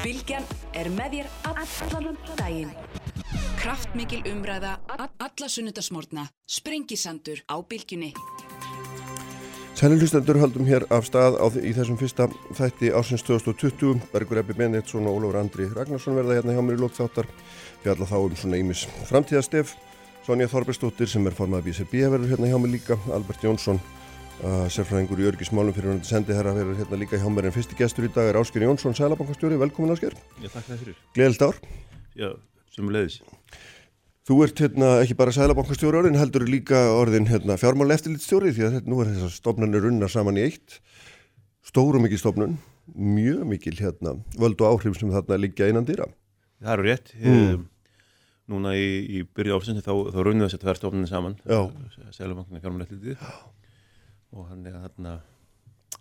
Bilgjan er með þér allan daginn. Kraftmikil umræða, alla sunnudasmórna, sprengisandur á Bilgjunni. Sæli hlustendur haldum hér af stað á, í þessum fyrsta þætti ásins 2020. Bergur Ebbi Benediktsson og Ólafur Andri Ragnarsson verða hérna hjá mér í lókþáttar. Við alla þá um svona ímis framtíðastef. Sonja Þorbjörnsdóttir sem er formað BCB verður hérna hjá mér líka. Albert Jónsson Uh, sérfræðingur í örgismálum fyrir hann sendi herra vera hérna líka hjá mér en fyrsti gestur í dag er Ásker Jónsson, sælabankastjóri, velkomin Ásker Já, takk fyrir. Gleðild ár. Já, sem leiðis Þú ert hérna ekki bara sælabankastjóri orðin heldur líka orðin hérna, fjármál eftirlitstjóri því að þetta, nú er þessar stofnanir unna saman í eitt. Stóru mikið stofnun mjög mikil hérna völdu áhrif sem þarna liggja einan dýra Það eru rétt. Mm. Núna í, í byrju áfsensi þá, þá runnum þess og hann er þarna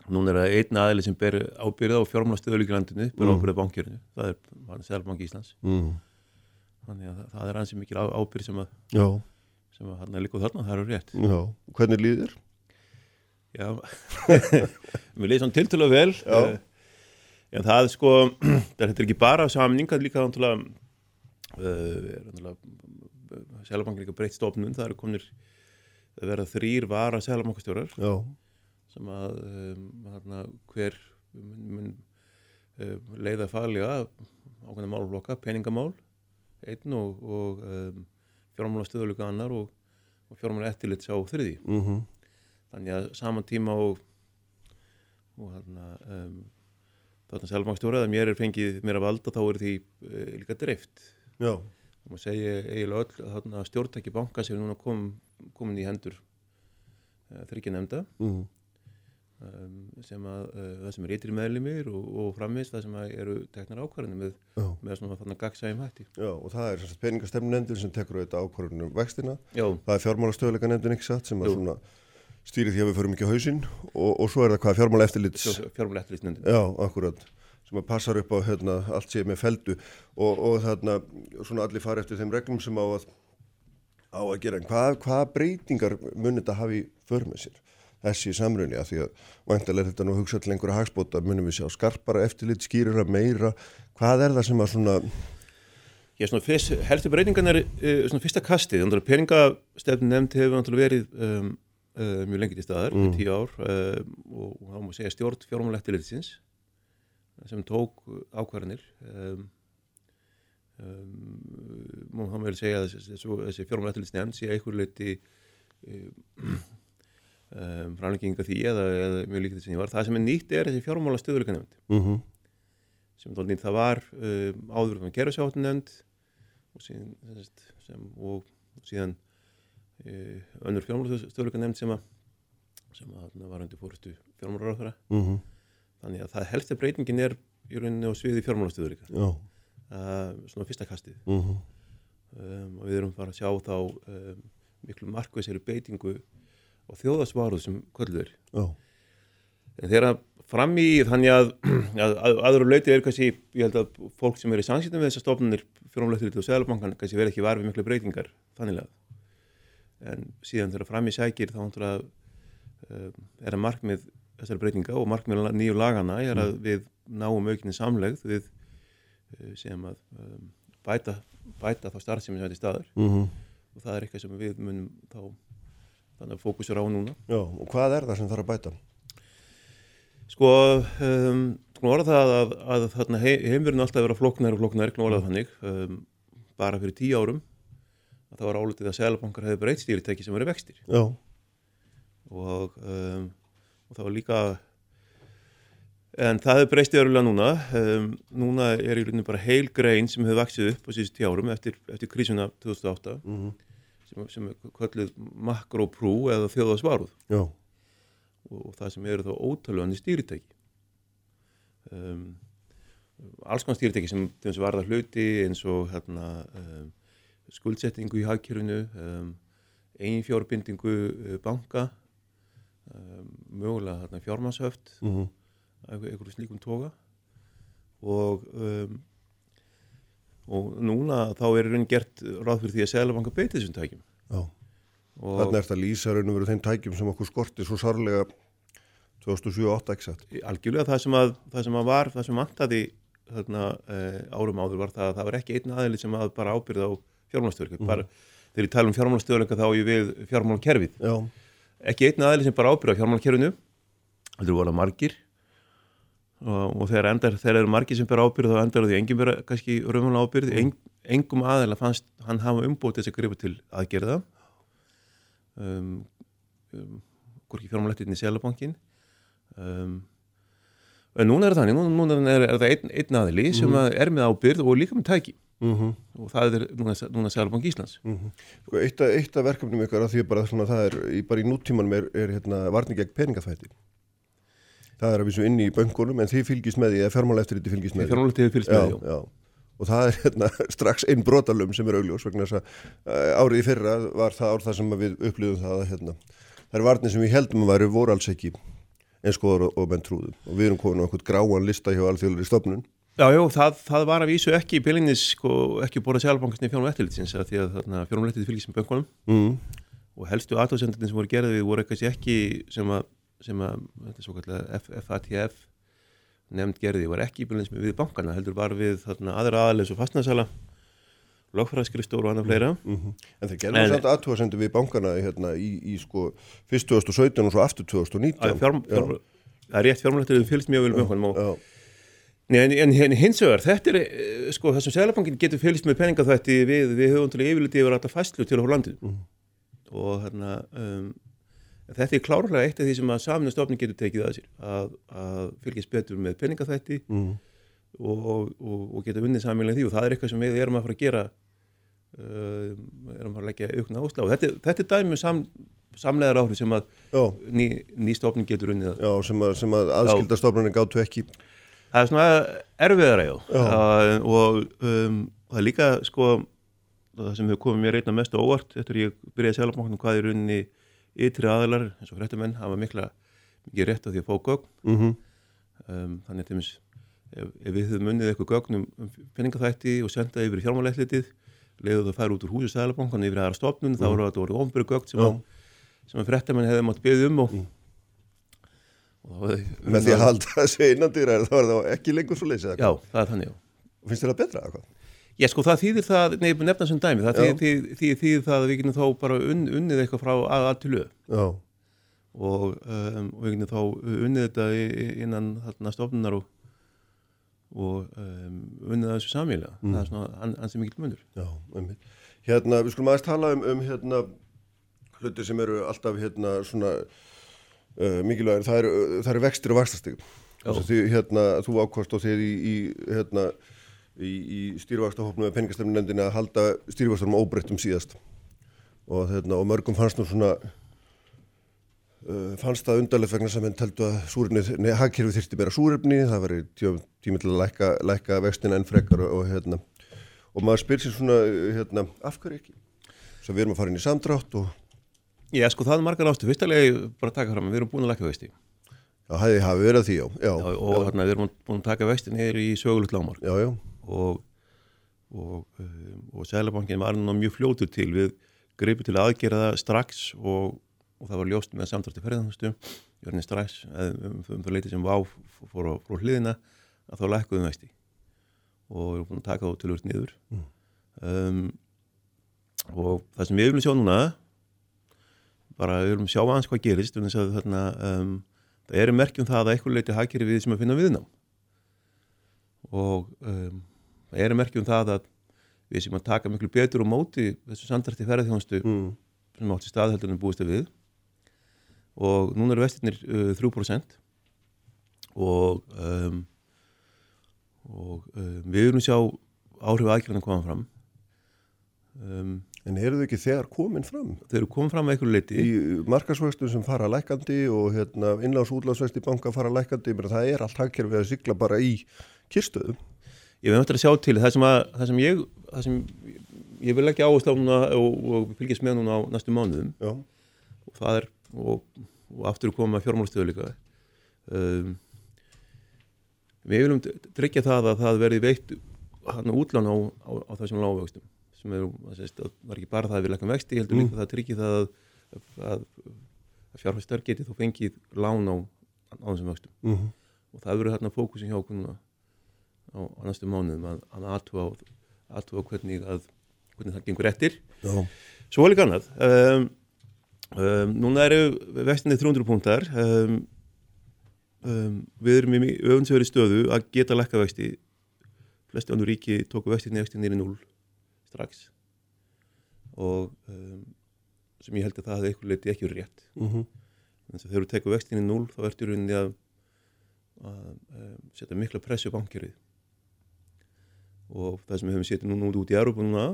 núna er það einn aðli sem ber ábyrða á fjármálastöðuleiklandinu, ber mm. ábyrða bankjörinu það er Sælbank Íslands. Mm. þannig að það er ansið mikil ábyrð sem að, sem að hann er líka þarna, það eru rétt. Já, hvernig líðir? Já, mér líði svona tiltölu vel. Uh, en það er sko þetta er ekki bara samning, það er líka uh, Sælbank er líka breytt stofnun, það eru kominir það verða þrýr vara selamakastjórar sem að um, hver mun, mun um, leiða faglega ákveðna málflokka, peningamál einn og, og um, fjármála stöðuleika annar og, og fjármála eftirlit sá þriði mm -hmm. þannig að saman tíma og, og þarna þarna selamakastjóra að mér er fengið mér að valda þá er því uh, líka dreift. Já. Og maður segja eiginlega öll að stjórntæki banka sem núna kom, komin í hendur uh, þryggja nefnda. Mm. um, sem að uh, það sem er ytri meðlumir og, og framvist það sem eru teknar ákvarðinu með, með svona þannig gagsægjum hætti. Já og það er peningastefnendur sem tekur auðvitað ákvarðinu um vextina. Já. það er fjármálastöðuleika nefndin ekki satt sem að svona stýri því að við förum ekki á hausinn og, og svo er það hvað fjármála eftirlits Fjármála eftirlits Já, akkurat sem að passar upp á hérna, allt séð með feldu og, og þarna svona allir fara eftir þeim reglum sem á að, á að gera. Hvað, hvað breytingar munir þetta hafi för með sér þessi samrunni að því að vantilega er þetta nú hugsað til einhverja hagspóta munum við sjá skarpara eftirlit, skýrira meira hvað er það sem að svona Já, svona fyrst, helstu breytingan er uh, svona fyrsta kastið, þannig að peningastefn nefnd hefur verið um, uh, mjög lengið í staðar, mm. tíu ár uh, og þá má segja stjórn fjármálættilegðsins sem tók ákvarðanir um, um, hann vel segja að þessi fjármálættilegðsnefnd sé einhver leiti um, um framlegginga því eða, eða mjög líkt þess að ég var. Það sem er nýtt er þessi fjármála stöðuleika nefnd mm -hmm. sem þá nýtt. Það var um, áður með gerðsáttu nefnd og síðan, sem, og síðan uh, önnur fjármála stöðuleika nefnd sem að sem að var undir fórstu fjármála ráðfæra mm -hmm þannig að það helsti breytingin er í rauninni á sviði fjármálastöður uh, svona fyrsta kastið uh mhm. -huh. um, og við erum fara að sjá þá um, miklu markveðseri beitingu og þjóðasvaruð sem kvöldur uh. en þegar fram í þannig að, að, að aðra löyti er kannski, ég held að fólk sem er í sansýtum við þessar stofnunir fjármálastöður og Sælabankan kannski verð ekki varfið miklu breytingar þannig að en síðan þegar fram í sækir þá um, er að markmið þessari breytinga og markmiðan nýju lagana er að mm. við náum aukinni samlegð við sem að um, bæta, bæta þá starf sem við hætti staður mm -hmm. og það er eitthvað sem við munum þá þannig að fókusur á núna Já, og hvað er það sem þarf að bæta? Sko, um, sko orða það að, að, að heimverðinu alltaf vera floknar og floknar, ekki orða þannig um, bara fyrir tíu árum að það var álutið að selabankar hefði breytt stýritæki sem verið vextir Já og og það var líka en það hefur breyst í örulega núna. Um, núna er í rauninu bara heil grein sem hefur vaksið upp á síðust tjárum eftir, eftir krísuna 2008 mm -hmm. sem, sem er kvöldið makroprú eða þjóðasvaruð og, og það sem eru þá ótalöðandi stýritæki. Um, alls konar stýritæki sem, sem varða hluti eins og hérna, um, skuldsettingu í hagkjörunu um, einfjárbindingu uh, banka mögulega þarna fjármannshöft mm -hmm. Einhverju slíkum toga. Og um, og núna þá er raun gert ráð fyrir því að Sælabanka beiti þessum tækjum. Þannig er þetta lýsa raun og veru þeim tækjum sem okkur skorti svo sarlega 2007-2008 ekki satt? Algjörlega það sem að, það sem að var, það sem vantaði þarna, uh, árum áður var það að það var ekki einn aðeins sem að bara ábyrða á fjármálastöðuleika mm. bara þegar ég tala um fjármálastöðuleika þá er ég við fjármálakerfið. Já. ekki einn aðeins sem bara ábyrða á fjármálakerfinu heldur voru margir og, og þegar endar þegar eru margir sem bara ábyrða þá endar því enginn vera kannski raunverulega ábyrð mm. en, engum aðeins fannst hann hafa umbútið þess að gripa til aðgerða. Um, um, hvorki fjármálættirinn í Selabankin um, en núna er það þannig, núna er, er það einn, einn aðili sem Mhm. að er með ábyrð og líka með tæki. Mm -hmm. og það er núna, núna Selabank Íslands. Sko, eitt, eitt af verkefnum ykkar að því bara svona, það er í, bara í nútímanum er, er hérna, varning gegn peningaþvætti það er að vísu inni í böngunum en þið fylgist með því, eða þetta fylgist með því. fylgst já, með því og það er hérna, strax einn brotalum sem er augljós vegna þess að uh, árið í fyrra var það ár það sem við upplýðum það að hérna, það er varnir sem við heldum að væri voru alls ekki eins góður og, og menn trúðum og við erum komin á einhvern gráan lista hjá alþjóðlega stofnun. Já, já, það, það var að vísu ekki í beilinnis sko, ekki búið að Selabankasni að með mm. sem við að, að þetta er svo kallega FATF nefnd gerði var ekki í beilinnis við bankana heldur var við þarna, aðra aðalis og fastnaðsala lögfræðskristóru og annað fleira. Mm En þeir gerðum samt aðtúasendu við bankana hérna, í, í sko fyrst 2017 og svo aftur 2019 að fjárm, fjárm, það er rétt fjármálættir fylgst mjög vel með böngunum og Já, Nei, en, en, en hins vegar, þetta er, eh, sko, þessum Sælabankin getur fylgst með peningaþvætti við, við höfum til yfirliti yfir þetta fæslu til á landinu. Mhm. og hérna, um, þetta er klárlega eitt af því sem að saminu stofnin getur tekið að sér, að, að fylgjast betur með peningaþvætti mm. og, og, og, geta unnið samílega því. Og það er eitthvað sem við erum að fara að gera, uh, erum að fara að leggja aukna áslá og þetta, þetta er dæmi um sam, samlegar áhrif sem að ný, ný stofnin getur unnið að. Já sem, að, sem að aðskildastofnunni gáttu ekki. Það er svona Já. Uh, og um, það er líka, sko, það sem hefur komið mér einna mest á óvart eftir ég byrjaði að segja ytri aðilar, eins og fréttamenn, hafa mikla, mikið rétt á því að fá gögn, mm -hmm. um, þannig til dæmis, ef, ef við höfum unnið eitthvað gögn um, um penningaþætti og sendaði yfir fjármálætlitið, leiðu það færi út úr húsu sælabankan yfir aðra stofnun, þá voru þetta voru ofnbyrðu gögn sem, að, sem að fréttamenn hefði mátt beðið um og, og það með því að halda þessu innandýra þá er það ekki lengur svo leysið Já, það er þannig, já. finnst þér það betra eða hvað? Já, sko, það þýðir það, nefnum nefna sem dæmi, það þýðir, þýðir, þýðir, þýðir það að við getum þá bara unn, unnið eitthvað frá að, að til lög Já, og, um, og við getum þá unnið þetta innan þarna stofnunar og, og um, unnið það þessu samílega. Það er svona an, ansið mikill munur. já, einmitt. Hérna, við skulum aðeins tala um, um hérna hluti sem eru alltaf hérna svona uh, mikilvægir, það eru, eru vextir og vaxtastig. Já. því hérna þú ákvast og þið í, í hérna í, í stýrvaxtahopnum eða peningastemnendina að halda stýrvaxtarum óbreyttum síðast. Og, hérna, og mörgum fannst nú svona uh, fannst það undarlegt vegna sem henn teldu að hagkerfi þyrfti meira súrefni, það var tími til að lækka, lækka vextin enn frekar og, og hérna, og maður spyr sér svona, uh, hérna, af hverju ekki? Svo við erum að fara inn í samdrátt og Já, sko, það er margar ástu. Fyrstulega bara taka fram, við erum búin að lækka vexti. Já, hefði hafi verið að því, já, já, Já, og þarna við erum búin að taka vexti niður í sögulegt lámar já, já, og, og, um, og Sælabankin var nú mjög fljótur til. Við greipi til að aðgera það strax og, og það var ljóst með samdrætti ferðarnastu jörni strax um, um það leiti sem vá fór á hliðina að þá lækkuðum vexti. Og við erum búin að taka þá til úr niður um, og það sem við viljum sjá núna bara við viljum sjá aðeins hvað gerist að þarna, um, það eru merkjum það að eitthvað leiti hagkerfi við sem að finna viðnám. Og um, eru merkjum það að við sem að taka miklu betur og móti þessu samdrætti ferðarþjónustu mm, sem átti staðheldur en búist við. Og núna eru vestirnir uh, 3% og um, og um, við erum sjá áhrif aðgjörðan koma fram. Um, en eru þau ekki þegar komin fram? þau eru komið fram að einhverju leiti Í markasvöxtum sem fara lækandi og hérna, innláðs útláðsvexti banka fara lækandi, það er allt hagkerfi að sigla bara í kyrstöðum. Ég veit að sjá til. Það sem, að, það sem ég það sem ég vil ekki áherslu á núna og, og fylgjast með núna á næstu mánuðum Já, og það er og, og aftur koma fjármálstöðu líka. Um, við viljum tryggja það að það verði veitt hann útlán á, á, á þessum lágvöxtum sem það sést, var ekki bara það að við leggum vexti, ég heldur líka það tryggja það að, að, að fjárfæstar geti þá fengið lán á, á þessum vöxtum. Mm og það verður hérna fókusin hjá okkur núna á, næstu mánuðum að, að aðtúa, hvernig, að, hvernig það gengur eftir. Já. Svo er líka annað. Um, um, núna eru vestinni 300 punktar. Um, um, við erum í öfunnsöfri stöðu að geta lækka vexti. Flesti ánur ríki tóku vextinni vextinni nýri 0 strax. Og um, sem ég held að það hefði eitthvað leiti ekki verið rétt. Mm -hmm. Þannig að þegar þú tekur vextinni 0 þá ertu í rauninni að, að um, setja mikla pressu á bankjörið. Og það sem við höfum setið núna út í Európa núna á,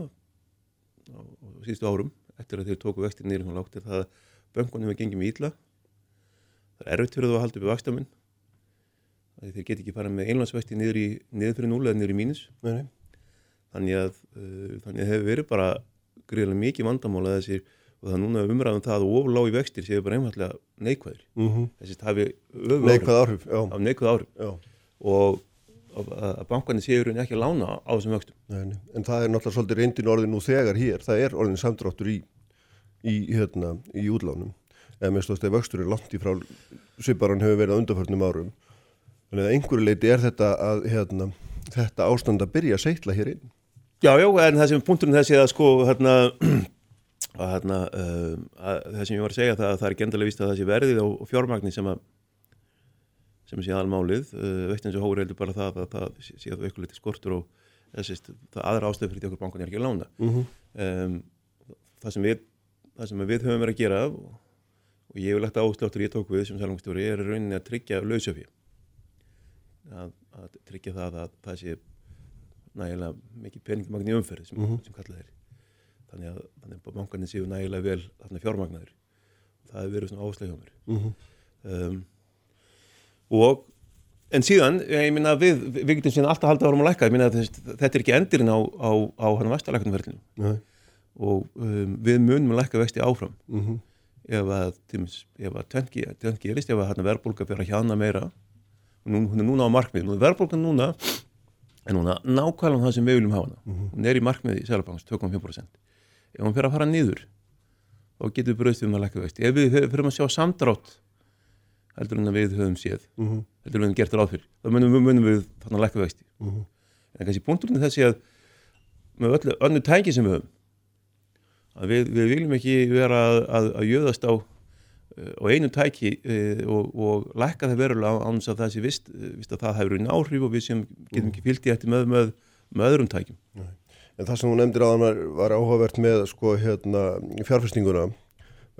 á síðustu árum eftir að þeir tóku vextinni nýri hún lágt er það að böngunum er gengið með ítla. Það er erfitt fyrir þú að halda upp í vakstaminn. Þeir get ekki fara með einlandsvexti niður, niður fyrir 0 eða niður í mínus. Nei, nei. Þannig að, uh, þannig að hefur verið bara greiðilega mikið vandamál að þessir og það núna umræðum það að oflági vextir séu bara einfallega neikvæðir. Mm -hmm. Þessi hafi Neikvæð áhrif, áhrif. Og að, bankarnir séu rauninni ekki að lána á þessum vöxtum. Nei. En það er náttúrulega svolítið reyndin orðin nú þegar hér. Það er orðin samdráttur í, í, hérna, í útlánum. Eða með stóðst að vöxtur er langt í frá sviparan hefur verið á undarförnum árum. Þannig að einhverju leiti er þetta að hérna, þetta ástand að byrja að seitla hér inn. Já, já, en það sem punkturinn þessi að sko, hérna, að, hérna um, að það sem ég var að segja það að það er ekki endalega vist að það sé verðið á fjármagni sem að sem sé aðalmálið, uh, veitt eins og hóri heldur bara það að það sé að eitthvað liti skortur og þessist, það aðra ástöðu fyrir því okkur bankan er ekki að lána. Mm -hmm. um, það sem við það sem við höfum verið að gera og, og ég hef lagt ásláttur ég tók við sem salungstjóri er rauninni að tryggja lausöfi að, að tryggja það að það sé nægilega mikið peningmagn í umferð sem, Mhm. sem kallað er. Þannig að, að bankarnir séu nægilega vel fjármagnaður það hefur verið svona áhersla hjá mér. Mm um, og en síðan, ég minna við við getum síðan alltaf haldið árum að lækka. Minna þetta er ekki endirinn á, á, á hann vastalækunumferðinu Nei. og um, við munum að lækka vexti áfram. Mm -hmm. ef að, að tönki gerist, ef að verðbólka fyrir að hjana meira. Nú, hún er núna á markmið og verðbólka núna er núna nákvæmlega það sem við viljum hafa hana. Hún er í markmið í Sælabanks 2,5% ef hún fyrir að fara niður þá getur við bröðst um að lækka vexti. Ef við fyrir að sjá samdrátt heldur en að við höfum séð. Mm -hmm. heldur en við höfum gert ráð fyrir. Þá munum munum við þarna lækka vexti. En kannski punkturinn er þessi að með öllu önnu tæki sem við höfum að við, við viljum ekki vera að, að, að jöðast á, eh, á einu tæki e, og, og lækka það verulega án þess að það sé vist, eh, vist að það hefur einn áhrif og við sem getum ekki fyllt í eftir með, með, með öðrum tækjum. En það sem þú nefndir á hann var, var áhugavert með sko hérna fjárfestinguna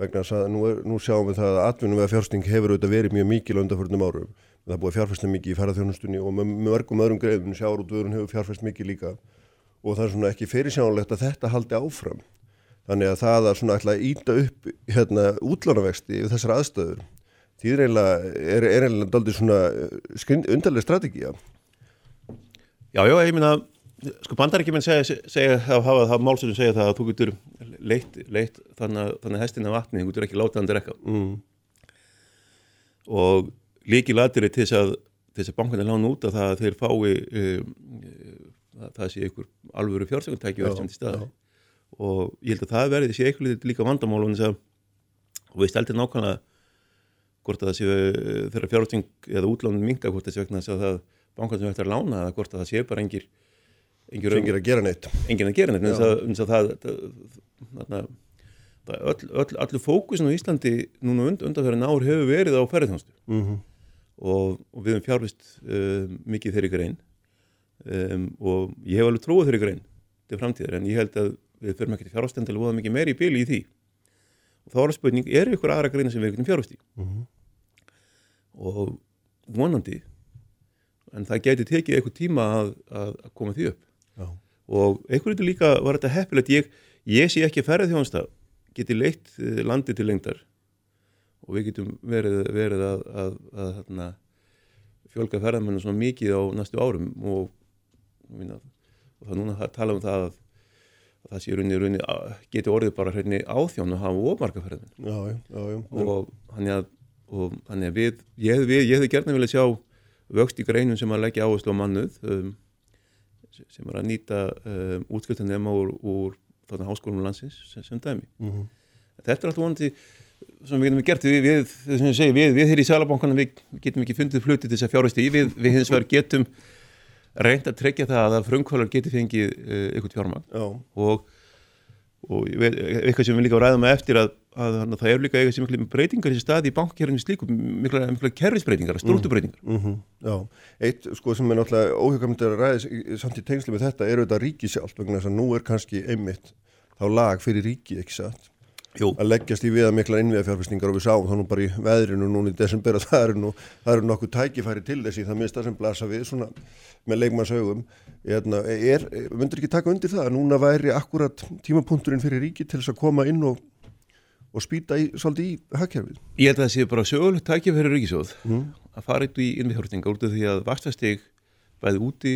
vegna að nú, er, nú sjáum við það að atvinnum við að fjárfesting hefur auðvitað verið mjög mikil á undanförnum árum. Það er búið að fjárfesta mikið í ferðarþjónustunni og með, mörgum öðrum greifin sjáurútvörun hefur fjárfest mikið líka og það er svona ekki fyrirsjánulegt að þetta haldi áfram. Þannig að það að svona ætla að íta upp hérna útlánavexti við þessar aðstöður því er eiginlega, daldið svona uh, undarlega strategía. Já, já, ég minna, sko bandaríkjumenn segja, segja það, hafa það málsöldum segja það að þú getur leitt, leitt þannig, þannig hestin af vatni, þú getur ekki látað hann drekka. Mm. og líki latir til þess að þess að bankarnir lána út að það að þeir fái um, að það sé einhver alvöru fjársökundtæki verið sem til staði og ég held að það verði sé eitthvað líka vandamál og þess að og við steltum nákvæmlega hvort að það sé þeirra fjársökung eða útlánum minga hvort sé vegna að það bankarnir sem ættir að lána eða hvort að það sé bara engir Fengir að gera neitt. engin að gera neitt en það, það, það, það öll, allur fókusin á Íslandi núna und, undanferðin ár hefur verið á ferðarþjónustu Mm -hmm. og, og við hefum fjárvist um, mikið þeirri grein. Um, og ég hef alveg trúið þeirri grein til framtíðar en ég held að við fyrir ekki til fjárvast til að voða mikið meiri í bíli í því. Og þá er að spurning, eru ykkur aðra greina sem við getum fjárvist í? Mhm. og vonandi en það geti tekið eitthvað tíma að, að, að koma því upp Já. og einhverju þetta líka var þetta heppilegt. Ég, ég sé ekki ferða þjónsta geti leitt eh, landi til lengdar. Og við getum verið, verið að, að, að, að fjölga ferðamennu svona mikið á næstu árum. Og, minna, og það núna tala um það að, að það sé runni, runni, geti orðið bara hreinu áþjón að hafa ómarka ferðamenn. Já, já, já, og hann er að, og, hann er við, ég hefði ég hefði gerna viljað sjá vöxt í greinum sem að leggja áherslu á mannuð um, sem er að nýta um, útskriftanema úr, úr þarna háskólum landsins sem, sem dæmi. Mhm. Þetta er alltaf vonandi sem við getum gert við, við, segi, við, við hér í Sælabankanum við getum ekki fundið fluti til þess að fjárhæsti í við, við hins vegar getum reynd að tryggja það að frumkvölar geti fengið uh, ykkur fjármagn Já. og, og eitthvað sem við líka ræðum með eftir að, að, að það er líka eitthvað sem miklu breytingar í staði í bankkerfinu slíku, mikla, mikla kerfisbreytingar, strúttubreytingar Mm Já, eitt sko sem er náttúrulega óhjöfgamöndir að ræðis samt í tengslu með þetta eru þetta ríki sjálf vegna þess að nú er kannski einmitt þá lag fyrir ríki, ekki satt? Jú. að leggjast í viða mikla innviðafjárfestingar og við sáum það nú bara í veðrinu núna í desember að það eru nú, það eru nokkuð tækifæri til þessi það minnst það sem blasa við svona með leikmannsaugum. Hérna, er, myndir ekki taka undir það að núna væri akkurat tímapunkturinn fyrir ríki til þess að koma inn og, og spýta í, svolítið í hagkerfið Ég held að það sé bara sögulegt tækja fyrir ríkisjóð mm. að fara í innviðhjórtinga út af því að vakstastig bæði úti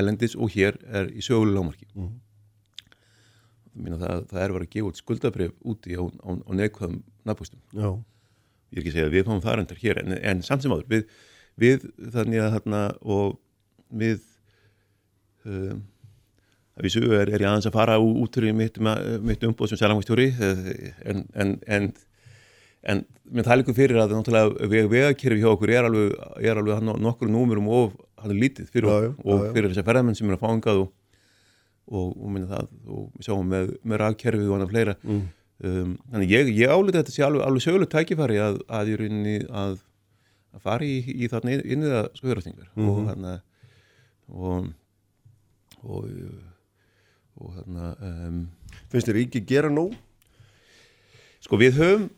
elendis og hér er í söguleg lámarki. Mína, það, það er verið að gefa út skuldabrif úti á, á, á neikvæðum nafnbústum Já, ég er ekki að segja að við fáum það reyndar hér en, en samt sem áður við, við þannig að þarna og við um, að sögu er, er ég aðeins að fara út fyrir mitt, ma- mitt umbóð sem selangvægstjóri en, en, en en mér það líka fyrir að náttúrulega veg, vegakerfi hjá okkur er alveg, er alveg nokkur númurum of hann er lítið fyrir okkur og já. fyrir þessar ferðamenn sem er að fáingað og, og, og minna það og við sjáum með, með rafkerfið og annað fleira mm. um, þannig ég, ég álita þetta sé alveg, alveg sögulegt tækifæri að, að í rauninni að, að fara í, í þarna inn, inn í það skoðurastingar Mhm. og þarna og og, og þarna um, finnst þér ríki gera nóg? sko við höfum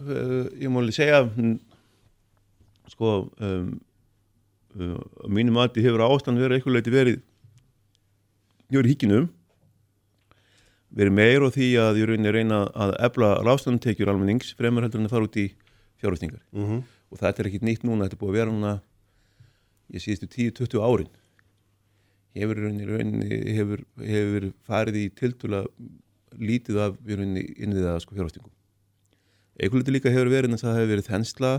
uh, ég alveg segja sko um, uh, á mínu mati hefur ástand verið eitthvað leiti verið verið híkinum verið meir og því að ég rauninni reyna að efla ráðstandentekjur almennings fremur heldur en að fara út í fjárhustingar Mm -hmm. og þetta er ekkit nýtt núna, þetta er búið að vera núna ég síðustu 10-20 árin hefur í rauninni, hefur, hefur farið í tiltúla lítið af í innviða sko fjárhastingum eitthvað lítið líka hefur verið en það hefur verið þensla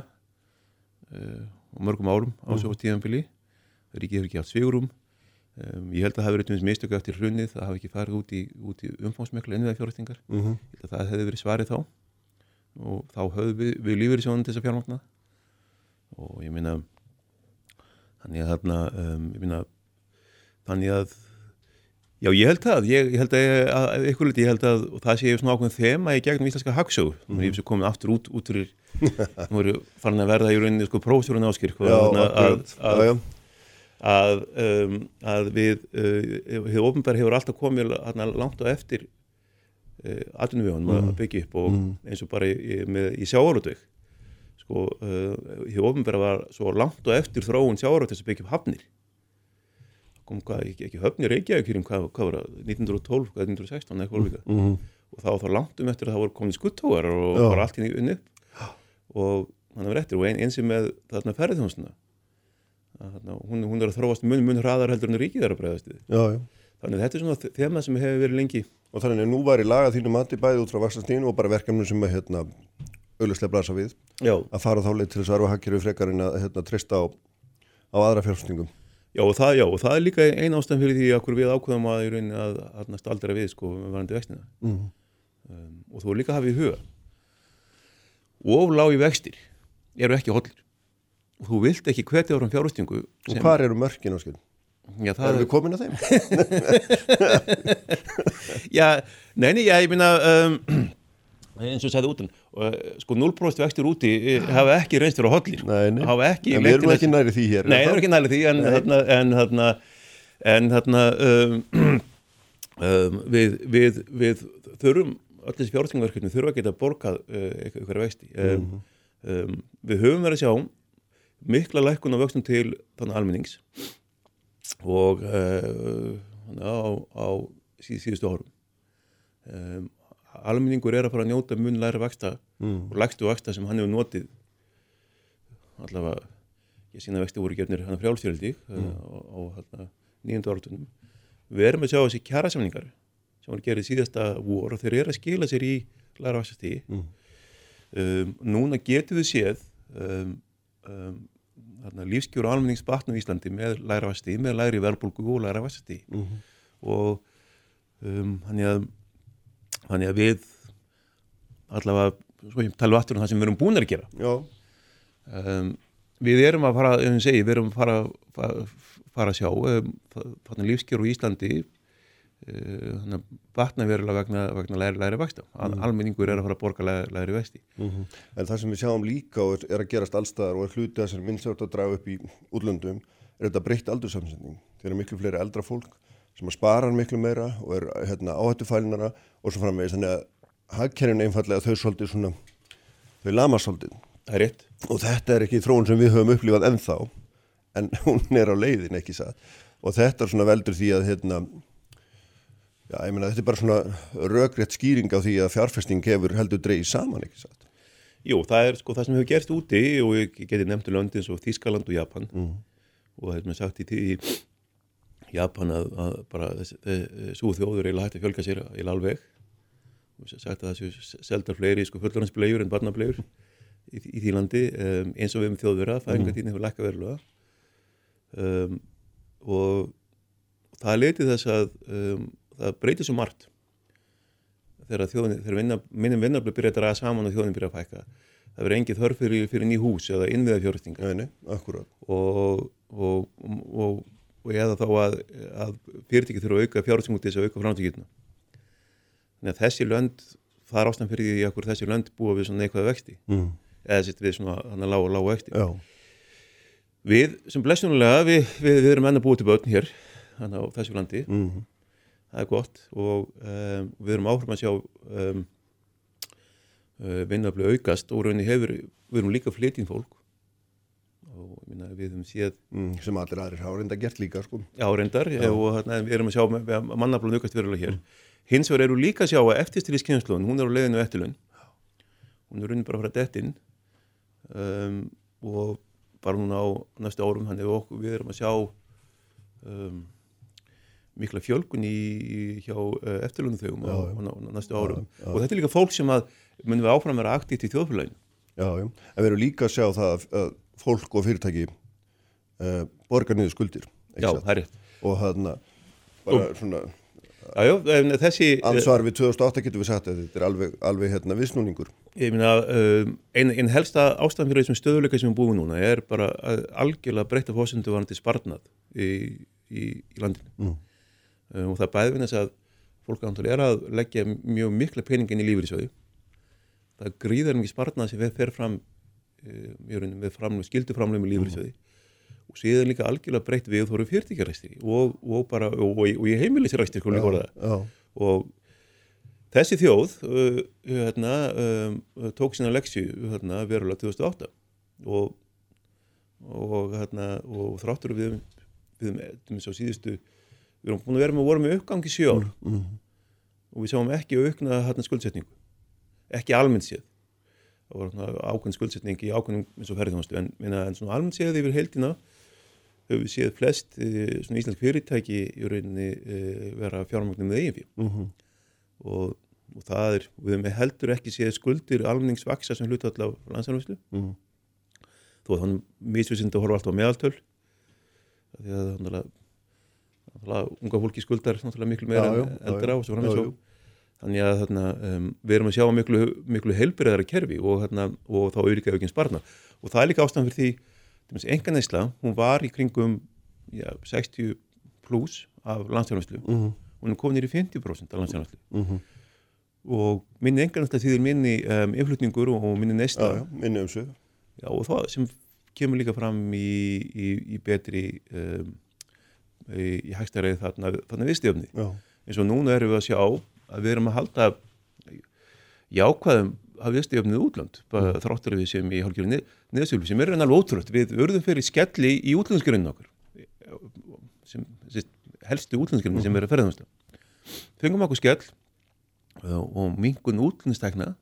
uh, á mörgum árum á svo tíðanbili ríkið hefur ekki haft svigurum um, ég held að það hefur verið mistöku eftir hrunnið það hafi ekki farið út í, út í umfámsmekla innviða fjárhastingar Mm -hmm. ég held að það hefði verið svarið þá. Og þá höfðu við, við lífið sjónum til þess að fjármagna. Og ég minna þannig að þarna um, ég minna þannig að já ég held það, ég, ég held að, að, að ykkur liti, ég held að það sé svona ákveðin þema í gegnum íslenska hagsögu mm -hmm. ég er komin aftur út, út fyrir nú eru farin að verða í rauninni sko prófstjórun áskir Já, akkurat. að, já. að, um, að við uh, hefur ofnbær hefur alltaf komið hana, langt á eftir uh, atvinnuvjónum Mm. að byggja upp og eins og bara í, með, í sjávarútveg sko, uh, hefur ofnbær var svo langt á eftir þróun sjávarútveg að byggja upp hafnir kom hvað, ekki, ekki höfnir Reykjavík fyrir hvað, hvað var það, 1912 hvað 1916 eitthvað líka Mm -hmm. og þá þá langt um eftir að það voru komin skuttóar og Já. bara allt í unni upp og hann var eftir og ein, eins og með þarna ferðjónsuna hún, hún er að þróast mun, mun hraðar heldur en ríkið er að bregðast Já, já. þannig að þetta er svona þema sem hefur verið lengi Og þannig að nú var í laga þínu mati bæði út frá vaksastínu og bara verkefnum sem að hérna, auðvitað blasa við já, að fara þá leið til þess að arfa hagkerfi frekar en að hérna, treysta á, á aðra fjárfestingum. Já, og það, já, og það er líka ein ástæðan fyrir því að við ákveðum að, í rauninni að, að staldra við sko varandi vextina Mm. um, og þú líka hafið í huga of lági vextir eru ekki hollir og þú vilt ekki hvetja áram fjárhustingu Og hvar eru mörkin áskil? já, það Erum er við komin að þeim? Já, neini, ég minna um, eins og sagði útan og, sko 0% vextir úti eh, hafa ekki reynst fyrir nei. hafa ekki En við erum ekki næri því hér. Nei, er það það? er ekki næli því en þarna, en þarna en þarna um, um, við, við, við þurfum öll þessi fjárhættingverkefni þurfa að geta borgað uh, einhverja vexti um, Mhm. um, við höfum verið að sjá mikla lækkun á vöxtum til þannig almennings og uh, á, á síð, síðustu árum um, almenningur er að fara að njóta mun læra vexta Mm. og lægstu vexta sem hann hefur notið allavega ég sína vexti voru gefnir hann frjálstjöldi mm. á, á hérna, nýjöndu áratunum við erum að sjá þessi kjærasamningar sem voru gerðið síðasta vor og þeir eru að skila sér í læra vaxtastíði Mm. um, núna getum við séð um, um, lífskjóru almenningsbatn á Íslandi með læra vaxtastíði, með læri verðbólgu og læra vaxtastíði Mhm. og um, þannig að þannig að við allavega, svo ég tala aftur um það sem við erum búin að gera. Um, við erum að fara, ef ég segi, við erum að fara, fara, fara að sjá um, þannig lífskjör úr Íslandi þannig að batna verulega vegna, vegna læri, læri vexta mm. almenningur er að fara að borga læri, læri vexti. Mm -hmm. En það sem við sjáum líka og er að gerast allstaðar og er hluti að sem minnst átt að draga upp í útlöndum er þetta breytt aldursamsending þeir eru miklu fleiri eldra fólk sem að spara miklu meira og er hérna, áhættufælinara og svo framvegis. Þannig að hagkerfin einfallega þau svolítið svona þau lama svolítið. Og þetta er ekki þróun sem við höfum upplifað ennþá en hún er á leiðin ekki satt? Og þetta er svona veldur því að hérna Já, meina þetta er bara svona röggrétt skýring á því að fjárfesting hefur heldur dreyið saman, ekki satt? Jú, það er sko það sem hefur gerst úti og ég geti nefntu löndins og Þískaland og Japan. Mm. og það er mér sagt í, í Japan að, að bara svo þjóður eiginlega hægt að fjölga sér eiginlega alveg. Og sagt að það séu seldar fleiri sko fullorðansblegur en barnablegur í, í því landi um, eins og við um þjóðverða, færingatíðin hefur lækka verulega. Um, og það leiti þess að um, það breytir svo margt. Þegar þjóðin, þegar vinna, minnum vinnarblöð byrja að draga saman og þjóðin byrja að fækka. Það verður engið þörf fyrir, fyrir ný hús eða innviða fjórastinga og, og, og, og eða þá að, að fyrirtæki þurfa að auka fjárastingu til þess að auka framtíkitna þannig að þessi lönd það er ástæðan fyrir því að þessi lönd búa við svona neikvæða vexti. Mm. eða sitt við svona hann að lága lága vexti. Já. við sem blessunulega við, við, við erum enna búið til börn hér þannig á þessu landi. Mm. Það er gott og um, við erum áhrifin að sjá um, uh, vinnafli aukast og við erum líka flytjum fólk og minna, við hefum séð mm, sem allir aðrir hafa reynda gert líka sko. já reyndar já. og hérna, við erum að sjá að mannaflan aukast verulega hér mm. hins vegar eru líka að sjá að eftirstyrðiskynnslun hún er á leiðinu eftirlun hún er rauninni bara dætt inn um, og bara núna á næstu árum þannig að við erum að sjá um mikla fjölgun í, hjá uh, eftirlunum þegum á, á, á næstu árum já, já. og þetta er líka fólk sem að munum við áfram vera aktíft í þjóðfélaginu Já, já, en við erum líka að sjá það að, að fólk og fyrirtæki uh, borgar niður skuldir. Já, það er rétt. Og þarna bara og, svona Já, já, þessi Ansvar við 2008 getur við sagt að þetta er alveg, alveg hérna vissnúningur Ég meina, um, einn ein helsta ástæðan fyrir þessum stöðuleika sem við búum núna er bara algjörlega breytta fósendu varandi sparnað í, í, í landinu. Mm. Eh, og það er bæðið þess að fólk ántulega er að leggja mjög mikla peningin í lífyrísöðu það gríðar mikið spartnað sem við fer fram með eh, framlum, skilduframlum í lífyrísöði mm. og síðan líka algjörlega breytt við þóru fyrirtíkjaræstir og, og og, og, í heimilisræstir sko og þessi þjóð uh, hérna, uh, tók sína leksju hérna, verulega 2008 og og hérna, þráttur við við, við, við síðustu við erum búin að vera með, vorum með uppgang í sjálf mm, mm. og við sjáum ekki aukna hérna skuldsetningu. Ekki almennt séð það var ákveðin skuldsetning í ákveðin eins og ferðarþjónustu en, en svona almennt séð yfir heldina höfum við séð flest eh, svona íslensk fyrirtæki í rauninni eh, vera fjármagnum með eigin fyrir mm -hmm. og, og það er, við hefum heldur ekki séð skuldir almenningsvaksa sem hluta allavega landsanvæslu mm -hmm. þó að þannig mísvísind að horfa alltaf á meðaltöl því að þannig að unga fólki skuldar miklu meira já, en eldra og svo framins og þannig að þarna, um, við erum að sjá miklu, miklu heilbyrðara kerfi og, þarna, og þá auðvitað aukinn sparna og það er líka ástæðan fyrir því enga neysla, hún var í kringum já, 60 pluss af landstjárnarslu mm -hmm. og hún kom nýri 50% af landstjárnarslu mm -hmm. og minni enga neysla er minni um, influtningur og minni neysla. Já, minni umsöð og það sem kemur líka fram í, í, í betri um, í, í hægstærið þarna, þarna viðstjöfni eins og núna erum við að sjá að við erum að halda jákvæðum að viðstjöfnið útland mm. þráttur við sem í hálfgjörðu neðsjölu sem er alveg ótrútt, við urðum fyrir skelli í útlandsgrunni okkur sem, helstu útlandsgrunni mm. sem er að ferðast fengum okkur skell og mingun útlandstekna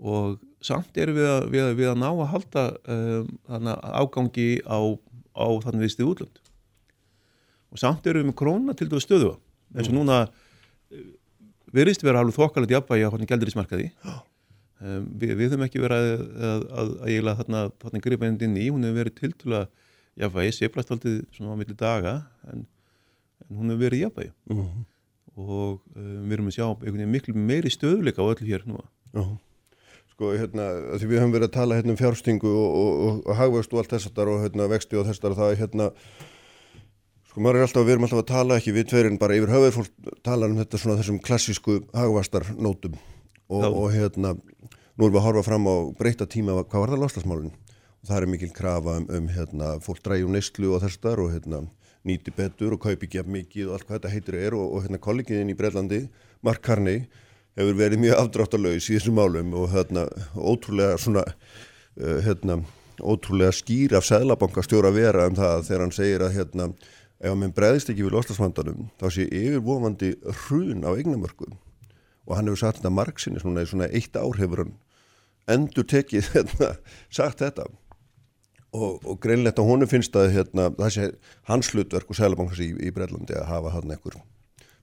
og samt erum við að, við að, við að ná að halda um, ágangi á, á þannig viðstið útland og samt eru við með krónuna til þú stöðu eins og mm. núna verðist vera alveg þokkalegt jafnvægi á hvernig gældur í smarkaði um, við, við höfum ekki verið að, að, að, að eiginlega þarna, þarna gripa inn í, hún hefur verið til tula jafnvægi, séplast aldrei svona á milli daga en, en hún hefur verið jafnvægi uh mhm. -huh. og um, við erum að sjá miklu meiri stöðuleika á öllu hér nú uh -huh. Sko, hérna, því við höfum verið að tala hérna um fjárstingu og, og, og, og hagvöxt og allt þess að það og hérna, vexti og þess að það hérna Sko maður er alltaf, við erum alltaf að tala ekki við tveirinn bara yfir höfuð fólk tala um þetta svona þessum klassísku hagvastarnótum og, og hérna nú erum við að horfa fram á breyta tíma hvað var það lostasmálinn og það er mikil krafa um, um hérna fólk drægjum neyslu og þess þar og hérna nýti betur og kaupi ekki af mikið og allt hvað þetta heitir er og, og hérna kollegiðin í Breitlandi, Mark Carney hefur verið mjög afdráttalauðis í þessum málum og hérna ótrúlega svona uh, hérna ótrúlega skýr af Sæðlabankastjóra vera um það þegar hann segir að hérna ef hann bregðist ekki við loslasvandanum þá sé yfirvofandi hrun á eignamörku og hann hefur sagt þetta margsinni svona í svona eitt ár hefur hann endur tekið hérna, sagt þetta. Og, og greinlegt að honum finnst að hérna, sé hans hlutverk og Sælabankars í, í Breitlandi að hafa hann einhver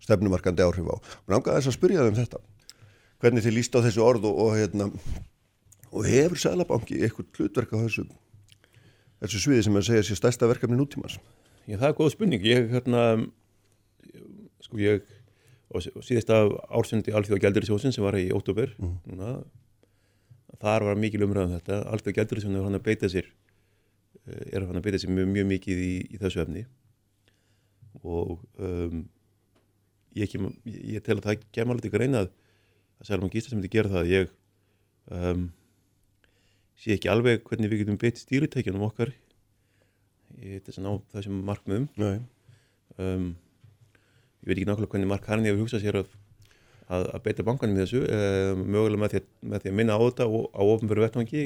stefnumarkandi áhrif á. Og náttúrulega þess að spyrja þau um þetta. Hvernig þið líst á þessu orð og, og, hérna, og hefur Sælabanki eitthvað hlutverk á þessu þessu sviði sem að segja sér stærsta verkefni nútímas Já, það er góð spurning. Ég, hérna, sko ég, og síðast af ársundi Alþjóða Gjaldurisjósin sem var í óttúber, mm. núna, þar var mikil umræðan um þetta. Alþjóða Gjaldurisjósin er hann að beita sér, eh, er hann að beita sér mjög, mjög mikið í, í þessu efni og um, ég, kem, ég tel að það kemur alveg ekki að reyna að að Gísla sem hefði gerað það, ég um, sé ekki alveg hvernig við getum beitt stýritækjanum okkar í þess að ná þessum markmiðum. Um, ég veit ekki nákvæmlega hvernig Mark Harni hefur hugsað sér að, að, að beita bankanum í þessu um, mögulega með því, að, með því að minna á þetta á ofnböru vettvangi.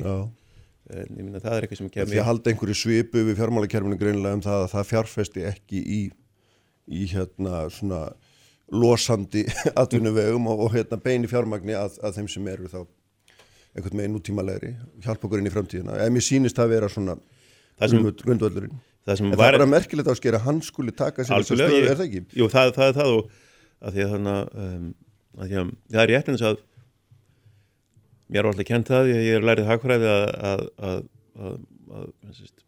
En ég minna að það er eitthvað sem kemur Því að halda einhverju svipu við fjármálakerfinu greinlega um það að það fjárfesti ekki í, í hérna svona losandi atvinnuvegum og, og hérna beini fjármagni að, að þeim sem eru þá einhvern veginn úttímalegri hjálpa okkur inn í framtíðina. Ef mér sínist það að vera svona grundvöldurinn en það er bara merkilegt á að skera hann skuli taka sér þess að stöðu, er það ekki? Jú, það, það er það og að því að þannig um, að að það er rétt eins að mér er alltaf kent það ég er lærið hagfræði að að,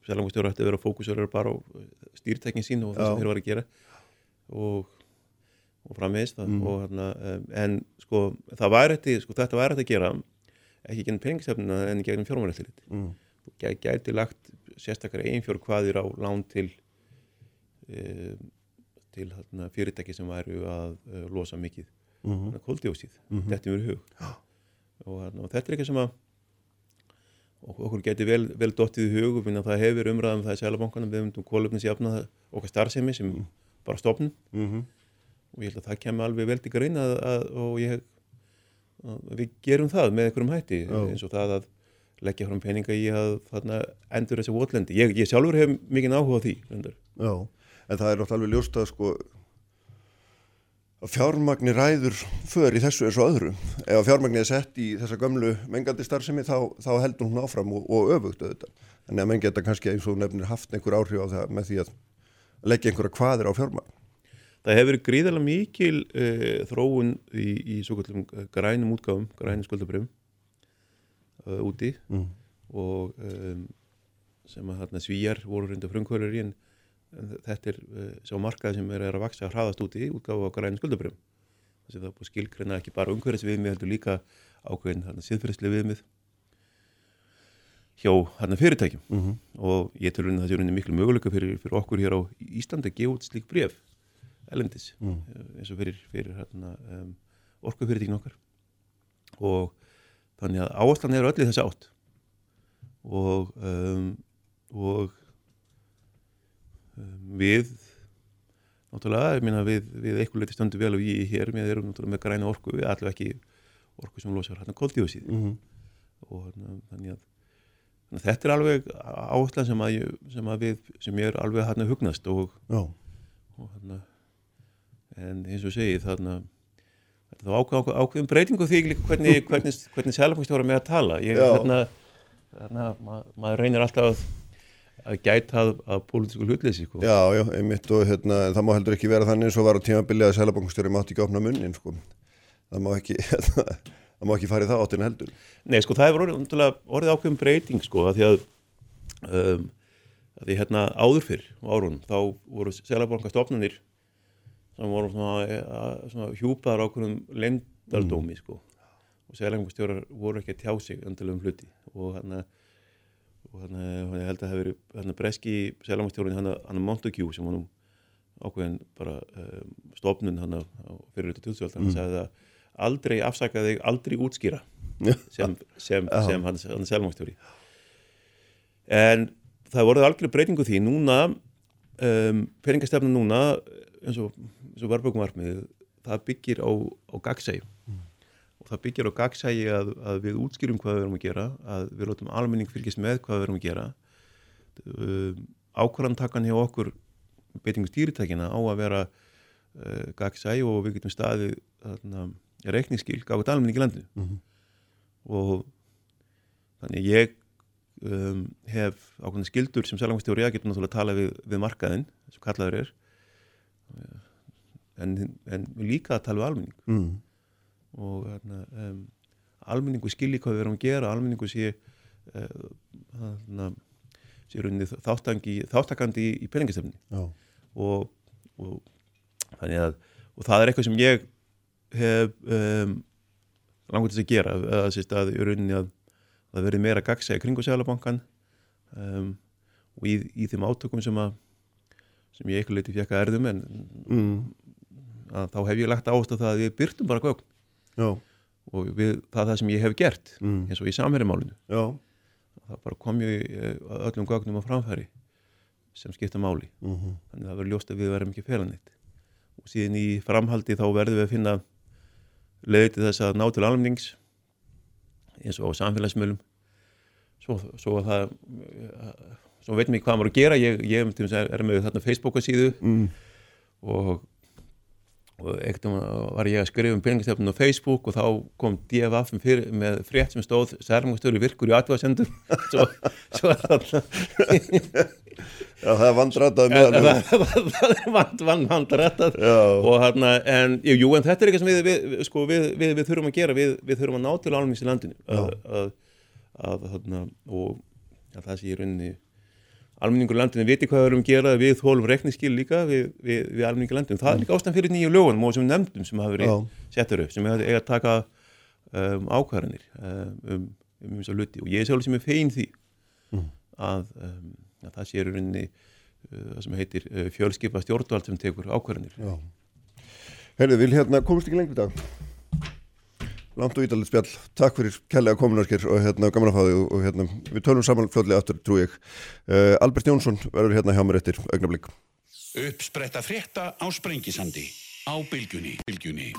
selangustjóru ætti að vera fókusörur bara á stýrteknin sín og það sem þeir var að gera og, og framvegist mm. og hérna um, en sko það var eftir, sko þetta var eftir að gera ekki genið peningstefnuna en genið fjármárættilit mm. gæti lagt sérstaklega einfjör hvaðir á lán til e, til þarna, fyrirtæki sem væru að e, losa mikið mm -hmm. koldjósið, mm -hmm. þetta er mjög hug og, og þetta er eitthvað sem að okkur getur vel, vel dottið í hug og það hefur umræðan um það í sælabankanum við um kólöfnisjafna okkar starfsemi sem mm. bara stopnum -hmm. og ég held að það kemur alveg vel til grein að, að, og ég, að við gerum það með einhverjum hætti Já. eins og það að leggja fram peninga í að þarna, endur þessi votlendi. Ég, ég sjálfur hef mikið áhuga á því. Endur. Já, en það er náttúrulega alveg ljóst að sko að fjármagnir ræður för í þessu eins og öðru. Ef fjármagnir er sett í þessa gömlu mengandi starfsemi þá, þá heldur hún áfram og, og öfugt auðvitað. Þannig að menn geta kannski eins og nefnir haft einhver áhrif á það með því að leggja einhverja kvaðir á fjármagn. Það hefur gríðarlega mikil uh, þróun í, í svo kallum grænum útgáfum, grænum skuldabröfum uh, úti mm. og um, sem að þarna svíjar voru reynda frumkvölar í en, en þetta er uh, sá markað sem er að vaksa að hraðast úti útgáfa á græn skuldabröfum þess að það er búið skilgreina ekki bara umhverfis viðmið heldur líka ákveðin þarna síðferðslega viðmið hjá þarna fyrirtækjum mm -hmm. og ég raunin að það sé raunin miklu möguleika fyrir, fyrir okkur hér á Íslandi að gefa út slík bref elendis mm. eins og fyrir, fyrir um, orkufyrirtækjum okkar og þannig að áherslan er öll í þessi átt. Og, um, og um, við náttúrulega, ég minna við, við eitthvað leiti stundu vel og ég hér, við erum náttúrulega með græna orku, við allavega ekki orku sem losar hérna koldíosíð mm -hmm. og þannig að, þannig að þetta er alveg áherslan sem að, ég, sem að við, sem ég er alveg hérna hugnast og, og hérna en eins og segi þarna þá ákveð, ákveðum breytingu því hvernig, hvernig, hvernig selafangstjóra með að tala ég, þarna, þarna, mað, maður reynir alltaf að, að gæta að, að pólitísku hlutleysi sko. Já, já, einmitt og hérna, það má heldur ekki vera þannig eins og var á tímabili að selafangstjóri mátti ekki opna munnin sko. það má ekki það má ekki fara í það áttina heldur Nei, sko, það hefur orðið, orðið ákveðum breyting sko, að því að um, að því hérna áður fyrr á árunum, þá voru selafangastofnunir sem voru svona, eh, svona hjúpaðar ákveðum lendardómi mm. sko. Og selangustjórar voru ekki að tjá sig öndilegum hluti. Og hann og hann held að það hefur verið breski selangustjórin hann Montague sem nú ákveðin bara um, stofnun hann á fyrirlutu tjóðsvöld hann Mm. sagði að aldrei afsaka þig, aldrei útskýra sem, sem, sem hann, hann selmangstjóri en það voruð algjör breytingu því. Núna um, peningastefna núna eins og, eins og verðbökumarkmið það byggir á, á gagsægi og það byggir á gagsægi að, að við útskýrum hvað við erum að gera að við látum almenning fylgjast með hvað við erum að gera. Um, ákvarðantakan hjá okkur beitingu stýritækina á að vera uh, gagsægi og við getum þarna, reikningsskil gáðið almenning í landinu. Mhm. og þannig ég um, hef ákveðin skildur sem selangastjóri að geta náttúrulega að tala við, við markaðinn sem kallaður er en, en líka að tala við almenning mm. og hérna, um, almenningu skilji hvað við erum að gera, almenningu sé uh, hérna, sé rauninni þáttangi, þáttakandi í, í peningastefni Já, og, og þannig að og það er eitthvað sem ég hef um, langur til að gera að, að að það verði meira gagsæði kringu Sælabankan um, og í, í þeim átökum sem að sem ég eitthvað leiti fjekka erðum en mm. Að þá hef ég lagt áherslu það að við byrtum bara gögn já, og við, það er það sem ég hef gert mm. eins og í samverjumálinu já. það bara kom ég eh, öllum gögnum á framfæri sem skipta máli Mm -hmm. þannig að það verður ljóst að við verðum ekki félagneitt og síðan í framhaldi þá verðum við að finna leiði þess að ná til almennings eins og á samfélagsmiðlum svo, svo að það svo veitum ég hvað maður að gera ég, ég er með þarna Facebooka síðu Mm. og, og ekkert var ég að skrifa um peningastefnun á Facebook og þá kom DFF fyrir, með frétt sem stóð særmungstöru virkur í atvæðasendur svo, svo er það Já, það er en hann. það er vand, vand, vand rættað. Já, og hérna, en, jú, en þetta er eitthvað sem við, við, sko, við, við, við þurfum að gera við, við þurfum að ná til almennings í landinu. Að, að, að, og að það sé í rauninni almenningur landinu viti hvað við erum að gera við þólum rekningsskil líka við, við, við almenningur landinu, það er líka ástæðan fyrir nýju lögunum og sem nefndum sem hafa verið settur upp, sem eiga að taka um, ákvarðanir um, um, um þess að luti og ég er sjálf sem er fein því Mm. að, um, að það sé í rauninni uh, það sem heitir uh, fjölskipa stjórnvald sem tekur ákvarðanir. Herðu, vil hérna, komast ekki lengri í dag? Langt og ídalit spjall. Takk fyrir kærlega kominarskir og hérna, gaman að fá þig og, hérna, við tölum saman fljóðlega aftur, trú ég. Uh, Albert Jónsson verður hérna hjá mér eftir augnablík. Uppspretta frétta á Sprengisandi á Bylgjunni. Bylgjunni.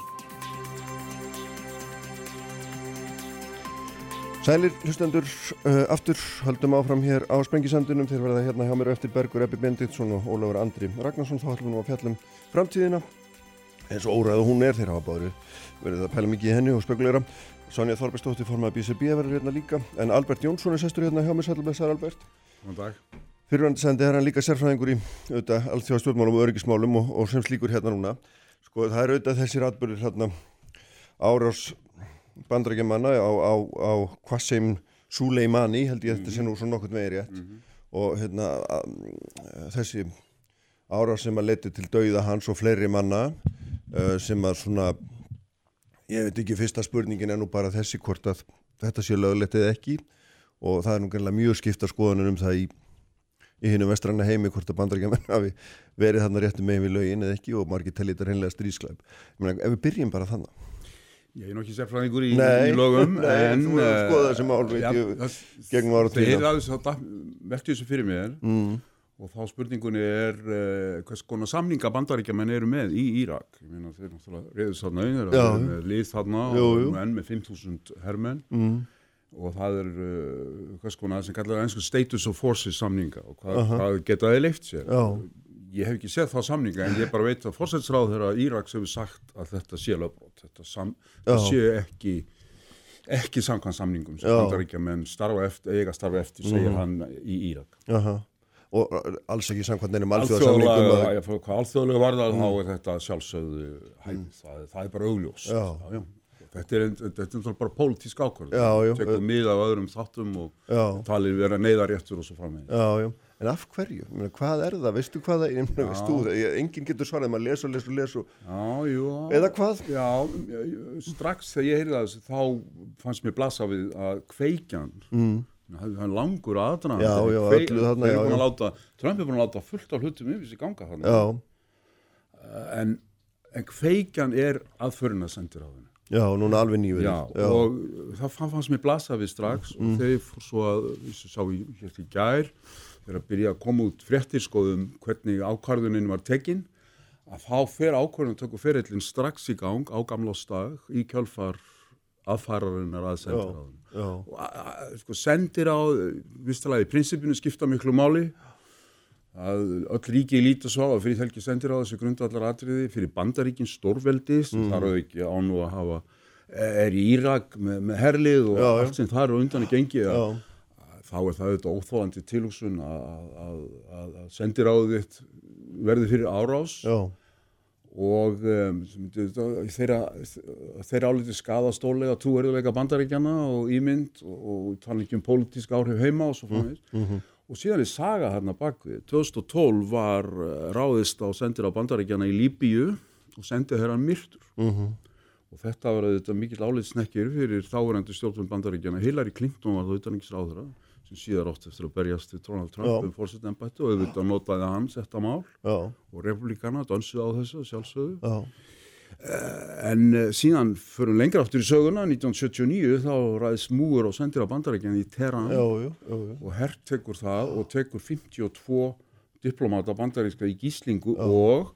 Sælir hlustendur, uh, aftur haldum áfram hér á Sprengisandunum þeir verða hérna hjá mér eftir Bergur Ebbi Benditsson og Ólafur Andri Ragnarsson þá ætlum við nú að fjallum framtíðina eins og óræðu hún er þeir hafa báður verið að pæla mikið í henni og spekuleira. Sonja Þorbergsdóttir formaði BCB verður hérna líka. En Albert Jónsson er sestur hérna hjá mér sælublesaður Albert. Fyrirvændi sendi er hann líka sérfræðingur í auðvitað allþjóða stjórnmálum og öryggismálum og, og sem slíkur hérna núna. Sko það er auðvitað þessir atbyrðir hérna árás bandrækjamanna á, á, á Qasem Soleimani held ég að þetta sé nú svo nokkurn veginn rétt. Og hérna að, þessi árás sem að leti til dauða hans og fleiri manna uh, sem að svona ég veit ekki fyrsta spurningin er nú bara þessi hvort að þetta sé löglegt eða ekki og það er nú greinlega mjög skipta skoðanir um það í, í hinu vestranna heimi hvort að bandarækjaman hafi verið þarna réttum megin við lögin eða ekki og margir tellir þetta reynlega strísklæp. Ég meina, ef við byrjum bara þannig. Ég er nokkið sérfræðingur í, í lögum, nei, en... þú hefur eh, skoðað þessi mál, veit ja, gegnum ára Þeir tíma. eru aðeins að velti þessu fyrir mér Mm, og þá spurningunni er uh, hvers konar samninga bandaríkjaman eru með í Írak. Ég meina þeir náttúrulega reyður þarna, þeir eru með lið þarna Jú, og jú. menn með 5.000 hermenn mm, og það er uh, hvers konar sem kallar einsku status of forces samninga og hvað, Aha. hvað geta þeir leift sér. Já. Ég hef ekki séð það samninga en ég bara veit að fórsætsráð þeirra Íraks hefur sagt að þetta sé lögbrot, þetta, sam, þetta sé ekki ekki samkvæmt samningum sem bandaríkja menn starfa eftir, eiga starfa eftir, segir Mhm. hann í Írak. aha. Og alls ekki samkvæmt já, fyrir hvað alþjóðlega varðar þá er þetta sjálfsögðu hæð, það, er- það er bara augljós. Já. já. Er, þetta er náttúrulega bara pólitísk ákvörð. Já, já. Tekur mið af öðrum þáttum og Já. talið vera neyðaréttur og svo. Já, já. En af hverju? Meina, hvað er það? Veistu hvað það er? Ég meina, veist þú það? Enginn getur svarað, maður les og les og les og... Já, jú. Eða hvað? Já, strax þegar ég heyrði það þá fannst mér blassa við að kveikjan, Mm. Það er langur aðdraðan. Láta, Trump er búin að láta fullt af hlutum yfir sig ganga þarna. Já, en, en kveikjan er aðförina sendir á þennu. Já, núna alveg. Já, og það fann, fannst mér blasa við strax og þeir fór svo að, ég sá í, hér til gær, þegar að byrja að koma út fréttir skoðum hvernig ákvarðunin var tekinn, að þá fer ákvarðun tökur ferillin strax í gang á gamlóstag í kjálfar aðfararinnar að sendir á þennu. Já, Og sko, sendir á, vistalega í prinsipinu skipta miklu máli, að öll ríki líta svo á að fyrir þelgi sendir á þessu grundvallar atriði fyrir bandaríkin stórveldi sem þar á ekki á nú að hafa er í Írak með, með herlið og Já, allt sem þar er á undan í gengi að, þá er það auðvitað óþólandi tilhugsun að, að, að, að sendir á þitt verði fyrir árás. Já, og um, þeirra, þeirra álítið skada stólega trúverðuleika bandaríkjana og ímynd og, og tala ekki um pólitísk áhrif heima og svo framvegis. og síðan er saga hérna bakvið 2012 var uh, ráðist á sendir á bandaríkjana í Líbíu og sendið þeirra myrtur. Og þetta var auðvitað mikill álitsnekkir fyrir þáverandi stjórnum bandaríkjana Hillary Clinton var það utanriksráðura sem síðar átt eftir að berjast til Donald Trump um fórsetembættu og auðvitað notaði hann þetta mál. Já, og republikana dansuði á þessu sjálfsögðu. Já, en uh, síðan förum lengra aftur í söguna 1979 þá ræðist múur og sendir á bandarækjan í Teheran já, og hert tekur það og tekur 52 diplomata bandaríska í gíslingu og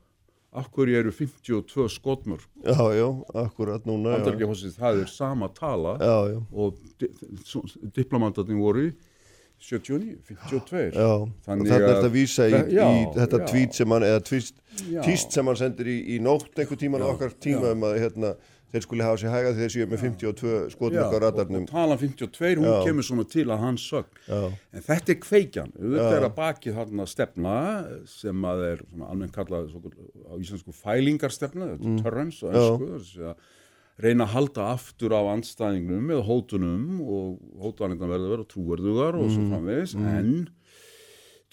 af hverju eru 52 skotmörk? Já, já, akkurat núna, bandaríkjahósið, það er sama tala já, já, og di diplomatarnir voru 79, 52 já, og Þannig að- þetta vísa í, Já, í þetta tweet sem hann, eða tvist, Já. tíst sem hann sendir í, í nótt einhver tíman okkar tíma um að hérna, þeir skuli hafa sér hæga því þeir séu með 52 skotmörk á og, radarnum. og talan 52, hún kemur svona til að hans sögn. Já, En þetta er kveikjan, þetta er að baki þarna stefna sem að er almennt kallað á íslensku fælingarstefna, þetta er törrens og að reyna að halda aftur á andstæðingnum með hótunum og hótanirna verður að vera trúverðugar og svo framvegis, en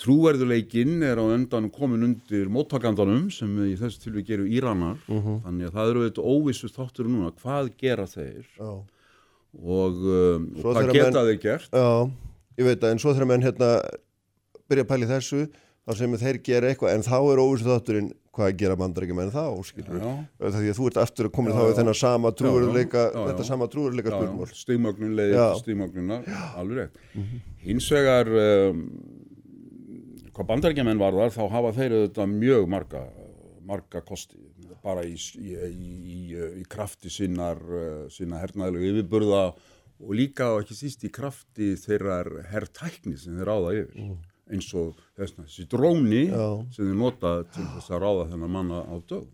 trúverðuleikin er á endanum komin undir móttakandanum sem í þessu tilvík eru Íranar, þannig að það eru þetta óvissu þáttur núna, hvað gera þeir? Já, og, um, og hvað geta menn- þeir gert? já, ég veit að en svo þegar menn hérna byrja að pæli þessu, þá sem þeir gera eitthvað, en þá er óvissu þátturinn hvað gera bandarækjum en þá, skilur Já. Það því að þú ert aftur að koma Já, þá í já. þennan sama trúveruleika, Já, já, já, þetta já. sama stigmögnun leiðir Já. til stigmögnunar, alveg rétt. Hins vegar, um, hvað bandarækjumenn varðar, þá hafa þeir auðvitað mjög marga, marga kosti, bara í, í, í, í, í krafti sinnar, uh, sinna hernaðilegu yfirburða og líka og ekki síst í krafti þeirrar herrtækni sem þeir ráða yfir. Eins og þessna, þessi dróni sem þeir nota til þess að ráða þennan manna á dögum.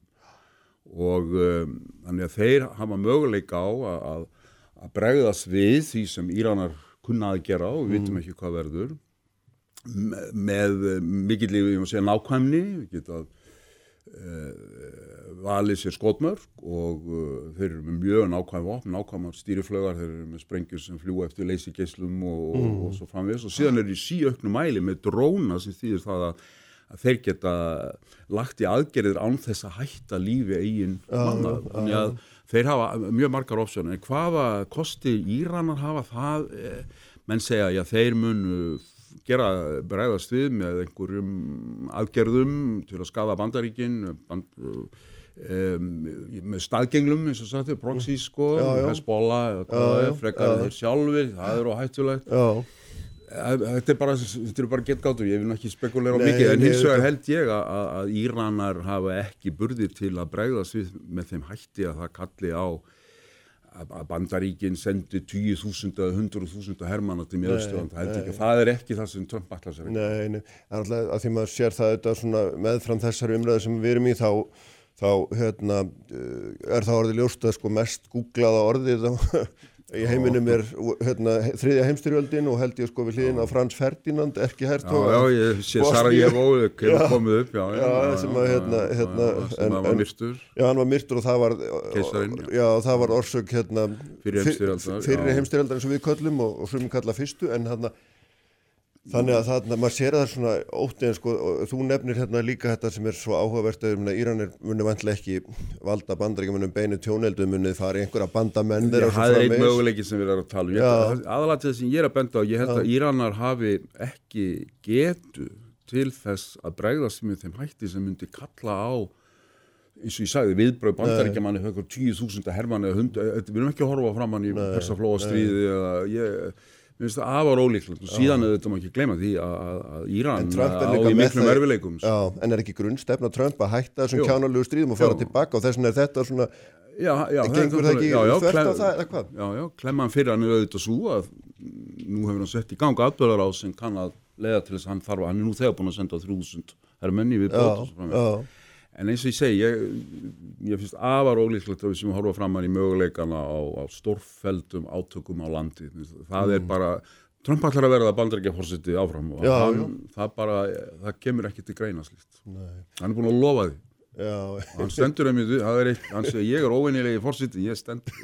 Og um, þannig að þeir hafa möguleika á að, að, að bregðast við því sem Íranar kunna að gera og við vitum ekki hvað verður. Me- með eh, mikill segja nákvæmni við geta uh, valið sér skotmörk og uh, þeir eru með mjög nákvæm vopn, nákvæmar stýriflögar, þeir eru með sprengjur sem fljúa eftir leysigeislum og, og, og svo framvegis. Og síðan eru í síauknu mæli með dróna sem þýðir það að, að þeir geta lagt í aðgerðir án þess að hætta lífi eigin manna, þannig að þeir hafa mjög margar opsjónir, en hvaða kosti Íranar hafa það, eh, menn segja, já þeir munu gera bregðast við með einhverjum aðgerðum til að skafa bandaríkin band, um, með staðgenglum eins og sagt, proxy sko, Já, er, já, frekar þeir sjálfur, það er óhættulegt. Þetta er bara, bara getgátur, ég vil ekki spekulera Nei, mikið, en hins vegar held ég að, að- Íranar hafa ekki burðir til að bregðast við með þeim hætti að það kalli á að að Bandaríkin sendi 10.000 eða 100.000 hermanna til mjöðstöðan, það það er ekki það sem Trump ætla sér ekki. nei, en alltaf að því maður sér það meðfram þessari umræðu sem við erum í þá, þá hérna, uh, er það orðið ljóst að sko mest googlaða orðið á, í heiminum er hérna, þriðja heimstyrjöldin og held ég sko við hliðin á Frans Ferdinand, ekki Já, hertog já, ég sé. Sarajevo, hefur Já. komið upp, já, Já, sem að, hérna, hérna, sem en- að var myrstur. Já, hann var myrtur og það var já. já, það var orsök hérna Fyrri heimsstyrjaldar, fyrir já. heimstyrjaldar eins og við köllum og, og sumum kalla fyrstu en hérna þannig að þarna, maður sér það svona ótti en sko, þú nefnir hérna líka þetta sem er svo áhugavert að Íranir muni vantilega ekki valda bandaríkjumunum beinu tjóneldu munið fari einhverja bandamenn Já, þeirra það er einn framvegis. möguleiki sem við erum að tala um. Ég held að- Aðalega til þess sem ég er að benda á, ég held að Íranar hafi ekki getu til þess að bregðast með þeim hætti sem myndi kalla á eins og ég sagði, viðbröð bandaríkjamanni höfður tíu þúsunda hermanni eða hund, eh, við erum ekki að horfa fram hann í persaflóa stríði eða ég, mér finnst það afar ólíklegt og síðan er þetta má ekki gleyma því að, að, að Íran á í miklum erfileikum. Já, en er ekki grunnstefna Trump að hætta þessum Jú. kjánalegu stríðum og fara Jú. tilbaka og þess vegna er þetta svona já, já, En gengur það ekki þvert á það, eða hvað? Já, já, klemman fyrir hann er auðvitað svo að nú hefur hann sett í ganga atbyrðar á sem kann að leiða til þess að hann þarf að hann er nú þegar búin að senda 3000 hermenni við Já, bótt og svo framvegis. já, En eins og ég segi, ég, ég finnst afar ólíklegt að við sem horfa fram hann í möguleikana á, á stórfeldum átökum á landi. Það er bara, Trump ætlar að verða bandarækja fórseti áfram og Mm. Já, hann, það bara, það kemur ekki til greina slíkt. Hann er búin að lofa því. Hann stendur það er eitt, hann segir, ég er óvinnilegi fórseti, ég stendur,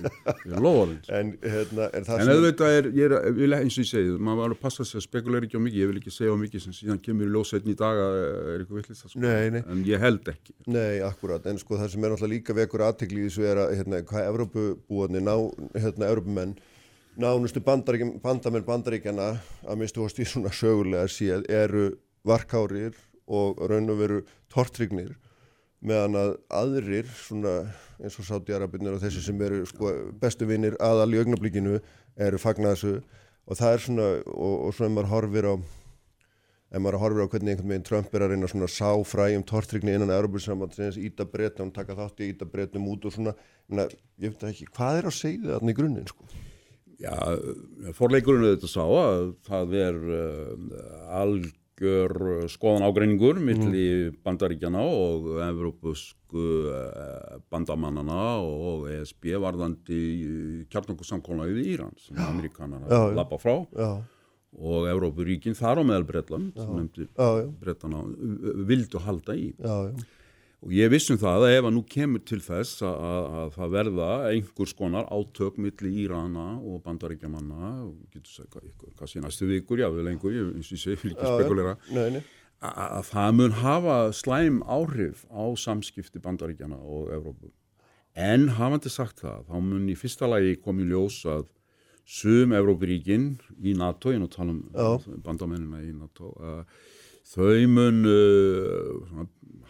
ég lofa því. en hérna er það En auðvitað er, ég er, vil eins og ég segi, maður var að passa sig að spekulera ekki á mikið, ég vil ekki segja á mikið sem síðan kemur í ljósveitni í dag að er eitthvað villist sko. En ég held ekki. Nei, akkurat, en sko það sem er náttúrulega líka vekur aðtekli í þessu er að hérna, hvað Evrópubúarnir, ná, hérna, Evrópumenn, nánustu bandaríkjum, bandamenn bandaríkjana að minnstu hóst í svona sögulega séð eru varkárir og raun og veru tortrygnir meðan að aðrir svona eins og Sáti-Arabinir og þessi sem eru sko, bestu vinnir aðal í augnablíkinu eru fagnar þessu og það er svona og, og svona ef maður horfir á ef maður horfir á hvernig einhvern veginn Trump er að reyna svona sá fræjum tortrygni innan Európa-sambandsins, íta breytum, taka þátt í íta breytum út og svona, ég, ég veit ekki, hvað er að segja þarna í grunninn sko? Já, forleikurinn auðvitað sá að það er uh, algjör skoðan ágreiningur milli bandaríkjana og evrópusku uh, bandamannana og ESB varðandi kjarnokkursamkólaðið í Íran sem já. lappa frá. Já, og Evrópuríkin þar á meðal Bretland sem nefndi Bretana vildu halda í. Já, já, og ég vissum það að ef að nú kemur til þess að, að, að það verða einhvers konar átök milli Írana og bandaríkjamanna og getur sagt hvað, sé næstu vikur, já, við lengur ég, eins og ég segi, vil ekki spekulera. Nei, nei, að, að það mun hafa slæm áhrif á samskipti bandaríkjana og Evrópu. En hafandi sagt það, þá mun í fyrsta lagi komið ljós að sum Evrópuríkin í NATO, ég nú að tala um bandamennina í NATO, uh, þau mun uh, svona,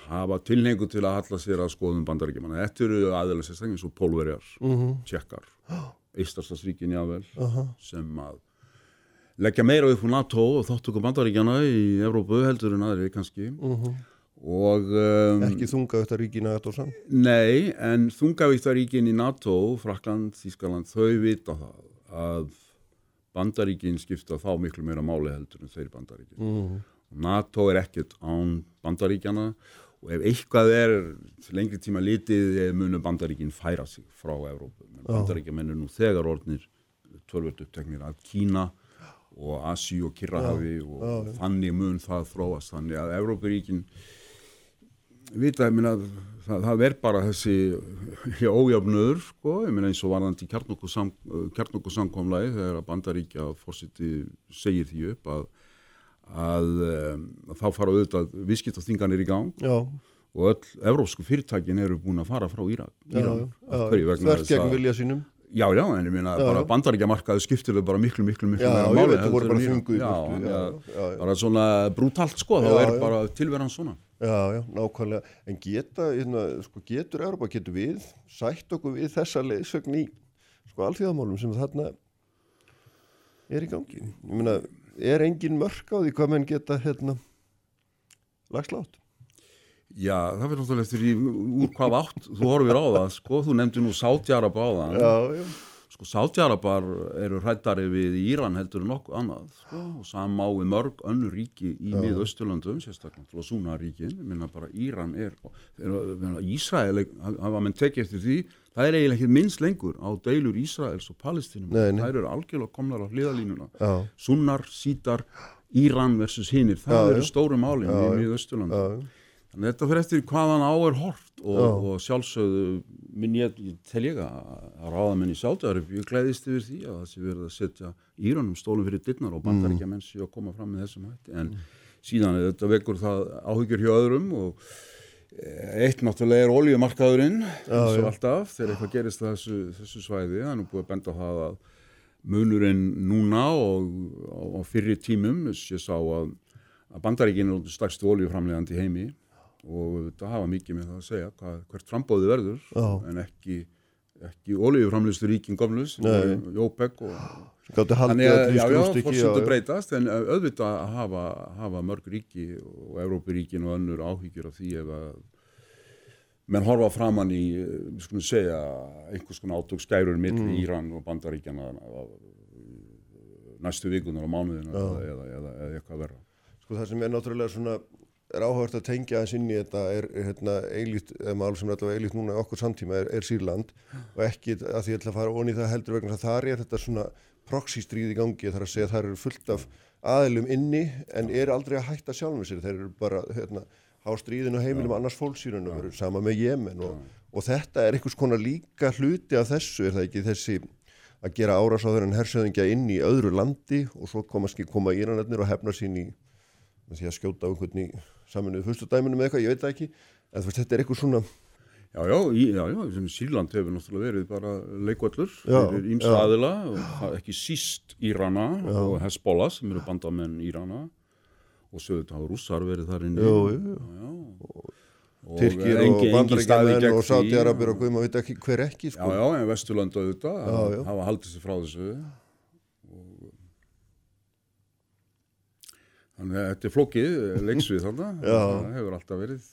hafa tilhengu til að halla sér að skoðum bandaríkjamanna. Þetta eru aðeins sérstaklega eins og pólverjar, mm -hmm. tjekkar, Eistarstadsríkin jável, sem að leggja meira upp á NATO og þáttöku bandaríkjana í Evrópu heldur en aðri kannski. Og um, ekki þunga þetta ríkina þetta og sann. Nei, en þungavíktaríkin í NATO, Frakland, Þískaland, þau vita það að bandaríkin skipta þá miklu meira máli heldur en þeir bandaríkin. Mm. NATO er ekkert án bandaríkjana og ef eitthvað er lengri tíma litið eh, munu bandaríkin færa sig frá Evrópu. Men bandaríkjamenn er nú þegar orðnir tölvöld uppteknir að Kína og Asi og Kirrahafi og þannig mun það þróast. Þannig að Evrópuríkin vita, ég meina, það, það er bara þessi já, ójafnöður, sko, eins og varðandi kjarnokkursamkomlæði þegar að bandaríkja fórsiti segir því upp að, að, að þá fara auðvitað viðskiptaþinganir í gang Já, og öll evrópsku fyrirtækin eru búin að fara frá Írak. þvert gegn vilja sínum. Já, já, en ég meina bara bandaríkjamarkaðu skiptir þau bara miklu, miklu, miklu Já, ég veit, þú voru bara þunguð bara svona brútalt sko, þá er bara tilveran svona. Já, já, nákvæmlega. En geta, hérna, sko, getur Európa, getur við sætt okkur við þessa leiðsögn í sko, alþjóðamálum sem þarna er í gangi? Ég meina, er engin mörk á því hvað menn geta, hérna, lagslátt? Já, það fyrir náttúrulega eftir í, úr hvað átt þú horfir á það, sko, þú nefndi nú Sáttjarab á það, Já, já. Sko Sáttjarabar eru hrættari við Íran heldur en nokkuð annað, sko, og sama á við mörg önnur ríki í miðausturlöndum, sérstaklega til að súna ríkin, minna bara Íran er, er Ísrael, hafa menn tekið eftir því, það er eiginlega ekki minnst lengur á deilur Ísraels og Palestinum, Nei, nei. þær eru algjörlega komnar á hliðalínuna, Já. sunnar, sítar, Íran versus hinnir, það Já, eru stóru málin Já, í já. Þannig að þetta fyrir eftir hvaðan á er hort og, og sjálfsögðu minn ég, tel ég að, að ráðamenn í Sátaðarif, ég glæðist yfir því að það sé verið að setja Íranum stólum fyrir dittnar og bandaríkja menn séu að koma fram með þessum hætti. En síðan er þetta vekur það áhyggjur hjá öðrum og eh, eitt náttúrulega er oljumarkaðurinn eins og alltaf þegar eitthvað gerist þessu, þessu svæði, það er nú búið að benda á það að munurinn núna og á fyrri tímum, ég sá að, að bandaríkinn er stærstu oljuframlegandi í heimi og það hafa mikið með það að segja hvað, hvert frambóði verður Já. en ekki, ekki olíuframlistu ríkin og Gáttu haldið Þannig að, skrúfstykki, fórsendur já. breytast, en uh, auðvitað að hafa, hafa mörg ríki og Evrópuríkin og önnur áhyggjur af því ef að menn horfa framann í, skulum segja, einhvers konar átök skærur milli Mm. Íran og Bandaríkjana næstu vikunar og mánuðina eða, eða, eða, eða eitthvað verra. Sko það sem er náttúrulega svona er áhört að tengja aðeins inn í þetta er hérna, eilít, eða mál sem er allavega eilít núna okkur samtíma er, er Sýrland. Og ekki að því ég ætla að fara onni það heldur vegna þess þar er þetta svona proxy stríð í gangi þar að segja að þar eru fullt af aðilum inni en eru aldrei að hætta sjálfum sér. Þeir eru bara hérna, á stríðinu heimilum annars fólksýrunum eru sama með Jemen og, og þetta er einhvers konar líka hluti af þessu er það ekki þessi að gera árásáður en hersöðingja inn í öðru landi og svo koma, koma íranarnir og hefna sín í með því að skjóta á einhvern í saminuðu fyrstudæminu með eitthvað, ég veit það ekki en þú veist, þetta er eitthvað svona Já, já, í, já, já, sem Sýrland hefur náttúrulega verið bara leikvallur Já, fyrir ímsa já. aðila og það- ekki síst Írana og Hezbollah sem eru bandamenn Írana og þetta hafa rússar verið þar Já, og Tyrkir og gegn og því. Sátiarabir og guðma veit ekki hver ekki Já, sko. já, en Vesturlanda auðvitað Já, já. hafa haldið sér frá þessu þannig að þetta er flókið leiksvið þarna, Já. það hefur alltaf verið.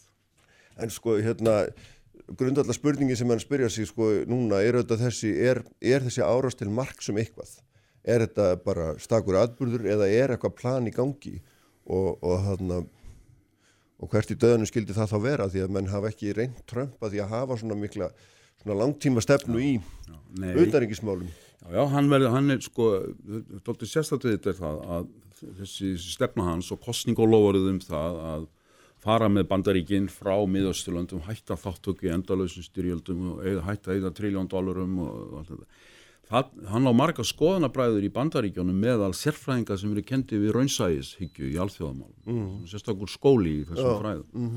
En sko hérna grundallar spurningi sem hann spyrja sig sko núna er auðvitað þessi er, er þessi árast til mark sem eitthvað? Er þetta bara stakur atburður eða er eitthvað plan í gangi? Og, og þarna og hvert í döðinu skildi það þá vera? Því að menn hafa ekki reynd trömpa því að hafa svona mikla svona langtíma stefnu í Nei. utanríkismálum. Já, já, hann verður, hann er sko, dóttir sérstættið þetta er það að þessi stefna hans og kostningólófarið um það að fara með bandaríkinn frá miðausturlöndum, hætta þáttöku í endalösum styrjöldum og hætta eða triljón dólarum og, allt þetta. Það, hann á marga skoðanabræður í bandaríkjónum meðal sérfræðinga sem eru kendið við raunsæðishyggju í alþjóðamálum, mm. sérstakur skóli í þessum fræðum.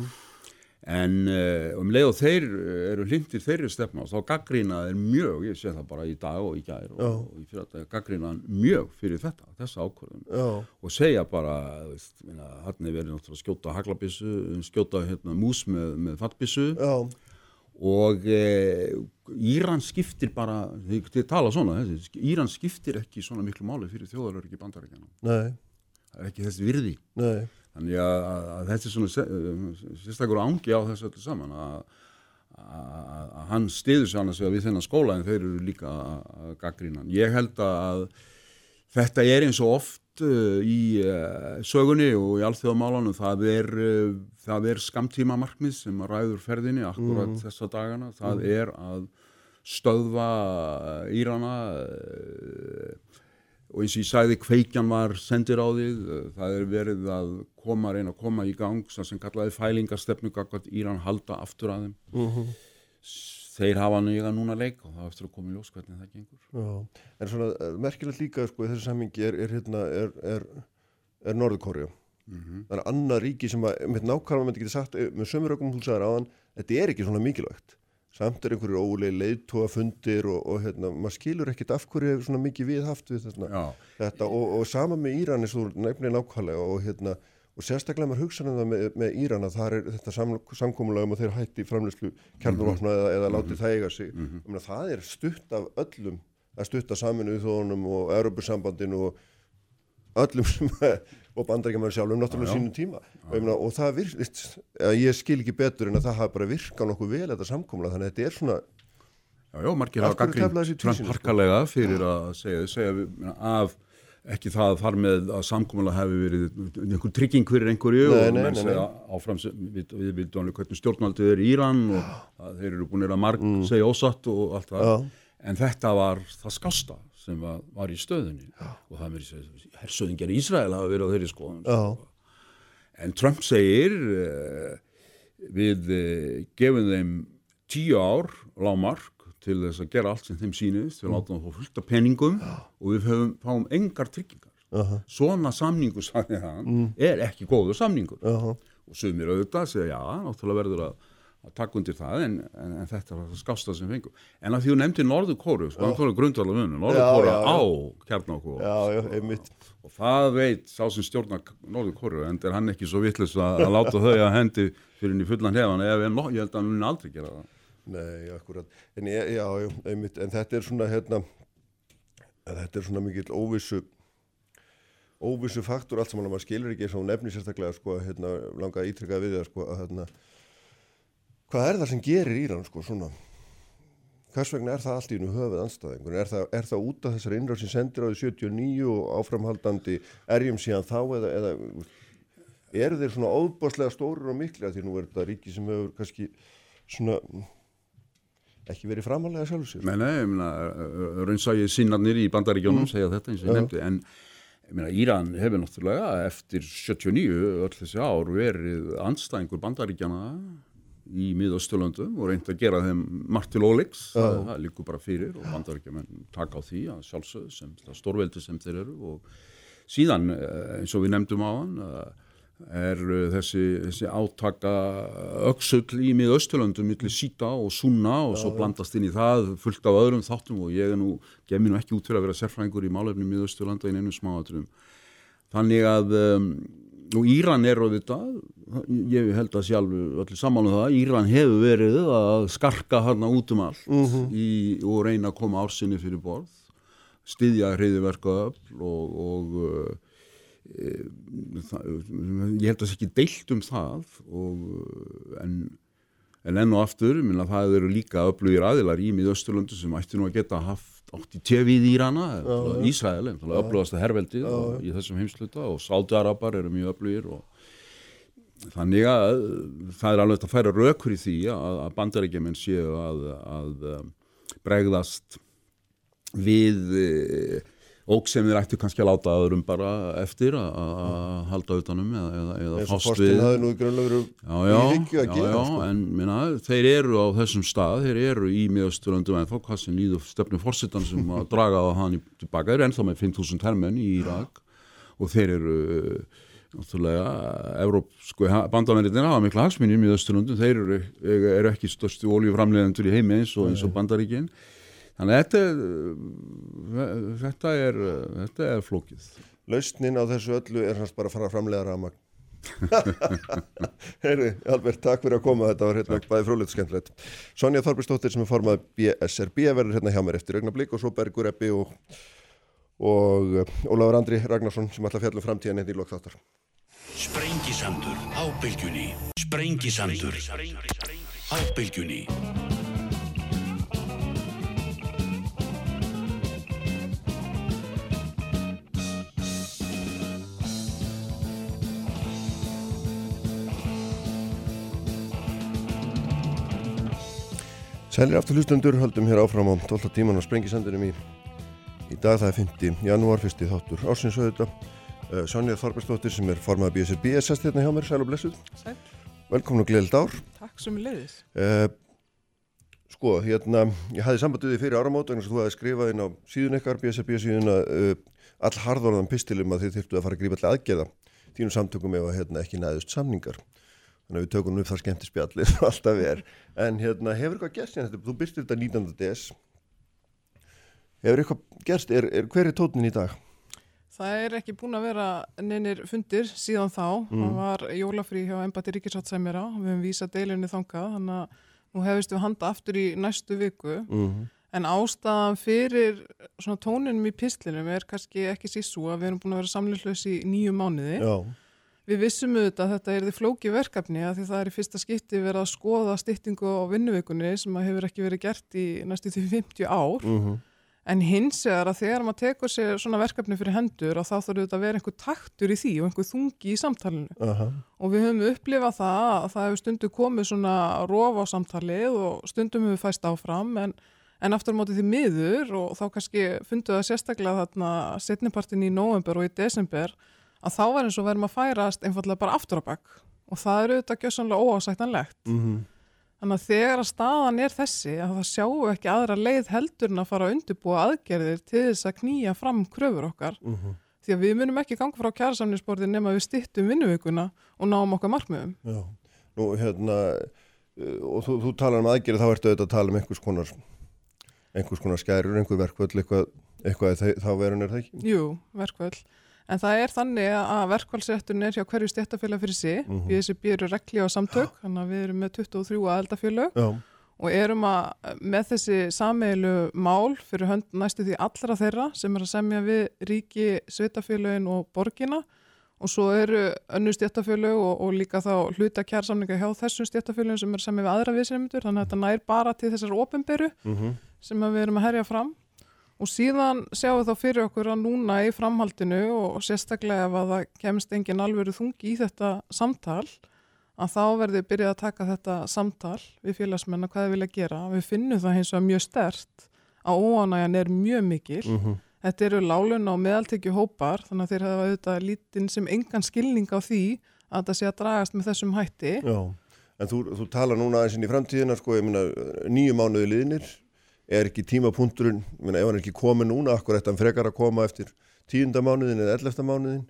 En uh, um leið og þeir eh, eru hlindir þeirri stefna þá gaggrina er mjög, ég sé það bara í dag og í gær og, og í fyrir þetta gaggrina mjög fyrir þetta, þessa ákvörðun. Já. og segja bara, hann er verið náttúrulega að skjóta haglabissu, skjóta hérna, mús með, með fattbissu og eh, Íran skiptir bara, þið, tala svona, þessi, Íran skiptir ekki svona miklu máli fyrir þjóðaröryggi bandarækjana, nei, það er ekki þessi virði. nei Þannig að, þetta er svona uh, sérstakur ángi á þessu öllu saman að, að, að hann stiður sér annars við þennan skóla en þeir eru líka að, hann. Ég held að þetta er eins og oft uh, í uh, sögunni og í alþjóðamálunum það er, er skamtíma markmið sem ræður ferðinni akkurat þessa dagana. Það er að stöðva Írana og eins og ég sagði kveikjan var sendir á þig. Það er verið að koma, reyna að koma í gang sem sem kallaði fælingarstefnu gagvart Íran halda aftur að þeim. Þeir hafa nýga núna leik og það eftir að koma í ljós hvernig það gengur. Já, en svona eh, merkilegt líka sko í þessu sammingi er, er hérna er, er, er Norðurkóriða það er annað ríki sem að með nákvæmlega eh, með sömur ökum þú sagðir áðan þetta er ekki svona mikilvægt samt er einhverju ólega leiðtóa fundir og, og hérna, maður skilur ekkit af hverju er svona mikið viðhaft við Já. þetta og, og sama með Íran eins og nefnir nákvæmlega og hérna og sérstaklega maður hugsa um það með, með Íran að það er þetta sam, samkomulega um að þeir hætti framlýslu kjarnurvopna eða, eða láti það eiga sig mm -hmm. það er stutt af öllum það er stutt af saminuðu þóðunum og Europasambandinu og öllum sem og bandaríkjumar sjálfum náttúrulega sínum tíma og, og það virkt, ég skil ekki betur en að það hafa bara virkað nokkuð vel þetta samkomulega þannig að þetta er svona Já, já, margir Af hafa gaggrínt Trump sko? harkalega fyrir að segja, segja við, af ekki það þar með að samkomulega hefði verið einhver trygging fyrir einhverju Nei, og nei, menn nei, segja áfram við, við vildum alveg hvernig stjórnaldið er í Íran og að þeir eru búin að marg segja ósatt og allt það Mm. Já. en þetta var það skásta sem var, var í stöðunni og það mér segja, hersöðingar í Ísrael hafa verið á þeirri skoðun Já. sko. en Trump segir uh, við uh, gefum þeim tíu ár lámark til þess að gera allt sem þeim sýnist við látum það fá fullt af peningum og við höfum, fáum engar tryggingar Aha. svona samningu, sagði hann er ekki góður samningur Aha. og sumir auðvitað segja, já, náttúrulega verður að, að taka undir það en, en, en þetta var það skásta sem fengu en að því þú nefndi Norður Kóru sko, hann tóra grundvallar munum, Norður Kóru á kjarnáku Já, já, einmitt. og það veit sá sem stjórna Norður Kóru en er hann ekki svo vitlis að, að láta þau að hendi fyrir henni fullan hefan ef ég, ég held að hann muni aldrei gera það. Nei, akkurat. En ég, já, já, einmitt, en þetta er svona, hérna, þetta er svona mikill óvissu, óvissu faktor allt saman. Að maður skilur ekki eins og hún nefnir sérstaklega, sko, hérna, langa að ítrykka við það, sko, að hérna, hvað er það sem gerir Íran, sko, svona, hvers vegna er það allt í nú höfuð anstæðingur? Er er það út af þessari innráð sem sendir á því 79 og áframhaldandi erjum síðan þá eða, eða eru þeir svona óbáslega stórir og mikli að því nú er þetta ríki sem hefur kannski svona ekki verið framalega sjálfur sér. Nei, nei, ég meina, raunsægi sinnarnir í bandaríkjónum segja þetta eins og ég nefndi en ég meina, Íran hefur náttúrulega eftir 79 öll þessi ár verið andstæðingur bandaríkjana í miðausturlöndum og reyndi að gera þeim margt til óleiks, það, það líkur bara fyrir og bandaríkjaman taka á því að sjálfsögðu sem stórveldi sem þeir eru og síðan eh, eins og við nefndum á hann er eh, þessi, þessi átaka öksull í miðausturlöndum millir síta og súna og svo blandast inn í það fullt af öðrum þáttum og ég er nú, gef mér nú ekki út fyrir að vera sérfræðingur í málefni miðausturlanda í einu smáatrum þannig að um, og Íran er þetta ég held að sjálf allir saman um það Íran hefur verið að skarka hana út um allt í, og reyna að koma ársinni fyrir borð styðja hreiðiverka öll og, og uh, e, það, ég held að það sé ekki deilt um það og, uh, en, en enn og aftur minna, það eru líka öflugir aðilar í miðausturlöndu sem ætti nú að geta haft átt í tefið í Írana, Ísrael öflugasta herveldið og, í þessum heimsluta og Sáldarabar eru mjög öflugir og þannig að það er alveg að færa rökur í því að, að bandaríkjumenn séu að, að um, bregðast við óg sem þeir ættu kannski að láta öðrum bara eftir að- halda utanum eða, eða, eða eins og fást Forstin við. hafði nú grunlega verið já, í hyggju að já, gera já, sko. en minna, þeir eru á þessum stað, þeir eru í miðausturlöndum en þá hvað sem líður stefnu fórsetan sem að draga á hann í- tilbaka, þeir eru ennþá með 5.000 hermenn í Írak og þeir eru uh, náttúrulega, Evrópsku bandamennir hafa mikla hagsminni í miðausturlöndum, þeir eru, eru ekki störstu oljuframlegendur í heimi eins og, eins og bandaríkin þannig að þetta er, uh, þetta er, uh, þetta er flókið. Lausnin á þessu öllu er hans bara að fara framlega rafmagn. Heyri, Albert, takk fyrir að koma. Þetta var hérna bæði frólitt skemmtilegt. Sonja Þorbjörnsdóttir sem er formað BSRB verður hérna hjá mér eftir augnablík og svo Bergur Ebbi og, og uh, Ólafur Andri Ragnarsson sem ætla að fjalla um framtíðan hérna í lokþáttar Sprengisandur á bylgjunni. Sprengisandur á Sælir aftur hlustundur, höldum hér áfram á 12 tíman á sprengisendunum í, í dag það er 5. janúar, fyrsti þáttur ársins auðvitað. Uh, Sonja Þorbjörnsdóttir sem er formað BSRB er sest hérna hjá mér, sæl og blessuð. Sæl. Velkomin og gleðild ár. Takk sem leiðis. Uh, sko, hérna, ég hafði sambandið því fyrir áramót sem þú hafði skrifað inn á síðun ykkar, BSRB síðuna, uh, all harðorðan pistilum að þið þyrftu að fara að grípa allir aðgeða þínum samtökum ef að hérna, ekki næðust samningar. Þannig að við tökum upp það skemmti spjallir og alltaf er. En hérna, hefur eitthvað gerst hérna, þetta? þú byrstir þetta 19. des. Hefur eitthvað gerst, er, er, hver er tónin í dag? Það er ekki búin að vera neynir fundir síðan þá. Það var jólafrí hjá Embati Ríkisáttsæmira. Við hefum vísað deilunni þangað. Þannig að nú hefist við handa aftur í næstu viku. Mm En ástæðan fyrir svona tóninum í pislinum er kannski ekki svo að við erum búin að vera samlilslaus í nýju mánuði. Já, Við vissum auðvitað að þetta er því flóki verkefni að því það er í fyrsta skipti verið að skoða styttingu á vinnuvikunni sem að hefur ekki verið gert í næstu því 50 ár. mm En hins vegar að þegar maður tekur sér svona verkefni fyrir hendur og þá þarf auðvitað að vera einhver taktur í því og einhver þungi í samtalenu. aha, Og við höfum upplifað það að það hefur stundu komið svona rof á samtalið og stundum hefur fæst áfram en, en aftur á móti því miður og þá kannski fundu það sérstaklega þarna setnipartin í november og í desember að þá var eins og verðum að færast einfallega bara aftur á bakk og það eru auðvitað gjössanlega óásættanlegt. mm Þannig að þegar að staðan er þessi að það sjáum við ekki aðra leið heldur en að fara að undirbúa aðgerðir til þess að knýja fram kröfur okkar mhm, því að við munum ekki ganga frá kjærasamninsborði nema við styttum vinnuvikuna og náum okkar markmiðum. já. Nú, hérna, uh, og þú, þú talar um aðgerið þá ertu auðvitað að tala um einhvers konar einhvers konar skærur, einhver verkvöld eitthvað, eitthvað þá verun er það ekki Jú, verkvöld. En það er þannig að verkvælsrétturinn er hjá hverju stéttafélag fyrir sig. Mm Mhm. -hmm. BSB eru regli á samtök, þannig að við erum með 23 aðeldafélag og erum að með þessi sameilu mál fyrir hönd næstu því allra þeirra sem er að semja við ríki, sveitafélagin og borgina og svo eru önnu stéttafélag og, og líka þá hluta kjærsamninga hjá þessum stéttafélagin sem er að semja við aðra viðsefndur, þannig að þetta nær bara til þessar ofinberu mhm, sem að við erum að herja fram og síðan sjáum við þá fyrir okkur að núna í framhaldinu og sérstaklega ef að það kemst engin alvöru þungi í þetta samtal að þá verði byrjað að taka þetta samtal við félagsmenn að hvað þið vilja gera. Við finnum það hins vegar mjög stert að óanægjan er mjög mikil. mhm, Þetta eru lálun og meðaltekju hópar þannig að þeir hafa auðvitað lítinn sem engan skilning á því að þetta sé að dragast með þessum hætti. já En þú, þú talar núna aðeins inn í framtíðina sko, ég meina, nýju mánuði liðnir er ekki tímapunkturinn, ef hann er ekki komið núna, akkur ætti hann frekar að koma eftir tíunda mánuðin eða ellefta mánuðin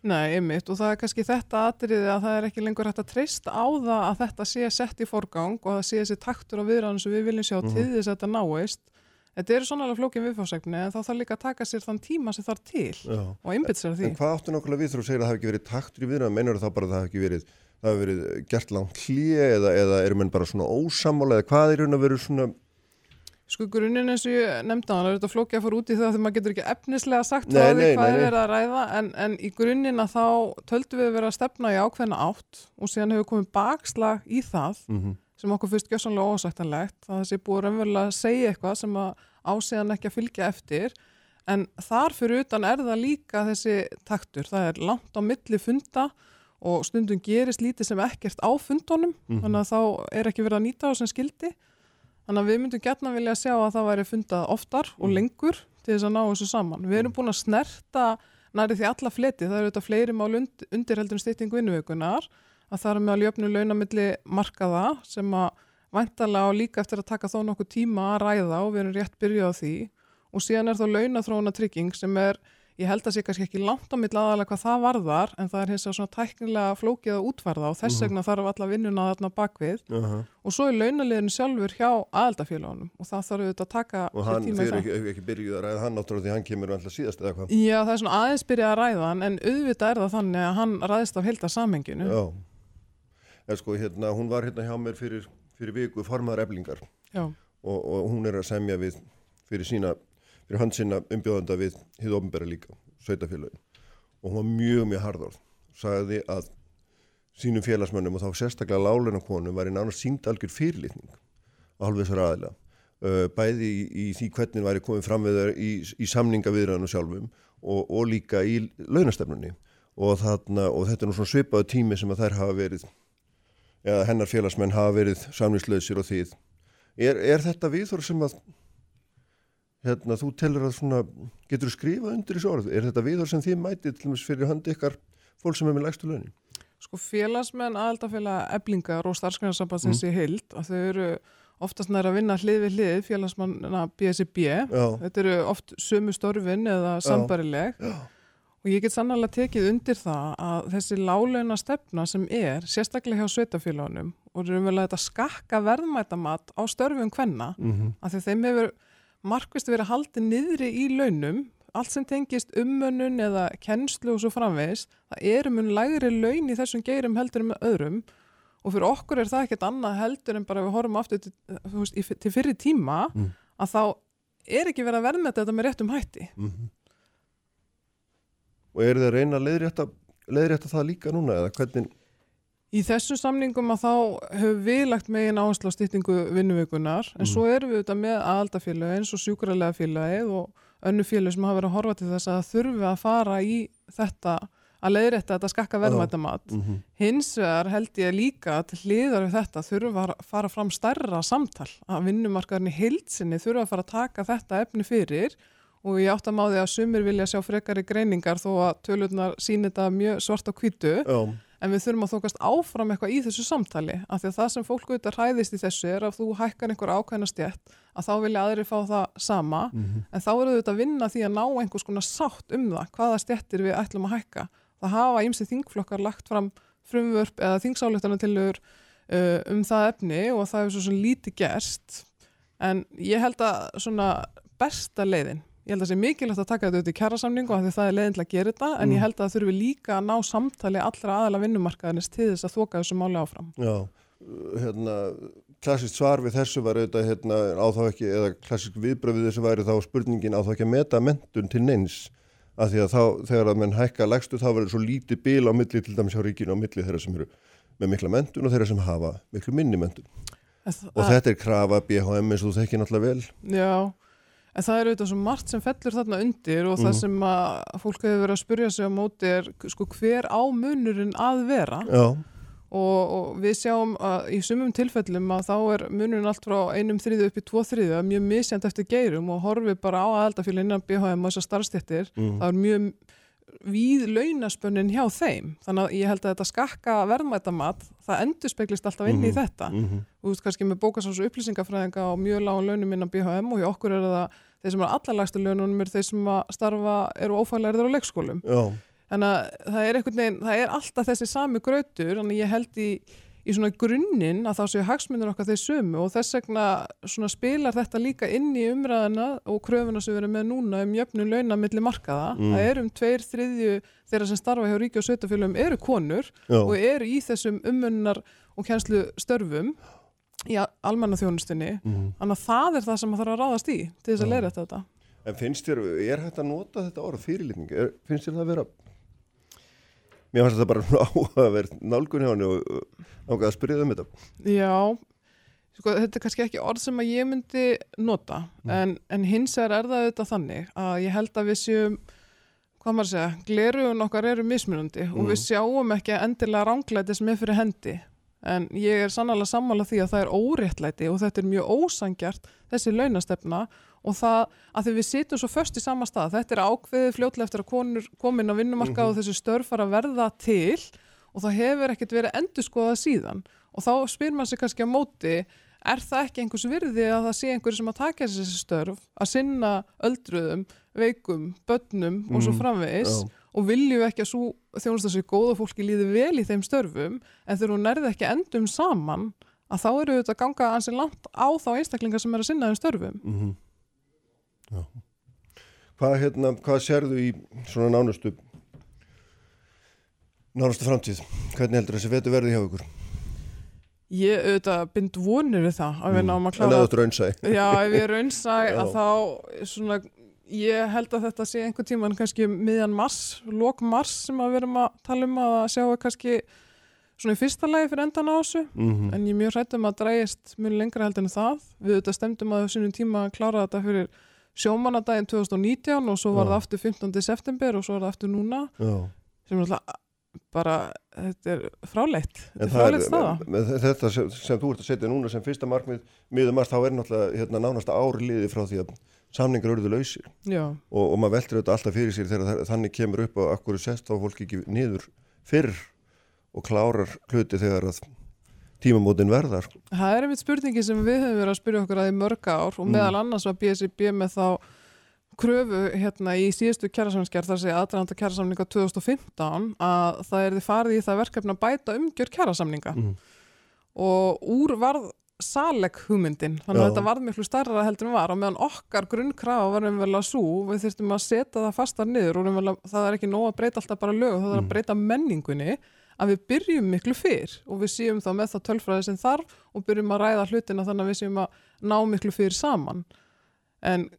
Nei, einmitt og það er kannski þetta atriði að það er ekki lengur hægt að treysta á það að þetta sé sett í forgang og að það sé þessi taktur á viðræðan sem við viljum sjá til þess að þetta náist. Þetta eru svona alveg flókin viðfársegni en þá þarf líka að taka sér þann tíma sem þarf til Já. og einbytt sér því. En hvað áttu nákvæmlega við þú segir að það hafi ekki verið taktur í viðræðum, meinar það bara að það hafi ekki verið, það hafi verið gert langt hlýja eða, eða eru menn bara svona ósamála eða hvað er að vera svona, Sko grunninn eins og ég nefndi á hann er þetta flóki að fara út í það því maður getur ekki efnislega sagt Nei, frá því nei, hvað nei, er nei. verið að ræða en, en í grunninn að þá töldum við vera að stefna í ákveðna átt og síðan hefur komið bakslag í það mm sem okkur fyrst gjössanlega ósættanlegt það sé búið raunverulega að segja eitthvað sem að ásíðan ekki að fylgja eftir. En þar fyrir utan er það líka þessi taktur, það er langt á milli funda og stundum gerist lítið sem ekkert á fundunum þannig að þannig að við myndum gætna vilja sjá að það væri fundað oftar og lengur til þess að ná þessu saman. Við erum búin að snerta næri því alla fleti, það eru þetta fleiri mál und, undir heldur stytting vinnuveikunar að það er með að ljöfnu launamilli markaða sem að væntalega á líka eftir að taka þó nokkuð tíma að ræða og við erum rétt byrjuð á því. Og síðan er þá launathróuna trygging sem er, ég held að sé kannski ekki langt á milli aðalega hvað það varðar en það er hins vegar svona tæknilega flókið að útvarða og þess vegna þarf alla vinnuna þarna bakvið -huh. og svo er launaliðin sjálfur hjá aðaldafélagunum og það þarf auðvitað að taka og hann, þið eru það. ekki, ekki byrjuð að ræða hann náttúrulega því hann kemur alltaf síðast eða hvað. Já, það er svona aðeins byrjað að ræða hann en auðvitað er það þannig að hann ræðist af heilda samhenginu. Já, en sko hérna, hún var hérna hjá mér fyrir, fyrir viku fyrir hans sinna umbjóðanda við hið ofnbæra líka, sveitafélagin og hún var mjög mjög harðorð. Sagði að sínum félagsmönnum og þá sérstaklega láluna konum var í nánast sínd algjör fyrirlitning á halvu þessar aðila. Bæði í, í því hvernig væri komið fram við þær í, í samninga viðræðinu sjálfum og, og líka í launastefnunni. Og, þarna, og þetta er nú svona svipaðu tími sem að þær hafa verið eða hennar félagsmenn hafa verið samlýslausir og þið. Er, er þetta viðhor sem að hérna, þú telur að svona getur skrifað undir þessu orð? Er þetta viðhor sem þið mætið til dæmis fyrir handi ykkar fólk sem er með lægstu launin? Sko félagsmenn aðaldafélag eblingar og starfsgrænarsambandsins í heild að þau eru oftast næra að vinna hlið við hlið félagsmanna BSB. Já, Þetta eru oft sömu störfin eða sambarileg já, og ég get sannlega tekið undir það að þessi láleina stefna sem er sérstaklega hjá sveitafélagunum og þetta skakka verðmætamat á störfum hvenna mm af því þeim hefur markvist verið haldið niðri í launum allt sem tengist ummönnun eða kennslu og svo framvegis, það eru mun lægri laun í þessum geirum heldur en með öðrum og fyrir okkur er það ekkert annað heldur en bara við horfum aftur til, veist, til fyrir tíma Mm. að þá er ekki verið að verðmeta þetta með réttum hætti. og eru þið að reyna að leiðrétta, leiðrétta það líka núna eða hvernig Í þessum samningum að þá höfum við lagt megin áherslu á styttingu vinnuvikunar en svo erum við auðvitað með aðaldafélagi eins og sjúkralega félagið og önnu félagi sem hafa verið að horfa til þess að þurfi að fara í þetta að leiðrétta þetta skakka verðmættamat. mm -hmm. Hins vegar held ég líka að til hliðar við þetta þurfa að fara fram stærra samtal að vinnumarkaðurinn í heilsinni þurfa að fara að taka þetta efni fyrir og ég átt að má því að sumir vilja sjá frekari greiningar þó að tölurnar sín þetta mjög svart á hvítu Já, en við þurfum að þókast áfram eitthvað í þessu samtali af því að það sem fólk auðvitað hræðist í þessu er að þú hækkar einhver ákveðna stjætt að þá vilja aðri fá það sama. En þá eru auðvitað að vinna því að ná einhvers konar sátt um það hvaða stjættir við ætlum að hækka. Það hafa ímsi þingflokkar lagt fram frumvörp eða þingsáleitana tilur uh, um það efni og það hefur svo lítið gerst. En ég held að svona besta leiðin ég held að það sé mikilvægt að taka þetta út í kjærasamningu af því það er leiðin til að gera þetta en ég held að það þurfi líka að ná samtali allra aðala vinnumarkaðinist til þess að þoka þessu máli áfram Já, hérna, klassist svar við þessu var auðvitað hérna, á þá ekki, eða klassist viðbröð við þessu væri þá spurningin á þá ekki að meta mentun til neins, af því að þá þegar að menn hækka legstu þá verður svo lítið bil á milli til dæmis á ríkinu á milli þeirra sem eru með mikla mentun og þeirra sem hafa miklu minni mentun. Og þetta er krafa BHM eins og þú þekkir náttúrulega vel. Já, en það er auðvitað svo margt sem fellur þarna undir og það sem að fólk hefur verið að spurja sig á móti er sko hver á munurinn að vera? Og, og við sjáum að í sumum tilfellum að þá er munurinn allt frá einum þriðu upp í tvo þriðu mjög misjænt eftir geirum og horfi bara á aðaldafíl innan BHM og þessar starfstéttir það er mjög víð launaspönnin hjá þeim. Þannig að ég held að þetta skakka verðmættamat það endur speglist alltaf inn í þetta. þú veist kannski með bókasás og upplýsingafræðinga og mjög lágum launum innan BHM og hjá okkur er það þeir sem er allarlægstu laununum er þeir sem að starfa eru ófælæriður á leikskólum. Já, þannig að það er veginn, það er alltaf þessi sami grötur, þannig að ég held í í svona grunninn að þá séu hagsmunir okkar þeir sömu og þess vegna svona spilar þetta líka inn í umræðina og kröfuna sem við erum með núna um jöfnum launa milli markaða, það er um tveir þriðju þeirra sem starfa hjá ríki og sveitafélagum eru konur Já. og eru í þessum umönnar og kjænslu störfum í almannaþjónustinni þannig að það er það sem maður þarf að ráðast í til þess að leira þetta. En finnst þér, er hægt að nota þetta orð fyrirlitning? Finnst þér það að vera, mér fannst þetta bara áhugaverð nálgun hjá henni og ákveða að spyrja um þetta. Já, sko, þetta er kannski ekki orð sem að ég myndi nota en, en hins er það auðvitað þannig að ég held að við séum hvað maður að segja, glerugun okkar eru mismunandi og við sjáum ekki endilega ránglæti sem er fyrir hendi en ég er sannlega sammála því að það er óréttlæti og þetta er mjög ósangjart þessi launastefna og það að því við sitjum svo först í sama stað. Þetta er ákveðið fljótlega eftir að konur komin á vinnumarka og þessi störf fara að verða til og það hefur ekkert verið endurskoðað síðan. Og þá spyr maður sig kannski á móti er það ekki einhvers virði að það sé einhverju sem að taka þessi störf að sinna öldruðum, veikum, börnum og svo framvegis? Já. Og viljum ekki að svo þjónust þessi góða fólki líði vel í þeim störfum en þegar hún nærði ekki endum saman að þá eru þetta að ganga ansi langt á þá einstaklingar sem er að sinna þeim störfum Hvað, hérna, hvað sérðu í svona nánustu, nánustu framtíð? Hvernig heldur þessi vetu verði hjá ykkur? Ég auðvitað bind vonir við það að við náum að En klára eða þú raunsæ. Já, ef ég raunsæ Já. að þá svona, ég held að þetta sé einhver tíman kannski miðjan mars, lok mars sem að við erum að tala um að sjá kannski svona í fyrsta lagi fyrir endan á þessu Mm en ég er mjög hrættum að drægist mjög lengra heldur en það. Við auðvitað stemdum að þessum tíma að klára þetta fyrir sjómanadaginn 2019 og svo var Já. það aftur 15. september og svo var það aftur núna Já. sem er alltaf bara, þetta er fráleitt þetta er fráleitt staða. með, með þetta sem, sem þú ert að setja núna sem fyrsta markmið miður marst, þá er náttúrulega hérna, nánasta ári liði frá því að samningar eruðu lausir og, og maður veldur þetta alltaf fyrir sér þegar þannig kemur upp að akkur sest þá fólk ekki niður fyrr og klárar hluti þegar að tímamótin verðar. það er einmitt spurningi sem við höfum verið að spyrja okkur að í mörg ár og meðal annars var BSIB með þá kröfu hérna í síðustu kjærasamningsgerð þar sé aðdraðanda kjærasamninga 2015 að það er þið farið í það verkefni að bæta umgjör kjærasamninga og úr varð saleg hugmyndin, þannig Já. að þetta varð miklu starra heldur en var. Og meðan okkar grunnkrafa var umverulega svo, við þurftum að setja það fastar niður og umverulega, það er ekki nóg að breyta alltaf bara lög, það er að breyta menningunni að við byrjum miklu fyrr. Og við séum þá með það tölfræði sem þarf og byrjum að ræða hlutina þannig að við séum að ná miklu fyrr saman. En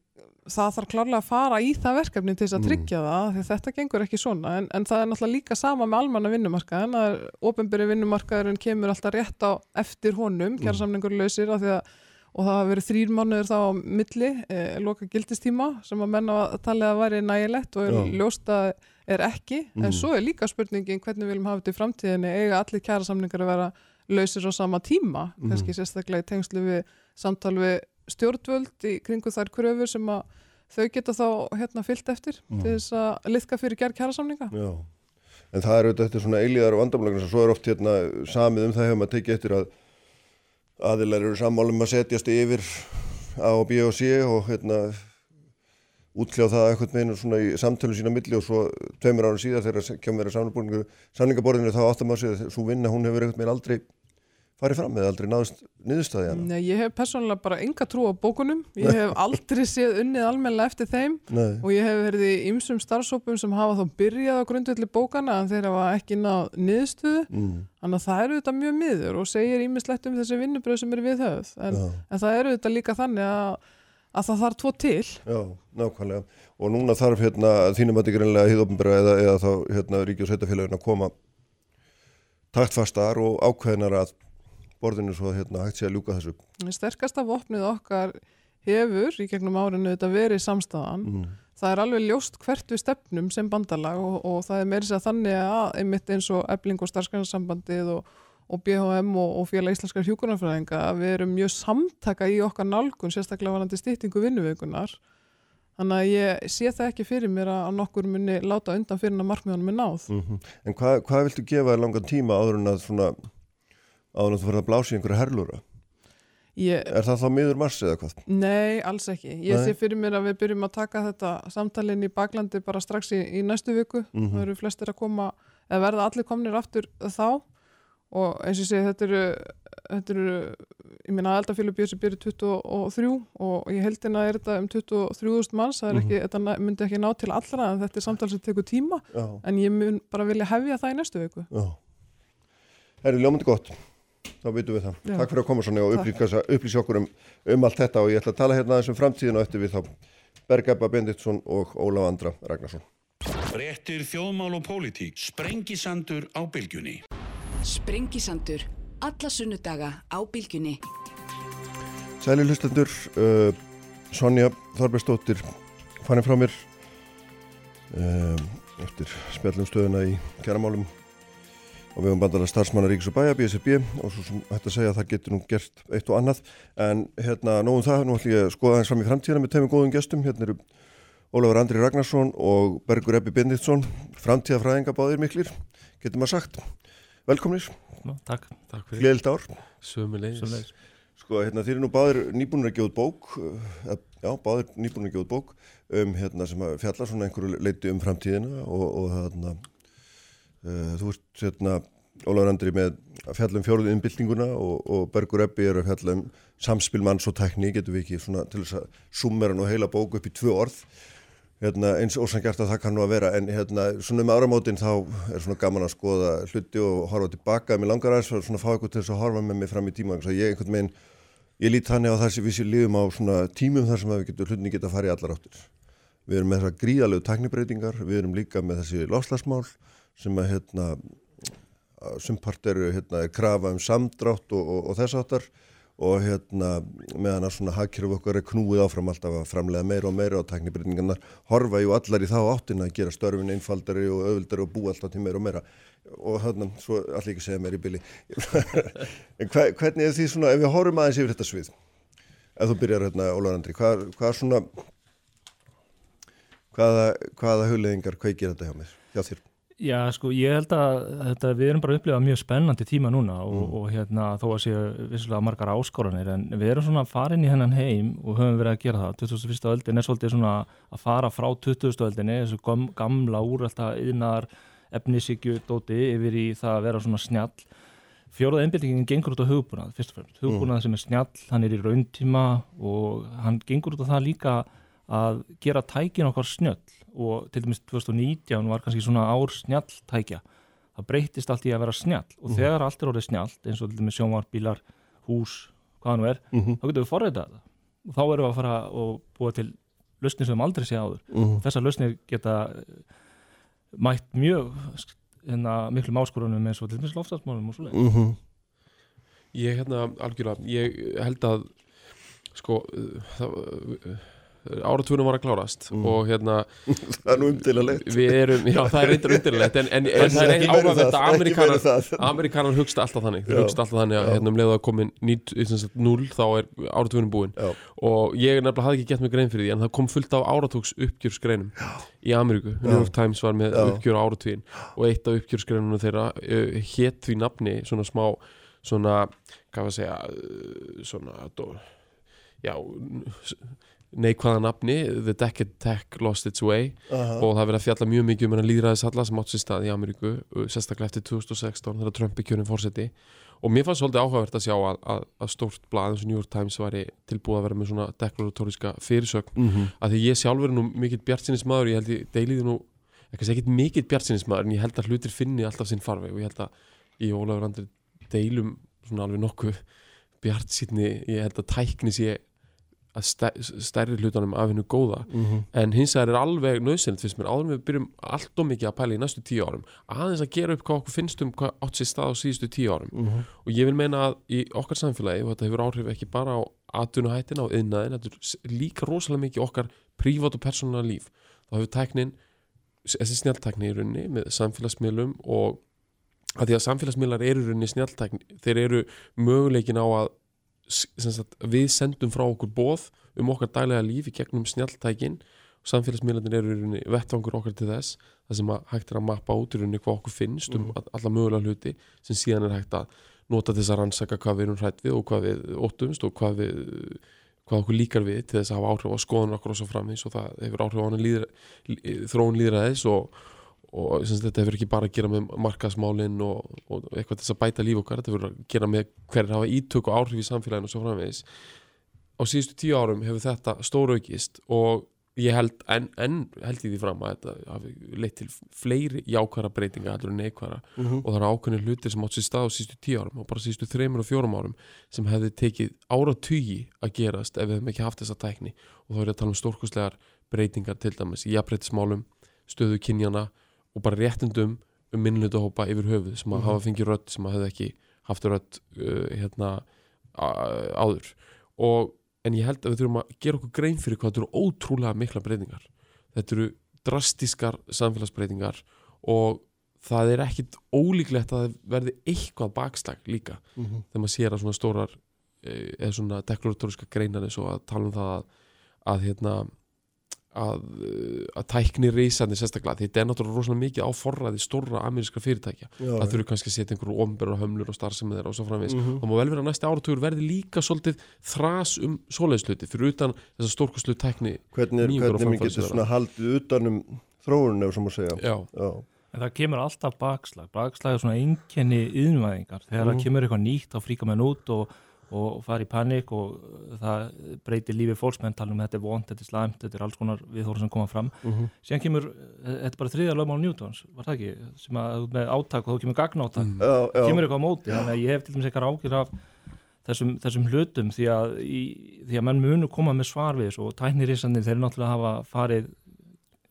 það þarf klárlega að fara í það verkefni til þess að tryggja það því þetta gengur ekki svona. En, en það er náttúrulega líka sama með almanna vinnumarkaðin að ofinbyrði vinnumarkaðurinn kemur alltaf rétt á eftir honum kjærasamningur lausir af því að og það hafa verið þrýr mánuður þá á milli e, loka gildistíma sem að menna að talið að væri nægilegt og er Já. ljóst að er ekki. En svo er líka spurningin hvernig við viljum hafa þetta í framtíðinni. Eiga allir kjærasamningar að vera lausir á sama tíma kannski sérstaklega í tengslu við samtal við stjórnvöld í kringu þær kröfur sem að þau geta þá hérna fyllt eftir til þess að liðka fyrir gerð kjærasamninga Já. En það er auðvitað þetta svona eilíðar og vandamlegna sem svo er oft hérna samið um það hefur maður tekið eftir að aðilar eru sammálum að setjast yfir A og B og C og hérna útkljáð það eitthvað meina svona í samtölu sína milli og svo tveimur ára síðar þegar kemur verið samningaborðinu þá áttum að að svo vinna hún hefur eitthvað meina aldrei farið fram eða aldrei náðust niðurstaði hana? Nei, ég hef persónulega bara enga trú á bókunum. Ég hef aldrei séð unnið almennilega eftir þeim Nei. og ég hef verið í ymsum starfsópum sem hafa þá byrjað á grundvelli bókana en þeir hafa ekki náð niðurstöðu. Mm. Þannig að það eru þetta mjög miður og segir ímislegt um þessi vinnubröð sem eru við höfð. En, en það eru þetta líka þannig að, að það þarf tvo til. Já, nákvæmlega. Og núna þarf hérna þínum að þetta greinlega hýðopnbera eða, eða þá hérna ríki og sveitafélagin að koma taktfastar og ákveðnar að borðinu svo að hérna hægt sé að ljúka þessu. Sterkasta vopnið okkar hefur í gegnum árinu þetta verið samstæðan. Mm. Það er alveg ljóst hvert við stefnum sem bandalag og, og það er meiri sér þannig að einmitt eins og ebling og starfsgrænarsambandið og, og BHM og, og félag íslenskar hjúkunarfræðinga að við erum mjög samtaka í okkar nálgun, sérstaklega varandi stýttingu vinnuveikunar. Þannig að ég sé það ekki fyrir mér að nokkur muni láta undan fyrir en að markmiðanum er náð. Mm En hvað, hvað viltu gefa langan tíma áður en að svona áður en að þú fyrir að blása í einhverja herlúra? Ég, Er það þá miður mars eða hvað? Nei, alls ekki. Ég Nei. sé fyrir mér að við byrjum að taka þetta samtalin í baklandi bara strax í, í næstu viku. Mhm. Það eru flestir að koma, eða verða allir komnir aftur þá og eins og ég segi þetta eru, þetta eru ég meina aðaldafélag bjössi byrju 23 og í heldina er þetta um 23.000 manns, það er Mhm. ekki, þetta næ- myndi ekki ná til allra en þetta er samtal sem tekur tíma Já, en ég mun bara vilja hefja það í næstu viku. já. Það er ljómandi gott. Þá veitum við það. Já. Takk fyrir að koma svona og upplýsa, upplýsa okkur um, um allt þetta og ég ætla að tala hérna aðeins um framtíðin og eftir við þá Bergabba Benditsson og Ólaf Andra Ragnarsson. Fréttir þjóðmál og pólitík. Sprengisandur á bylgjunni. Sprengisandur. Alla sunnudaga á bylgjunni. Sæli hlustendur, uh, Sonja Þorbergsdóttir fannin frá mér um, eftir spjallum stöðuna í kjæramálum og við höfum bandala starfsmanna Ríkis og Bæja, BSB og svo sem hægt að segja að það getur nú gert eitt og annað. En hérna nógum það, nú ætlum ég að skoða aðeins fram í framtíðina með tveimum góðum gestum, hérna eru Ólafur Andri Ragnarsson og Bergur Ebbi Benditsson, framtíðafræðinga báðir miklir, getur maður sagt. Velkomnir, Ná, takk, takk fyrir. Gleðilt ár. Sömulegis Sko, hérna, þeir eru nú báðir nýbúinir að gefa út bók, uh, já, báðir nýbúinir að gefa út bók um, hérna, sem að fjalla svona einhverju leiti um framtíðina og, og hérna, þú ert, hérna, Ólafur Andri með að fjalla um fjóruðu innbyltinguna og, og Bergur Ebbi er að fjalla um samspil manns og tekní, getur við ekki svona til þess að summera nú heila bók upp í tvö orð, hérna, eins ósangjart að það kann nú að vera, en hérna, svona með áramótin þá er svona gaman að skoða hluti og horfa tilbaka, mér langar aðeins að svona fá eitthvað til þess að horfa með mig fram í tíma, þess að ég einhvern veginn Ég lít þannig á þessi við sér lífum á svona tímum þar sem getum hlutinni geta að fara í allar áttir. Við erum með þessar gríðalegu teknibreitingar, við erum líka með þessi lofslagsmál sem að hérna, sumpart eru hérna, krafa um samdrátt og, og, og þess áttar og hérna meðan að svona hagkerfu okkar er knúið áfram alltaf að framlega meira og meira og teknibreitingarnar horfa ju allar í þá áttina að gera störfin einfaldari og öðvildari og búa alltaf til meira og meira. Og hérna, svo allir ekki segja meira í bili. En hva, hvernig er því svona, ef við horfum aðeins yfir þetta svið ef þú byrjar hérna, Ólaður Andri hvað, hvað svona hvaða, hvaða hugleðingar kveikir þetta hjá mér, hjá þér Já, sko, ég held að þetta, við erum bara að upplifa mjög spennandi tíma núna og, og hérna, þó að séu vissulega margar áskoranir en við erum svona farin í hennan heim og höfum verið að gera það 2001. öldin er svolítið svona að fara frá 20. öldinni, þessu gam, gamla úr alltaf yðnar efnisíkju dóti yfir í það að vera svona snjall Fjóruða einbildingin gengur út á hugbúnað, fyrst og fremst. Hugbúnað sem er snjall, hann er í rauntíma og hann gengur út á það líka að gera tækin okkar snjöll og til dæmis 2019 var kannski svona ár snjalltækja. Það breytist allt í að vera snjall og þegar allt er orðið snjallt eins og til dæmis sjónvar, bílar, hús, hvað nú er, þá getum við forreitað það. Og þá erum við að fara og búa til lausnir sem við aldrei sé áður. mm. Þessar lausnir geta eh, mætt mjög hérna, miklum áskorunum eins og til dæmis lofstafsmálum og svoleið. Mm -hmm. Ég hérna algjörlega, ég held að sko uh, það, áratúrunum var að klárast Mm. og hérna það er nú umdililegt við erum, já það er reyndar undirlegt en, en, en það er áhugavert það, að Amerikanar hugsta alltaf þannig, þeir Já. hugsta alltaf þannig að Já. hérna um leiðu að komin 0 þá er áratúrunum búin Já. og ég nefnilega hafði ekki gett mig grein fyrir því en það kom fullt af áratúks uppgjörsgreinum í Ameríku, New York Times var með uppgjör á áratúin og eitt af uppgjörsgreinunum þeirra uh, hétt því nafni svona smá svona, hvað var að segja uh, svona dó, já neikvæða nafni The Decade Tech Lost Its Way Aha. og það er verið að fjalla mjög mikið um hennar líðræðishalla sem átt sér stað í Ameríku uh, sérstaklega eftir 2016 þegar Trump er kjörinn fórseti og mér fannst svolítið áhugavert að sjá að, að, að stórt blað eins og New York Times væri tilbúið að vera með svona deklaratóriska fyrirsögn mm -hmm. að því ég sjálfur er nú mikill bjartsinismæður ég held ég deiliði nú ekki mikill bjartsinismæður en ég held að hlutir finni alltaf sinn farveg og ég held að ég og Ólafur Andri deilum svona alveg nokkuð bjartsýtni, ég held að tækni sé að stæ, stærri hlutunum af hennu góða. En hins vegar er alveg nöðsynlegt fyrst mér áður en við byrjum allt og mikið að pæla í næstu tíu árum aðeins að gera upp hvað okkur finnst um hvað átt sér stað á síðustu tíu árum. Og ég vil meina að í okkar samfélagi og þetta hefur áhrif ekki bara á atvinnuhættina og yðnaðin, þetta er líka rosalega mikið okkar prívat og persónulega líf. Þá hefur tæknin, þessi snjáltækni í rauninni með samfélagsmiðlum og að því að samfélagsmiðlar eru rauninni snjáltækni, þeir eru möguleikin á að við sendum frá okkur bóð um okkar dælega líf í gegnum snjáltækin og samfélagsmiðlarnir eru vettvangur okkar til þess það sem hægt er að mappa út í rauninni hvað okkur finnst um mm. alla mögulega hluti sem síðan er hægt að nota þess að rannsaka hvað við erum hrætt við og hvað við óttumst og hvað við hvað okkur líkar við til þess að hafa áhrif á skoðun okkur og svo framins og það hefur áhrif á líðra, þróun líðræðis og, og syns, þetta hefur ekki bara að gera með markasmálin og, og eitthvað þess að bæta líf okkar þetta hefur að gera með hverjir hafa ítök og áhrif í samfélaginu og svo framins á síðustu tíu árum hefur þetta stóraukist og ég held en, en held ég því fram að þetta hafi leitt til fleiri jákværa breytinga en neikværa Mm -hmm. og það eru ákveðnir hlutir sem átt sér stað á sístu tíu árum og bara sístu þreymur og fjórum árum sem hefði tekið áratugi að gerast ef við hefum ekki haft þessa tækni. Og þá er ég að tala um stórkustlegar breytingar til dæmis í jafnbreytismálum, stöðu kynjana og bara réttindum um minnlutahópa yfir höfuð sem að Mhm. hafa fengið rödd sem að hefði ekki haft rödd uh, hérna áður og en ég held að við þurfum að gera okkur grein fyrir hvað þetta eru ótrúlega mikla breytingar þetta eru drastískar samfélagsbreytingar og það er ekkit ólíklegt að það verði eitthvað bakslag líka Mhm. þegar maður sér að svona stórar eh, eða svona deklaratóriska greinar eins og að tala um það að, að hérna að, eh, að tækni reysandi sérstaklega þetta er náttúrulega rosalega mikið á forræði stórra ameríska fyrirtækja. Já, það þurfi kannski að setja einhverju ofnbæra hömlur og starfsemi þeirra og svo framvegis. Mhm. það má vel vera að næsti áratugur verði líka svolítið þras um svoleiðsluti fyrir utan þessa stórkustlu tækni Hvernig, og hvernig getur svona haldið utanum þróunum ef svo má segja? Já, Já, En það kemur alltaf bakslag, bakslag er svona einkenni yðnvæðingar. Þegar Mhm. það kemur eitthvað nýtt þá fríka menn út og, og fara í panik og það breytir lífi fólksmenn tala um þetta er vond, þetta er slæmt, þetta er alls konar viðhóru sem koma fram. Mhm. Síðan kemur, þetta er bara þriðja lögmál Newtons, var það ekki, sem að með átak og þá kemur gagnátak, Mm. kemur eitthvað á móti, þannig að ég hef til dæmis eitthvað ágjur af þessum, þessum hlutum því að, í, því að menn munu koma með svar við þessu og tæknirísandi þeir náttúrulega hafa farið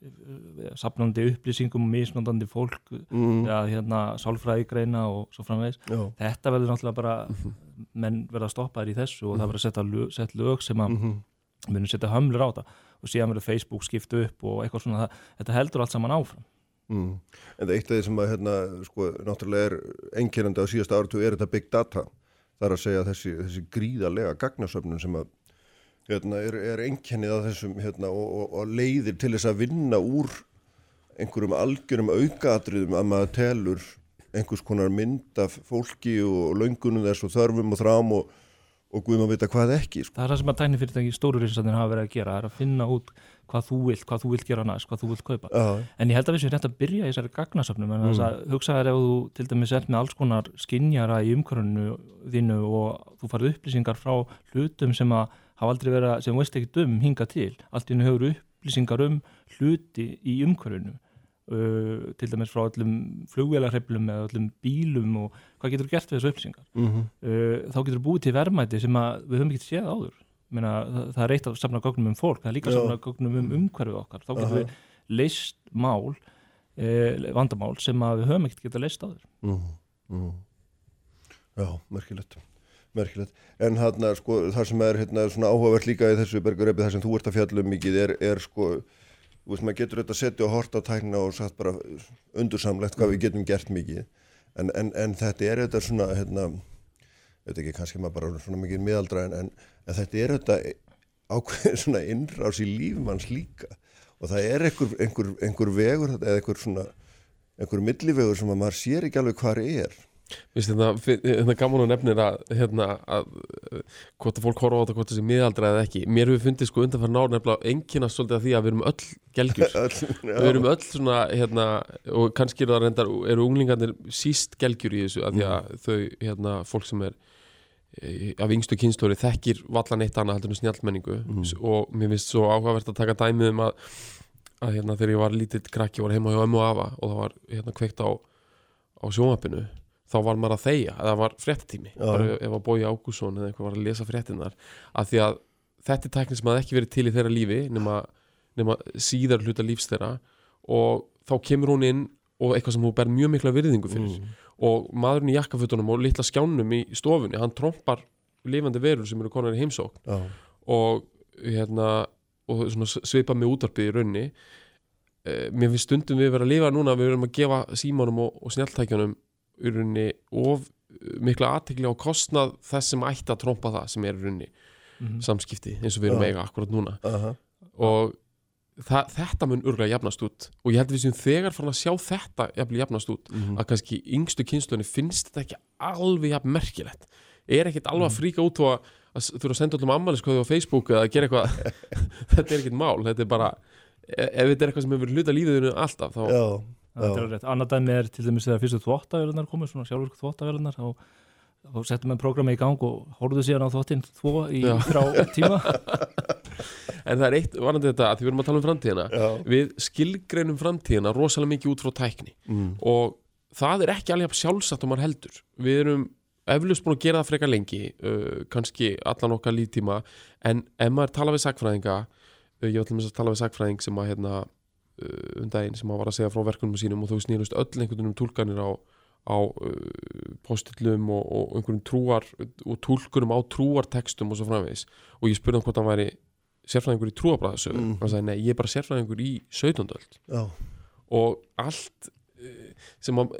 eh, safnandi upplýsingum og misnóndandi fólk Mm, eða hérna sálfræðigreina og svo framvegis. já. Þetta verður náttúrulega bara, menn verða að stoppa þér í þessu og það verður að setja lög, set lög sem að Mhm. munum setja hömlur á það og síðan verður Facebook skiptu upp og eitthvað svona, það, þetta heldur allt saman áfram. Mm. En það eitt af því sem að hérna, sko, náttúrulega er einkennandi á síðasta áratu er þetta big data. Það er að segja þessi, þessi gríðarlega gagnasöfnun sem að hérna, er, er einkennið að þessum hérna, og, og, og leiðir til þess að vinna úr einhverjum algjörum aukaatriðum að maður telur einhvers konar mynd af fólki og löngunum þess og þörfum og þrám og, og guðum að vita hvað ekki. Sko. Það er það sem að tæknifyrirtæki stóru rinsandinn hafa verið að gera, það er að finna út hvað þú vilt, hvað þú vilt gera næst, hvað þú vilt kaupa. Já, En ég held að við séum rétt að byrja í þessari gagnasöfnum en þess að hugsa þér ef þú til dæmis ert með alls konar skinjara í umhverfunu þínu og þú farið upplýsingar frá hlutum sem að hafa aldrei verið að, sem veist ekki um hinga til. Allt í hennu hefur upplýsingar um hluti í umhverfunu uh, til dæmis frá öllum flugvélarheflum eða öllum bílum og hvað getur gert við þessu upplýsingar? mm uh, þá getur búið til verðmæti sem við höfum ekki séð áður Meina, það, það er eitt að safna gögnum um fólk það er líka að Já. safna gögnum um umhverfið okkar þá getum Aha. við leist mál uh, vandamál sem við höfum ekkert getað leist áður Mm, mm. Já, merkilegt merkilegt, en hérna sko það sem er hérna svona áhugavert líka í þessu bergurepi það sem þú ert að fjalla um mikið er, er sko, þú veist maður getur þetta að setja og horta tækna og satt bara undursamlegt hvað við getum gert mikið. En, en, en þetta er þetta svona hérna, þetta ekki kannski maður bara svona mikið miðaldra en, en, en þetta er þetta ákveðin svona innrás í lífmanns líka. Og það er einhver, einhver, einhver vegur eða einhver svona einhver millivegur sem að maður sér ekki alveg hvað er Vist, hérna, hérna gaman og nefnir að, hérna, að uh, hvort að fólk horfa á þetta hvort sé miðaldra eða ekki. Mér hefur fundið sko undan fyrir ná nefnilega enginast svolítið að því að við erum öll gelgjur. Við erum öll svona hérna, og kannski eru það reyndar eru unglingarnir síst gelgjur í þessu að því að þau hérna, fólk sem er e, af yngstu kynnslóri þekkir vallan eitt annað heldur en snjálfmenningu og mér finnst svo áhugavert að taka dæmið um að, að hérna, þegar ég var lítill krakki var heima hjá ömmu og afa og það var hérna, kveikt á, á sjónvapinu þá var maður að þegja, það var fréttatími. Bara ef að Bói Ágússon eða eitthvað var að lesa fréttinnar af því að þetta er tækni sem hafði ekki verið til í þeirra lífi nema, nema síðar hluta lífs þeirra og þá kemur hún inn og eitthvað sem hún ber mjög mikla virðingu fyrir. Og maðurinn í jakkafutunum og litla skjánum í stofunni, hann trompar lifandi verur sem eru konar í heimsókn. Já. og hérna og svipa með útarpið í raunni eh, mér finnst stundum við vera að lifa núna við erum að gefa símanum og, og snjáltækjanum í rauninni of mikla aðtekli á kostnað þess sem ætti að trompa það sem er í rauninni samskipti eins og við erum Já. eiga akkurat núna. Aha. og það, þetta mun urlega jafnast út. Og ég held að við séum þegar farin að sjá þetta jafnast út að kannski yngstu kynnslunni finnst þetta ekki alveg jafn merkilegt. Er ekkert alveg að fríka út og að, þurfa að senda allum ammæliskoði á Facebook eða að gera eitthvað. Þetta er ekkert mál, þetta er bara e- ef þetta er eitthvað sem hefur hluta lífiðinu alltaf þá, Já, Annað dæmi er til dæmis þegar fyrstu þvóttavélunar komið, svona sjálfur þvóttavélunar og þá settum við programmi í gang og horfðu síðan á þvóttinn þvó í Já. þrjá tíma. En það er eitt varandi þetta að því við erum að tala um framtíðina. Já, við skilgreinum framtíðina rosalega mikið út frá tækni. Mm. og það er ekki alveg sjálfsagt og maður heldur. Við erum eflust búin að gera það frekar lengi uh, kannski allan okkar líftíma. En ef maður tala við sagfræðinga uh, ég var til að tala við sagfræðing sem að hérna uh, um daginn sem að var að segja frá verkunum sínum og þau snýrust öll einhvern veginn um túlkanir á, á uh, postillum og, og einhverjum trúar og túlkunum á trúartekstum og svo framvegis. Og ég spurði hann hvort hann væri sérfræðingur í trúabræðasögu Mm. hann sagði nei, ég er bara sérfræðingur í 17. öld. Já, og allt eh, sem að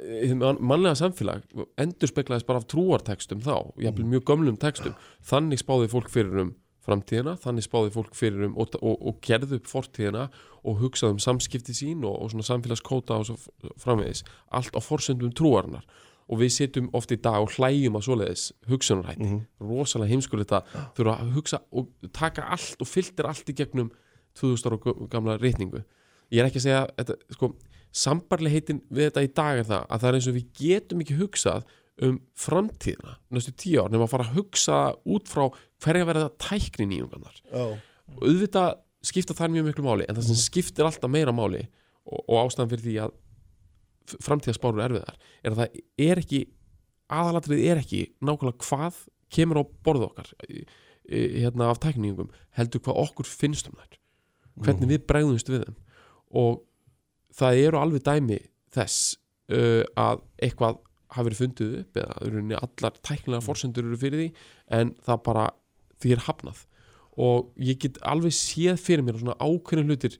mannlega samfélag endur speklaðist bara af trúartekstum þá, jafnvel mjög gömlum tekstum þannig spáði fólk fyrir um framtíðina, þannig spáði fólk fyrir um og, og, og gerði upp fortíðina og hugsaði um samskipti sín og, og svona samfélagskóta og svo framvegis. Allt á forsöndum trúarinnar. Og við sitjum oft í dag og hlæjum að svoleiðis hugsunarhætti, rosalega heimskur þetta þurfa að hugsa og taka allt og fylltir allt í gegnum 2000 ára gamla reyningu ég er ekki að segja þetta, sko, sambarlega heitin við þetta í dag er það að það er eins og við getum ekki hugsað um framtíðina næstu tíu ár nema að fara að hugsa út frá hverja verða tækni nýjungarnar. Já, og auðvitað skipta þær mjög miklu máli en það sem skiptir alltaf meira máli og, og ástæðan fyrir því að framtíðaspárur erfiðar er að það er ekki aðalatrið er ekki nákvæmlega hvað kemur á borðu okkar hérna af tækningum heldur hvað okkur finnst um þær hvernig við bregðumst við þeim. Og það eru alveg dæmi þess uh, að eitthvað hafi verið fundið upp eða allar tæknilega forsendur eru fyrir því en það bara því er hafnað. Og ég get alveg séð fyrir mér svona ákveðin hlutir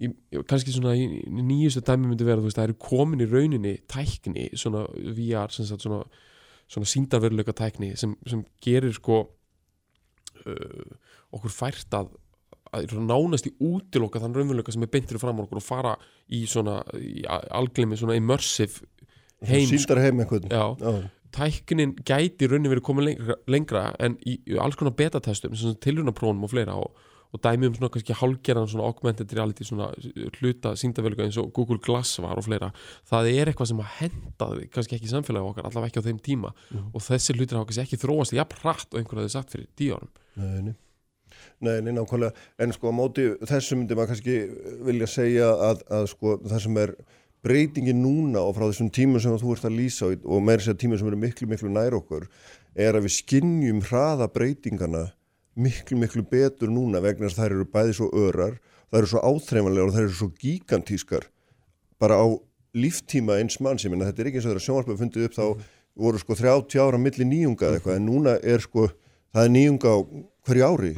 í, í- kannski svona í, í nýjustu dæmi myndi vera veist það eru komin í rauninni tækni svona VR sagt svona, svona síndarveruleika tækni sem, sem gerir sko uh, okkur fært að að nánast í útiloka þann raunveruleika sem er beintir fram á okkur og fara í svona í alglemi svona immersive heim síndar heim einhvern Já, já, tæknin gæti í rauninni verið komið lengra, lengra en í, í alls konar betatestum sem tilrunaprónum og fleira og, og dæmi um svona kannski hálgerðan svona augmented reality svona hluta síndaveluga eins og Google Glass var og fleira. Það er eitthvað sem að hendaði kannski ekki í samfélagi okkar, allavega ekki á þeim tíma. Og þessi hlutir hafa kannski ekki þróast jafn hratt og einhver hefði sagt fyrir tíu árum. Nei, nei. Nei, nákvæmlega, en sko á móti þessu myndi maður kannski vilja segja að, að sko það sem er breytingin núna og frá þessum tímum sem þú ert að lýsa og- meira sér tímum sem eru miklu, miklu nær okkur er að við skinnjum hraða breytingana miklu, miklu betur núna vegna þess að þær eru bæði svo örar, þær eru svo áþreifanlegar og þær eru svo gigantískar bara á líftíma eins mann sem þetta er ekki eins og þeirra sjónvarpið fundið upp þá voru sko 30 ára milli nýjunga eða eitthvað en núna er sko það er nýjunga á hverju ári.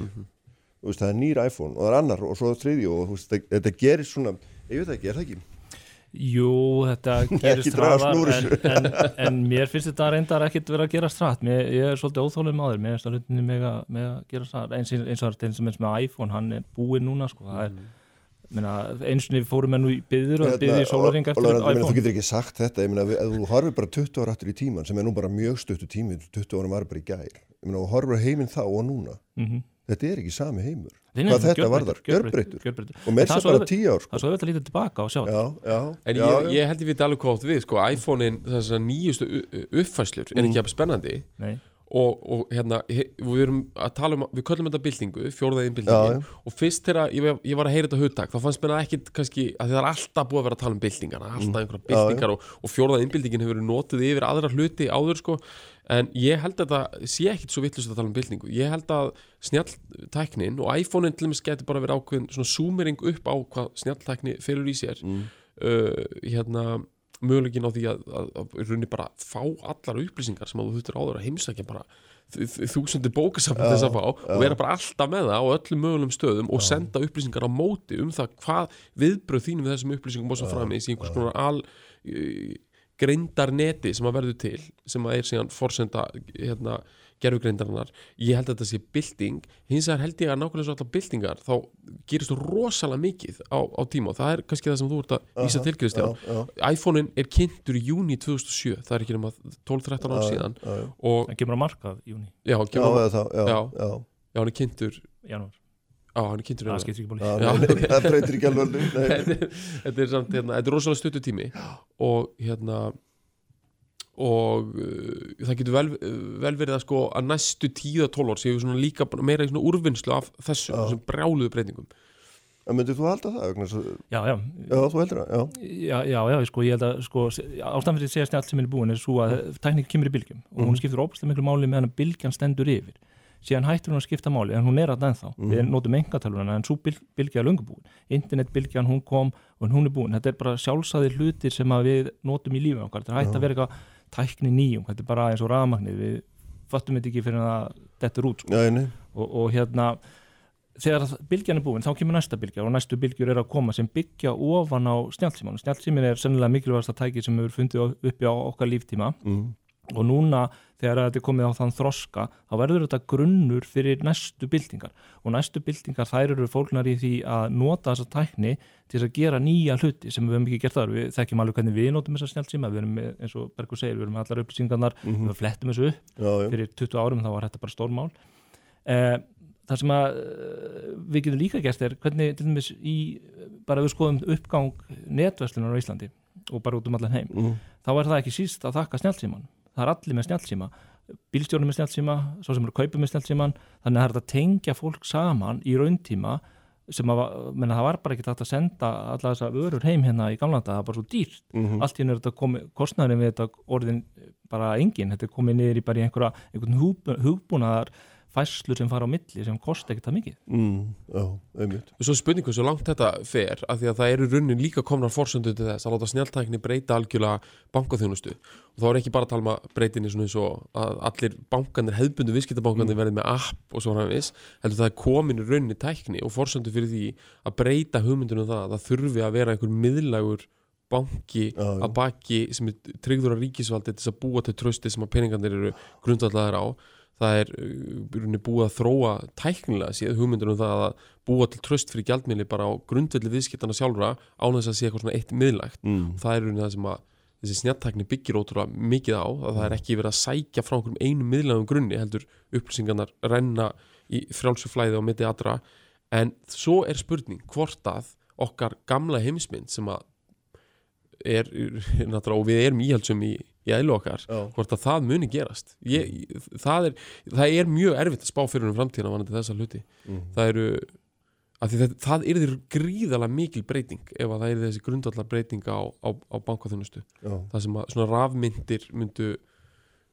Þú veist, það er nýr iPhone og það er annar og svo þriðji og veist, þetta, gerir svona ég veit ekki, er það ekki? Jú, þetta gerist hraðar en, en, en mér finnst þetta reyndar ekkit vera að gera strætt ég er svolítið óþólið maður. Mér finnst það hlutinni með að, með að gera strætt eins, eins og eins og eins og með iPhone, hann er búinn núna sko. það er, Meina, eins og fórum við nú í byður og byður í sólaring og- eftir og- meina, Þú iPhone getur ekki sagt þetta, ég meina, ef þú horfir bara 20 ára aftur í tíman sem er nú bara mjög stuttu tími 20 ára var bara í gær. Ég meina, og horfir á heiminn þá og núna. Mhm. þetta er ekki sami heimur Nei, hvað þetta varðar, gjörbreyttur. og með það þess svo bara 10 ár Það sko. er svo auðvitað að líta tilbaka og sjá já, já, En já, ég, já. ég held ég veit alveg átt við sko, iPhone-in, þessar nýjustu uppfæslur er ekki jafn spennandi Nei. Og, og hérna við erum að tala um, við köllum þetta byltingu fjórðaðin Já, byltingin já. og fyrst þegar ég, ég var að heyra þetta hugtak þá fannst mér það ekkit kannski að það er alltaf búið að vera að tala um byltingana alltaf einhverja Mm. Já, já. byltingar og, og fjórðaðin byltingin hefur verið notið yfir aðra hluti áður sko en ég held að það sé ekkit svo vittlust að tala um byltingu ég held að snjalltæknin og iPhone-in til dæmis getur bara verið ákveðin svona zoomering upp á hvað snjalltækni felur í sér Mm. uh, hérna möguleikin á því að, að, að, að runni bara fá allar upplýsingar sem að þú þurftir áður að heimsækja bara þúsundir bókasafn þess að fá og vera bara alltaf með það á öllum mögulegum stöðum og senda upplýsingar á móti um það hvað viðbröð þínum við þessum upplýsingum og svo framins í einhvers konar al uh, greindar neti sem að verður til sem að er síðan forsenda hérna, gerfugreindarinnar ég held að þetta sé bylting hins vegar held ég að nákvæmlega svo allar byltingar þá gerist þú rosalega mikið á, á tíma og það er kannski það sem þú ert að vísa Aha, til Kristján já, já. iPhone-in er kynntur í júni 2007 það er ekki nema 12-13 ár síðan og Það kemur á markað í júni, já, Já, kemur, eða þá, já, Já. já. já, hann er kynntur janúar já, hann er kynntur í Það janúar. skiptir ekki bóli Já, Já. nei, nei, það breytir ekki alveg nei. þetta er- þetta er samt, hérna, þetta er rosalega stuttu tími og hérna og uh, það getur vel, vel verið að sko að næstu 10-12 ár séu við svona líka meira í svona úrvinnslu af þessu, þessum brjáluðu breytingum. En myndir þú halda það? Já, já, Já, þú heldur það, já. Já, já, já, sko, ég held að sko, ástæðan fyrir að segja snjált sem er búin er svo að tekník kemur í bylgjum og hún skiptir óbærslega miklu máli meðan að bylgjan stendur yfir. Síðan hættur hún að skipta máli en hún er að ennþá, við notum engatölvuna en svo byl, bylgja er löngu búin, internetbylgjan hún kom og hún er búin, þetta er bara sjálfsæðir hlutir sem að við notum í lífið okkar, þetta er hætt að vera eitthvað tækni nýjum, þetta er bara eins og rafmagnið við fattum þetta ekki fyrir að þetta er út sko. Já, nei, og, og hérna þegar bylgjan er búin þá kemur næsta bylgja og næstu bylgjur er að koma sem byggja ofan á snjálfsíman snjálfsímin er sennilega mikilvægast að tæki sem hefur fundið á- uppi á okkar líftíma mm. Og núna þegar þetta er komið á þann þroska þá verður þetta grunnur fyrir næstu byltingar. Og næstu byltingar þær eru fólknar í því að nota þessa tækni til að gera nýja hluti sem við höfum ekki gert þar. Við þekkjum alveg hvernig við notum þessa snjálfsíma við erum með, eins og Bergur segir, við erum með allar upplýsingarnar við flettum þessu upp. Já, já, fyrir 20 árum þá var þetta bara stórmál. Eh, það sem að eh, við getum líka gert er hvernig til dæmis í, bara við skoðum uppgang netverslunar á Íslandi og bara út um allan heim mm. þá er það ekki síst að þakka snjálfsíman það er allir með snjálfsíma bílstjórnum með snjálfsíma, svo sem eru að kaupa með snjálfsíman þannig að það er að tengja fólk saman í rauntíma sem að, menna, það var bara ekki hægt að senda alla þessa vörur heim hérna í gamla þetta, það var bara svo dýrt. Mhm. allt í henni er þetta komið, kostnæðurinn við þetta orðin bara engin, þetta er komið niður í bara í einhverja, einhvern hug, hugbúnaðar fæslur sem fara á milli sem kosti ekki það mikið. Mm. Já, einmitt. Og svo spurningu svo langt þetta fer af því að það eru runnin líka komnar forsöndu til þess að láta snjáltækni breyta algjörlega bankaþjónustu. Og þá er ekki bara að tala um að breytinni svona eins og að allir bankanir, hefðbundu viðskiptabankanir verði með app og svo hann viss heldur það er komin í runni tækni og forsöndu fyrir því að breyta hugmyndunum það að það þurfi að vera einhver miðlægur banki að baki sem er tryggður að ríkisvaldi til þess að búa til trösti sem að peningarnir eru grundvallaðar á það er uh, búið að þróa tæknilega séð hugmyndur um það að búa til tröst fyrir gjaldmiðli bara á grundvelli viðskiptana sjálfra án þess að sé eitthvað svona eitt miðlægt mm. það er það sem að þessi snjalltækni byggir ótrúlega mikið á að það er ekki verið að sækja frá einhverjum einu miðlægum grunni heldur upplýsingarnar renna í frjálsu flæði á mitti allra en svo er spurning hvort að okkar gamla heimsmynd sem að er, er og við erum íhaldsum í, í Já. hvort að það muni gerast. Ég, það, er, það er mjög erfitt að spá fyrir um framtíðina vanandi þessa hluti. Mm. það eru að það, það er þér gríðalega mikil breyting ef að það er þessi grundvallar breyting á, á, á bankaþjónustu. Það sem að svona rafmyndir myndu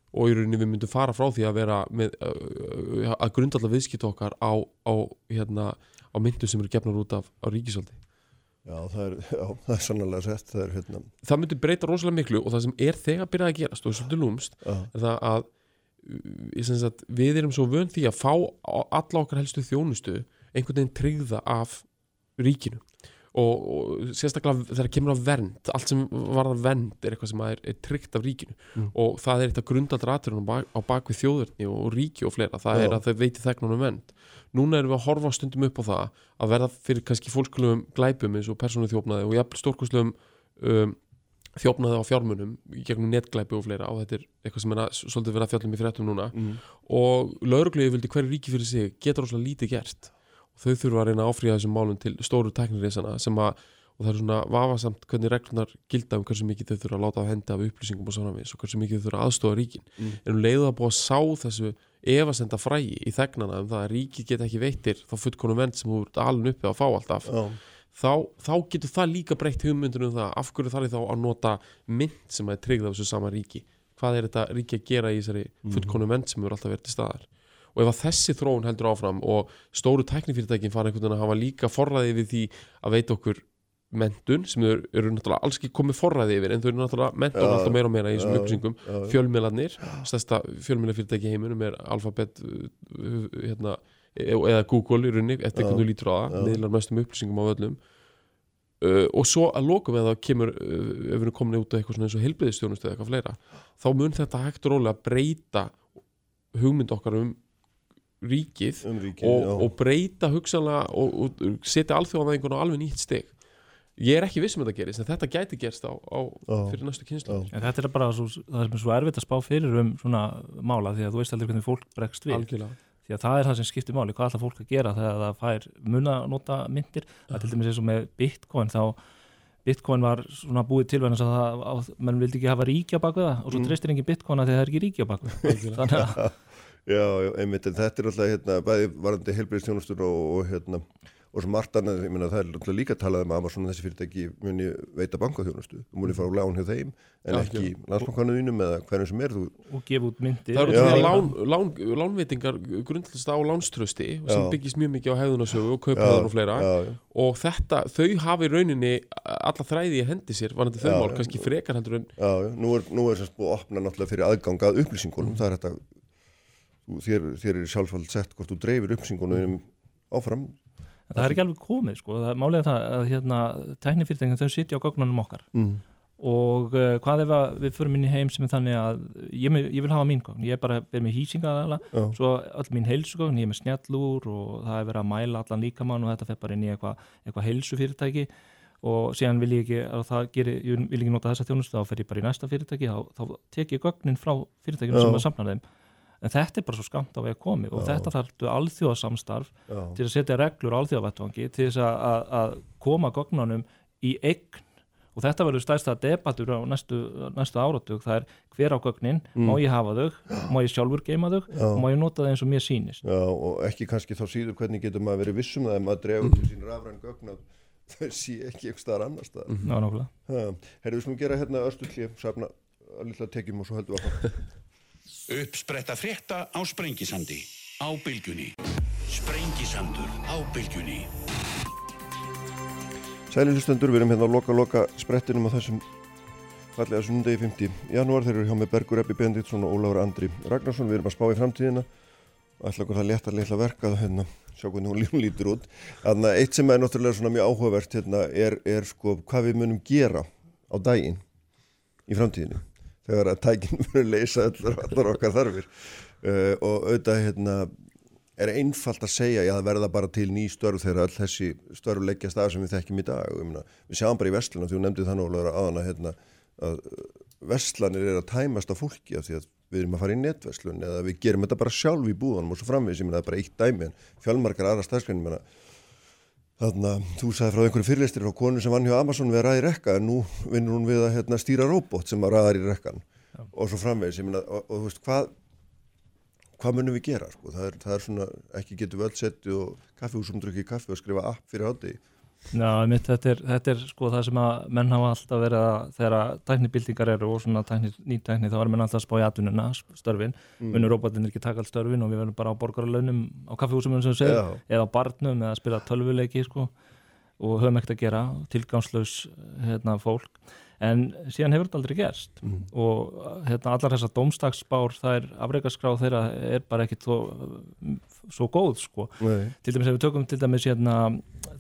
og í rauninni við myndum fara frá því að vera með að grundvallar viðskipt okkar á, á, hérna, á myndu sem eru gefnar út af ríkisvaldi já, það er, já, það er sannlega sett Það er hérna það myndi breyta rosalega miklu og það sem er þegar byrjað að gerast og er svolítið lúmst Já, er það að uh, sagt, við erum svo vön því að fá alla okkar helstu þjónustu einhvern veginn tryggða af ríkinu og, og sérstaklega þegar kemur á vernd allt sem varðar vernd er eitthvað sem er, er tryggt af ríkinu Mm. og það er eitthvað grundaldra aðturinn á, bak, á bakvið þjóðurni og ríki og fleira það Já. er að þau veiti þegnunum vernd núna erum við að horfa stundum upp á það að verða fyrir kannski fólkulegum glæpum eins og persónu þjófnaði og jafnvel stórkustlegum um, þjófnaði á fjármunum gegnum netglæpi og fleira og þetta er eitthvað sem er að, svolítið verið að fjallum í fréttum núna Mm. og lauruglegu vildi hverju ríki fyrir sig getur rosalega lítið gert þau þurfa að reyna að áfríða þessum málum til stóru tæknireysana sem að og það er svona vafasamt hvernig reglunar gilda um hversu mikið þau þurfa að láta á hendi af upplýsingum og svona og hversu mikið þau þurfa að aðstofa ríkin. Mm. en um leiðu að búa að sá þessu efasenda frægi í þegnana um það að ríkið geta ekki veittir þá fullkonum vend sem þú ert alveg uppi að fá alltaf Já, þá, þá getur það líka breytt hugmyndunum um það. Af hverju þarf þá að nota mynd sem er tryggð af þessu sama ríki? Hvað er þetta ríki að gera í þessari fullkonum vend sem eru alltaf verið til staðar og ef að þessi þróun heldur áfram og stóru tæknifyrirtækin fara einhvern veginn að hafa líka forræði við því að veita okkur mentun sem eru, eru náttúrulega alls ekki komið forræði yfir en þau eru náttúrulega mentun Já, alltaf meira og meira í þessum já, upplýsingum. Já. fjölmiðlarnir, stærsta fjölmiðlarfyrirtæki heiminum er Alphabet hérna, eða Google í rauninni eftir hvernig þú lítur á það, miðlar mestum upplýsingum á öllum. Uh, og svo að lokum eða kemur, uh, ef við erum komin út af eitthvað svona eins og heilbriðistjónustu eða eitthvað fleira þá mun þetta hægt rólega breyta hugmynd okkar um ríkið um ríkið, og, og breyta hugsanlega og, og setja alþjóðanæðingun á alveg nýtt stig. Ég er ekki viss um að þetta gerist en þetta gæti gerst á, á fyrir næstu kynslu þetta er bara svo, það sem er svo erfitt að spá fyrir um svona mála því að þú veist aldrei hvernig fólk bregst við. Algjörlega. Því að það er það sem skiptir máli, hvað ætla fólk að gera þegar það fær mun að nota myndir það er til dæmis eins og með Bitcoin þá Bitcoin var svona búið til vegna þess að það, á, menn vildi ekki hafa ríkja bak við það og svo Mm. treystir engin Bitcoin að því að það er ekki ríkja bak við þannig að Já, já, einmitt, en þetta er alltaf hérna, bæði varandi heilbreyðstjónustur og, og hérna, og sem margt annað, ég meina það er alltaf líka talað um að Amazon og þessi fyrirtæki muni veita bankaþjónustu, þú muni fara á lán hjá þeim en Já, ekki landsbankanuðinum eða hverjum sem er þú, og gefa út myndir. Það eru því að lán, lán, lánveitingar grundlist á lánströsti sem Já. byggist mjög mikið á hefðunarsögu og kauphæður og fleira. Já, já, og þetta, þau hafi í rauninni alla þræði í hendi sér varandi þau Já, mál, kannski frekar heldur en já, já, nú er, nú er þú, þér, þér er sjálfsvald sett hvort þú dreifir upplýsingunum áfram, það er ekki alveg komið sko, það er er það að hérna, tæknifyrirtækinn þau sitja á gögnunum okkar. Mm. og uh, hvað ef við förum inn í heim sem er þannig að ég, ég vil hafa mín gögn, ég er bara verið með hýsinga aðala, Já. svo öll mín heilsugögn ég er með snjallúr og það er verið að mæla allan líkamann og þetta fer bara inn í eitthvað eitthva heilsufyrirtæki. Og síðan vil ég ekki að það gerir, ég vil ekki nota þessa þjónustu þá fer ég bara í næsta fyrirtæki þá, þá tek ég gögnin frá fyrirtækinu Já. sem að samna þeim en þetta er bara svo skamt á veg komið og Já. þetta þarftu alþjóðasamstarf já, til að setja reglur á alþjóðavettvangi til þess að, að, að koma gognunum í eign. Og þetta verður stærsta debattur á næstu, næstu áratug. Það er hver á gögnin, má ég hafa þau má ég sjálfur geima þau Já. og má ég nota þau eins og mér sýnist? Já, og ekki kannski þá síður hvernig getur maður verið vissum það ef maður dreifur til sín rafræn gögn að þau sé ekki eitthvað staðar annar staðar. Já, nákvæmlega. Herðu, við skulum gera hérna östu klíf, safna að lilla tekjum og svo höldum við að Uppspretta frétta á Sprengisandi. Á bylgjunni. Sprengisandur á bylgjunni. Sælilustendur, við erum hérna að loka, loka sprettinum á þessum fallega sunnundegi 50. janúar þeir eru hjá með Bergur Ebbi Benditsson og Ólafur Andri Ragnarsson. Við erum að spá í framtíðina ætla okkur það létt að litla verka að hérna, sjá hvernig hún lífum lítur út. Þannig að eitt sem er náttúrulega svona mjög áhugavert hérna er, er sko hvað við munum gera á daginn í framtíðinu þegar að tækinn munum leysa allar, allar okkar þarfir uh, og auðvitað hérna er einfalt að segja, já það verða bara til ný störf þegar all þessi störf leggjast af sem við þekkjum í dag. meina, Við sjáum bara í vestlunum, því þú nefndið þannig Ólafur aðan að, hérna, að vestlanir er að tæmast af fólki af því að við erum að fara í netverslun eða við gerum þetta bara sjálf í búðanum og svo framvegis, ég meina það er bara eitt dæmi en fjálmarkar aðra stafskrænum, Þannig að þú sagði frá einhverju fyrirlistir frá konu sem vann hjá Amazon við að ræða í rekka en nú vinnur hún við að hérna, stýra robot sem að ræðar í rekkan og svo framvegis, meina, og, og þú veist, hvað hvað munum við gera, sko, það er, það er svona, ekki getur við öll setti og kaffihúsum drukkið kaffi og skrifa app fyrir hátti Já, mitt, þetta, er, þetta er sko það sem að menn hafa alltaf verið að þegar tæknibildingar eru og svona tækni, nýtækni þá er menn alltaf að spá í atvinnuna, störfin mm. munur robotinir ekki taka all störfin og við verðum bara á borgarlaunum á segir Já. eða á barnum eða að spila tölvuleiki sko og höfum ekkert að gera, tilgangslaus hérna, fólk en síðan hefur þetta aldrei gerst. Mm. og hérna, allar þessar dómstagsbár það er afreikaskráð þeirra er bara ekkit svo, svo góð sko. Til dæmis ef við tökum til dæmis hérna,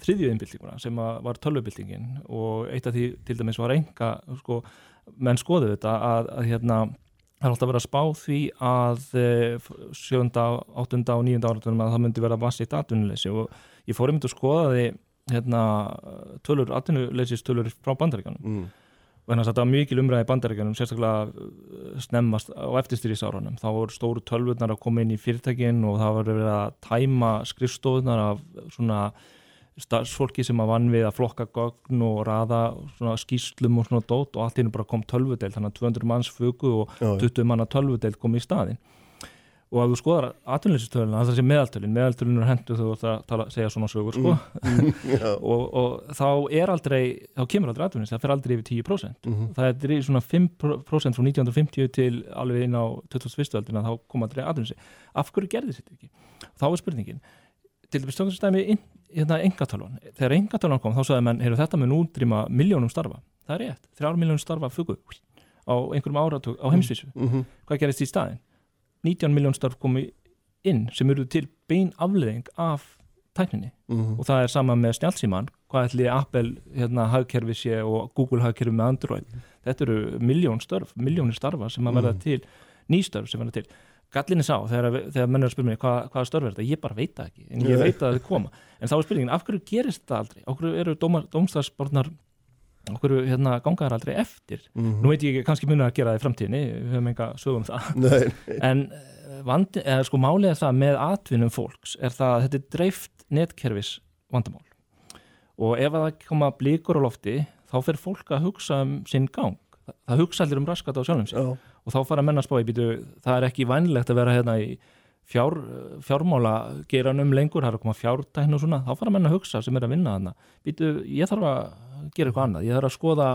þriðju innbyltinguna sem var tölvubyltingin og eitt af því til dæmis var enga sko, menn skoðu þetta að, að hérna Það er alltaf verið að spá því að eh, sjönda, áttunda og nýjunda áratunum að það myndi vera massíkt atvinnuleysi. Og ég fór einmitt að skoða því hérna, tölur, atvinnuleysis tölur frá bandaríkanum Mm. Þannig að þetta var mikil umræði í bandaríkanum sérstaklega eh, snemmast á eftirstýrisárunum þá voru stóru tölvurnar að koma inn í fyrirtækin og það voru verið að tæma skrifstofunar af svona starfsfólki sem að vann við að flokka gögn og raða svona skýslum og svona dót og allt hennu bara kom tölvudeld þannig að 200 manns fugu og Já, já. 20 manna tölvudeld kom í staðin og ef þú skoðar atvinnleysistöluna, það sé meðaltölin meðaltölin er hendur þú ert að tala, segja svona sögur sko. Já. og, og þá er aldrei, þá kemur aldrei atvinnleysist það fer aldrei yfir 10% Mhm. það er svona 5% frá 1950 til alveg inn á 21. öldina þá kom aldrei atvinnleysist af hverju gerði þetta ekki? þá er spurningin til dæmis stöngastæmi hérna engatölvan þegar engatölvan kom þá sagði menn, heyrðu þetta mun útrýma miljónum starfa, það er rétt, þrjár miljónum starfa fugu á einhverjum áratug á heimsvísu Mhm. hvað gerist í staðin? 19 miljón starf komi inn sem eru til bein afleðing af tækninni. Mhm. og það er sama með snjálfsíman hvað ætli Apple hérna, hagkerfi sé og Google hagkerfi með Android? Þetta eru miljón störf, miljónir starfa sem að verða Mhm. til, nýstörf sem verða til. Gallinni sá, þegar, þegar menn er að spyrja mig hvað, hvaða störf er þetta, ég bara veit það ekki en ég veit að það koma, en þá er spurningin af hverju gerist það aldrei, hverju eru dómstafsborðnar hverju hérna, ganga þær aldrei eftir. Mhm. nú veit ég ekki, kannski munur að gera það í framtíðinni við höfum enga sögum það. Nei, en eh, vandi, eða sko málið er það með atvinnum fólks er það að þetta er dreift netkerfis vandamál. Og ef að það koma blíkur á lofti þá fer fólk að hugsa um sinn gang. Það, hugsa allir um raskat á sjálfum sér. Já. og þá fara menn að spá í býtu það er ekki vænlegt að vera hérna í fjár, fjármála geranum lengur, það er að koma fjártækn og svona þá fara menn að hugsa sem er að vinna þarna. Býtu, ég þarf að gera eitthvað annað ég þarf að skoða,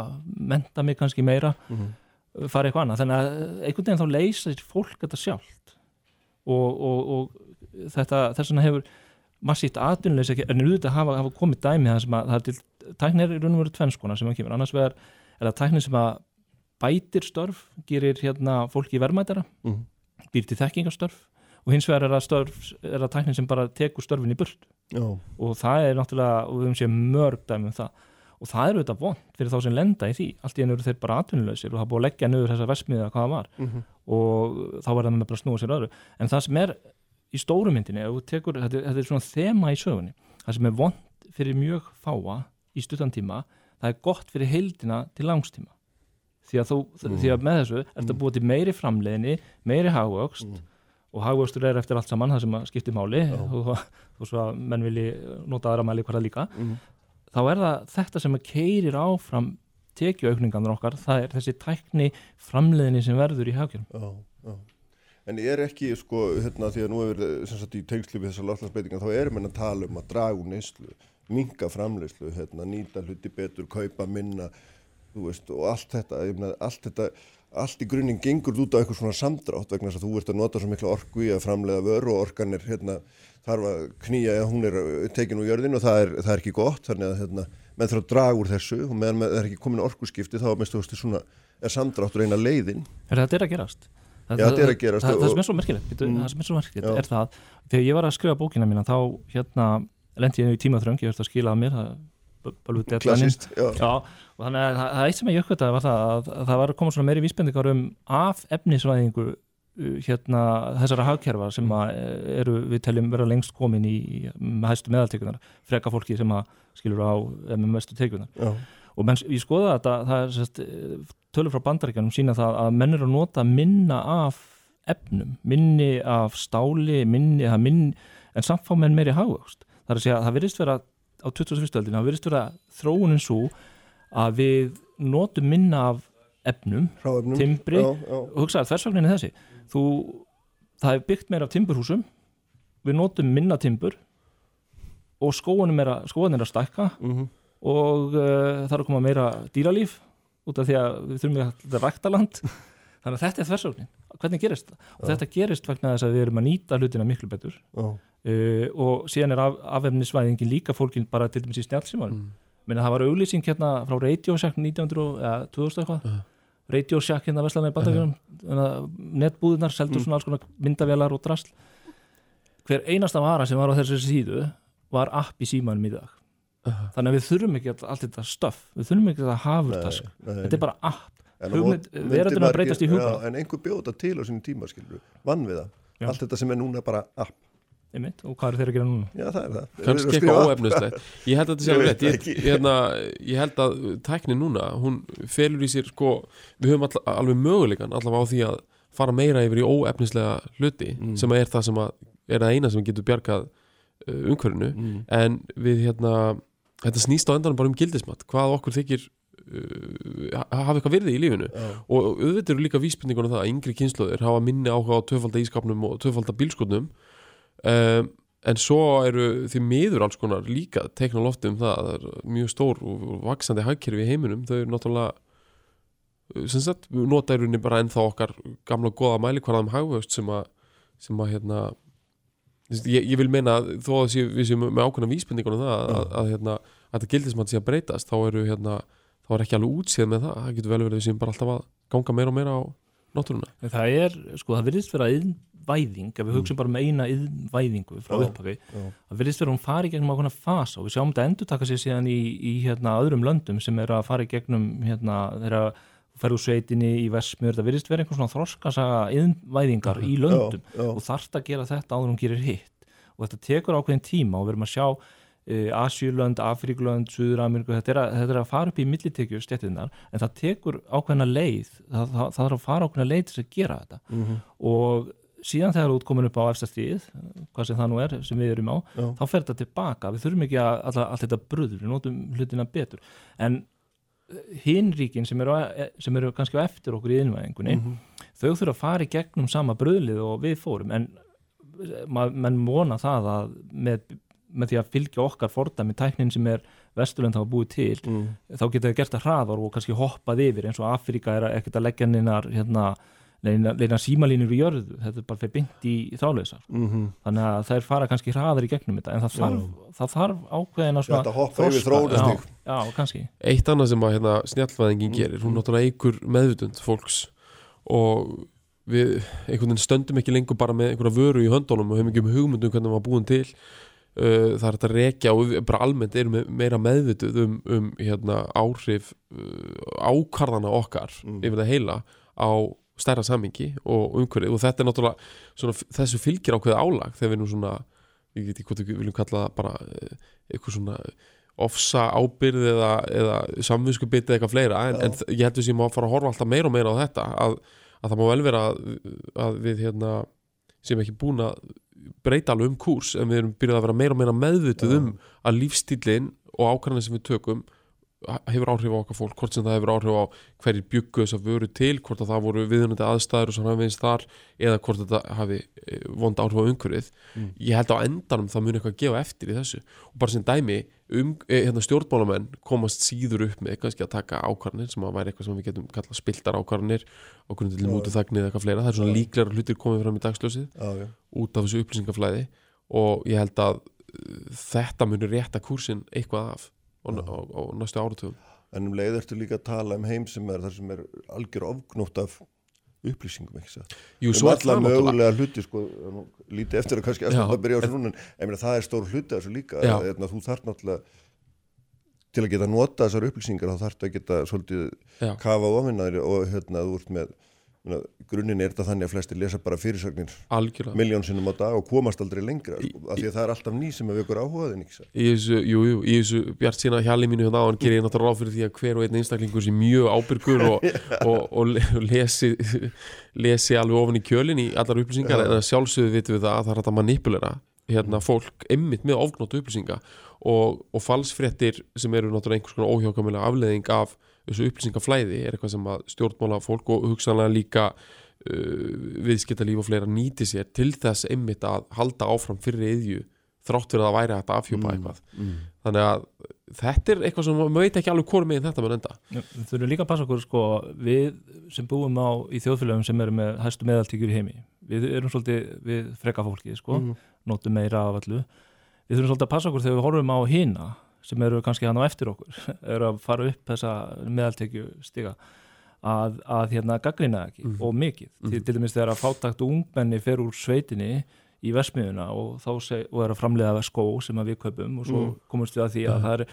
menta mig kannski meira fara eitthvað annað. Þannig að einhvern veginn þá leysir fólk þetta sjálft. Og, og, og þetta, þess vegna hefur massíft ekki, en auðvitað hafa, hafa komið dæmi það sem að það er til, tæknir er í raun og veru tvennskona sem að kemur, annars vegar er það tæknir sem að bætir störf, gerir hérna fólki verðmætara, Mhm. býr til þekkingarstörf og hins vegar er það störf, er það tæknir sem bara tekur störfin í burt Já. og það er náttúrulega, og við höfum séð mörg dæmi um það. Og það er auðvitað vond fyrir þá sem lenda í því, allt í enn eru þeir bara atvinnuleysir og það búið að leggja niður þessa versmiða hvað það var. Mhm. og þá verða með bara snúa sér öðru. En það sem er í stóru myndinni ef þú tekur, þetta, þetta er svona þema í sögunni. Það sem er vond fyrir mjög fáa í stuttan tíma, það er gott fyrir heildina til langstíma því að, þú, því að með þessu er þetta búið til meiri framleiðinni, meiri hagvöxt og hagvöxtur er eftir allt saman það sem að skipti máli og, og svo að menn vilji nota aðra mæli hverða líka Mhm. þá er það þetta sem keirir áfram tekjuaukningarnir okkar, það er þessi tækni framleiðinni sem verður í já. En er ekki, sko, hérna, því að nú sem sagt í tengslu við þessar loftlagsbeitingar, þá erum við að tala um að draga úr neyslu, minga framleyslu, hérna, nýta hluti betur, kaupa minna, þú veist, og allt þetta, ég meina, allt þetta, allt í grunninn gengur út á eitthvað svona samdrátt vegna þess að þú ert að nota svo mikla orku í að framleiða vöru og orkan er, hérna, þarf að knýja ef hún er tekin úr jörðin og það er, það er ekki gott, þannig að, hérna, menn þarf að draga úr þessu og meðan það er ekki komin orkuskipti þá, minnst þú veist, svona, er samdráttur eina leiðin. Er þetta er að gerast? Það, Já, er gerast Það, það sem er svo merkilegt, mm. það sem er svo merkilegt Já. er það, þegar ég var að skrifa bókina mína þá hérna lendi ég í tímaþröng, ég verði að skila að mér það deadline Klassist, já. Já, og þannig að það, það eitt sem ég uppkvæmtaði var það að, að það var að koma svona meiri vísbendingar um af efnisvæðingu uh, hérna þessara hagkerfa sem að eh, eru við teljum vera lengst komin í með hæstu meðaltekunar, freka fólki sem að skilur á eh, með mestu tekunar Já. og menn, ég skoða þetta það er sérst, tölur frá bandaríkjanum sína það að menn eru að nota minna af efnum, minni af stáli, minni, það minni en samt fá menn meiri hagvöxt það er að segja að það virðist vera á 21. öldinu, það virðist vera þróunin svo að við notum minna af efnum, Hráefnum. timbri Já, já. og hugsaði þversvagninni þessi þú, það er byggt meira af timburhúsum við notum minna timbur og skóanum er að, skóan er að stækka Mhm. og uh, það er að koma meira dýralíf út af því að við þurfum að þetta er ræktaland þannig að þetta er þversögnin, hvernig gerist það? Og þetta gerist vegna þess að við erum að nýta hlutina miklu betur. Uh, og síðan er af, afefnisvæðingin líka fólkin bara til dæmis í snjálfsímanum mm. Minna, það var auglýsing hérna frá Radio Shack 1900 eða 2000 eitthvað. Radio Shack hérna veslanlega í bandagjörnum netbúðunar seldur svona alls konar myndavélar og drasl. Hver einasta vara sem var á þessu síðu var app í símanum í dag. Þannig að við þurfum ekki all- allt þetta stöff við þurfum ekki þetta hafurtask nei. þetta er bara app Hugmynd- veröldin að breytast í já, En einhver bjóð þetta til á sínum tíma skilur vann við það, Já. allt þetta sem er núna bara app, einmitt, og hvað er þeir að gera núna? já það er það eru að skrifa eitthvað app. óefnislegt ég held að þetta sé Ég alveg veit rétt ég, ekki. hérna, ég held að tækni núna hún felur í sér sko við höfum all, alveg möguleikan allavega á því að fara meira yfir í óefnislega hluti Mm. sem er það sem að er það eina sem getur bjargað uh, umhverfinu Mm. en við hérna þetta snýst á endanum bara um gildismat hvað okkur þykir hafa eitthvað virði í lífinu. Já. og auðvitað eru líka vísbendingunum það að yngri kynnslóðir hafa minni áhuga á tvöfalda ískapnum og tvöfalda bílskotnum um, en svo eru því miður alls konar líka teikna lofti um það að það er mjög stór og vaksandi hagkerfi í heiminum. Þau eru náttúrulega uh, sem sagt, rauninni bara ennþá okkar gamla góða mælikvarðum hagvöxt sem að, sem að hérna ég, ég vil meina þó að sé, við séum með ákveðna vísbendingunum það að, að, að, hérna, að þetta gildismann sé að breytast þá eru hérna, þá er ekki alveg útsíð með það. Það getur vel verið séum bara alltaf að ganga meira og meira á náttúruna. Það er, sko, það virðist vera yðnvæðing, ef við hugsim bara um eina yðnvæðingu frá upphafi, það virðist vera að hún fari gegnum ákveðna fasa og við sjáum þetta endur taka sér síðan í, í hérna, öðrum löndum sem er að fara í gegnum hérna, þeirra ferðu úr sveitinni í Vestmjör, það virðist vera einhvern svona þroskasaga yðnvæðingar í löndum Já, já. og þarft að gera þetta áður en hún gerir hitt. Og þetta tekur ákveðin tíma og við erum að sjá uh, Asjulönd, Afrikulönd, Suður-Ameríku þetta, að- þetta er að fara upp í millitekju stjættinnar en það tekur ákveðina leið það, það, það þarf að fara ákveðina leið til að gera þetta Mhm. og síðan þegar þú ert komin upp á efsta stíð hvað sem það nú er sem við erum á Já. þá fer þetta tilbaka, við þurfum ekki að allt, allt þetta bröður, við notum hlutina betur en hinn ríkin sem eru, á- sem eru kannski eftir okkur í innvæðingunni Mhm. þau þurfa að fara í gegnum sama bröðlið og við fórum en ma- menn vona það að með, með því að fylgja okkar fordæmi tæknin sem er Vesturlönd hafa búið til Mm. þá geta þau gert það hraðar og kannski hoppað yfir eins og Afrika er að- ekkert að leggja neinar hérna, neina, neina símalínur í jörðu. Þetta er bara fyrir bynt í, þáleysar Mhm. þannig að þær fara kannski hraðar í gegnum þetta en það þarf, það þarf ákveðina Já, þetta hoppa yfir þróunastig. já, kannski. Eitt annað sem að hérna, snjallvæðingin gerir, hún náttúrulega eigur meðvutund fólks og við einhvern veginn stöndum ekki lengur bara með einhverja vöru í höndunum og hefum ekki um hugmyndum hvernig það var búin til uh, það er þetta að rekja og við bara almennt erum meira meðvutuð um, um hérna, áhrif uh, ákarðana okkar Mm. yfir það heila á stærra samingi og umhverfið. Og þetta er náttúrulega svona, þessu fylgir ákveð álag þegar við nú svona ég veit ekki hvort við viljum kalla það bara eh, eitthvað svona ofsa ábyrð eða, eða samvinskubit eða eitthvað fleira. En, en ég held við séum að fara að horfa alltaf meira og meira á þetta að, að það má vel vera að, að við hérna sem ekki búin að breyta alveg um kúrs en við erum byrjað að vera meira og meira meðvituð um að lífstílinn og ákvæðanir sem við tökum hefur áhrif á okkar fólk, hvort sem það hefur áhrif á hverjir byggu þess að vöru til, hvort að það voru viðunandi aðstæður og svona aðeins þar eða hvort þetta hafi eh, vond áhrif á umhverfið. Mm. ég held á endanum það mun eitthvað að gefa eftir í þessu. Og bara sem dæmi um, eh, hérna, stjórnmálamenn komast síður upp með kannski að taka ákvarðanir sem að væri eitthvað sem við getum kallað spiltar ákvarðanir og hvernig til mútu þagni eða eitthvað fleira. Það er svona líklegar hlutir komið fram í dagsljósið út af þessu upplýsingaflæði. Og ég held að uh, þetta munur rétta kúrsinn eitthvað af á, næstu áratugum. En um leið ertu líka að tala um heim sem er þar sem er algjör ofgnótt af upplýsingum, ekki um svo er alla það náttúrulega. mögulega hluti, sko, nú, lítið eftir að kannski að byrja á þessu en- núna, en ég meina það er stór hluti þessu líka, að, að, þú þarf náttúrulega til að geta nota þessar upplýsingar þá þarf að geta svolítið Já. kafa ofinnaðri og hérna þú ert með grunninn er þetta þannig að flestir lesa bara fyrirsagnir algjörlega. miljón sinnum á dag og komast aldrei lengra sko, af því að það er alltaf ný sem við okkur áhugaðin satt? í þessu, jú, jú, í þessu bjart sína hjali mínu hérna á hann gerir ég náttúrulega ráð fyrir því að hver og einn einstaklingur sé mjög ábyrgur og, og, og, og lesi, lesi alveg ofan í kjölin í allar upplýsingar en sjálfsögðu vitum við það að það er hægt að manipulera hérna fólk emmitt með ofgnótt upplýsinga og, og falsfréttir sem eru náttúrulega einhvers konar óhjákamilega afleðing af þessu upplýsingaflæði er eitthvað sem að stjórnmála fólk og hugsanlega líka uh, viðskiptalíf og fleira nýti sér til þess einmitt að halda áfram fyrir yðju þrátt fyrir að það væri að afhjúpa eitthvað mm. þannig að þetta er eitthvað sem maður veit ekki alveg hvort meginn þetta mun enda Við þurfum líka að passa okkur sko, við sem búum á í þjóðfélagum sem eru með hæstu meðaltíkjur í heimi við erum svolítið, við freka fólki sko, Mhm. notum meira af allu við þurfum svolítið að passa okkur þegar við horfum á hina sem eru kannski hann á eftir okkur eru að fara upp þessa meðaltíkju stiga að, að hérna gaggrina ekki Mhm. og mikið, Mhm. til, til dæmis þegar að fátakt ungmenni fer úr sveitinni í versmiðuna og þá seg, og er að framleiða skó sem að við kaupum og svo Mm. komumst við að því að það er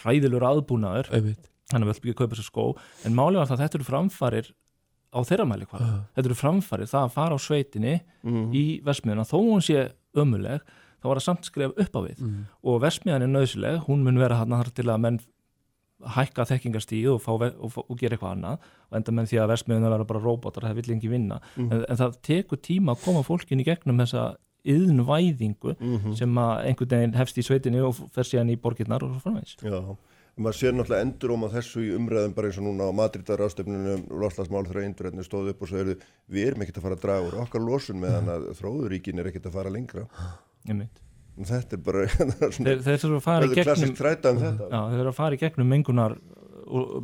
hræðilur aðbúnaður þannig að við ætlum ekki að kaupa þessu skó en málið var það að þetta eru framfarir á þeirra mæli hvað Já. þetta eru framfarir, það að fara á sveitinni í versmiðuna, þó hún sé ömuleg þá var það samt skref upp á við. Mm. og versmiðan er nöðsileg, hún mun vera hann þar til að menn hækka þekkingastíð og, og, fá- og gera eitthvað annað og enda með því að versmiðuna vera bara róbótar það vill ekki vinna, en, en það tekur tíma að koma fólkin í gegnum þessa yðnvæðingu sem að einhvern veginn hefst í sveitinni og fer síðan í borgirnar og svo framvegs Já, maður sér náttúrulega endur á þessu í umræðum bara eins og núna á Madridar ástöfnunum loslasmál þegar Indurrætni stóð upp og eru við erum ekkert að fara að draga úr okkar losun meðan að þróðuríkin er ekkert að fara lengra. Og þetta er bara þeir, þeir þurfa að fara í gegnum um Já, þeir eru að fara í gegnum mengunar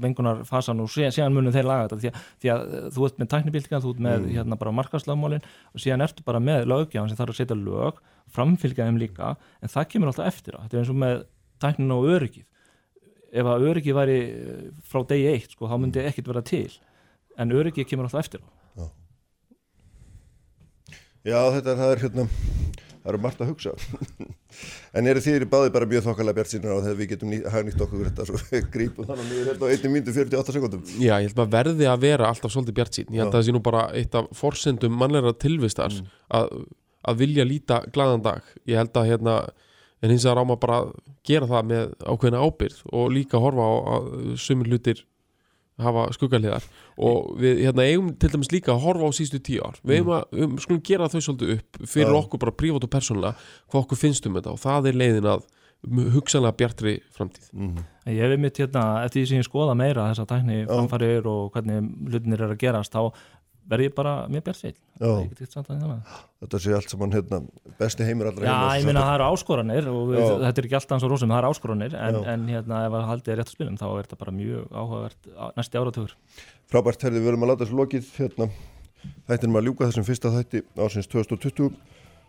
mengunar fasan og síðan, munum þeir laga þetta því að, því að eh, þú ert með tæknibildingar, þú ert með hérna bara markaslagmálin og síðan ertu bara með löggjafan sem þarf að setja lög, framfylgja þeim líka en það kemur alltaf eftir á, þetta er eins og með tæknin og öryggið. Ef að öryggið væri eh, frá degi eitt sko, þá myndi ekkert vera til en öryggið kemur alltaf eftir á. Já, þetta það er hérna það eru margt að hugsa. En eru þið báði bara mjög þokkalega bjart sínur á þegar við getum ný, hagnýtt okkur þetta svo við grípum þannig niður hérna á 1 minútu 48 sekundum Já, ég held maður verði að vera alltaf svolítið bjart sín ég held að það sé nú bara eitt af forsendum mannleira tilvistar að, að vilja líta glaðan dag. Ég held að hérna en hins vegar á maður bara að gera það með ákveðina ábyrð og líka horfa á að sumir hlutir hafa skuggaliðar og við hérna, eigum til dæmis líka að horfa á sístu tíu ár. Við eigum að, við skulum gera þau svolítið upp fyrir Já. okkur bara prívat og persónulega hvað okkur finnst um þetta. Og það er leiðin að hugsanlega bjartri framtíð. Mm. En Ég hef mitt hérna, eftir því sem ég skoða meira þessa tækni framfarir og hvernig hlutinir er að gerast, þá verð ég bara mjög bjart það þannig. þetta sé allt saman hérna besti heimur allra Já, heima ég minna að það eru áskoranir og við, þetta er ekki alltaf eins og rósum, það eru áskoranir en, en hérna ef að haldið er rétt að spilum þá er þetta bara mjög áhugavert næsti áratugur. frábært herði við verum að láta þessu lokið hérna. Þættinum að ljúka þessum fyrsta þætti ásins 2020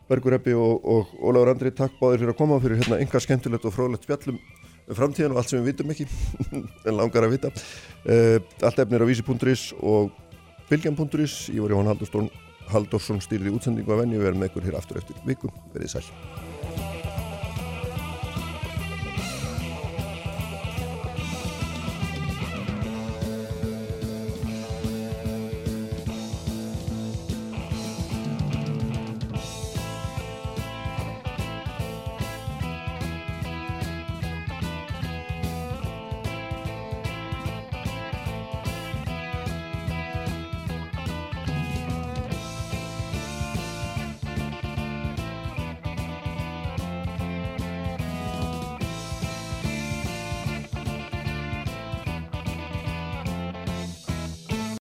Bergur Eppi og, og Ólafur Andri takk báðir fyrir að koma fyrir hérna yngar skemmtilegt og fróðlegt spjallum um framtíðan og allt sem við vitum ekki en langar að vita. Uh, allt efnir á vísi.is og bylgjan.is ég var Jón Haldursson stýrði útsendingu að venni við erum með ykkur hér aftur eftir viku. Verið sæl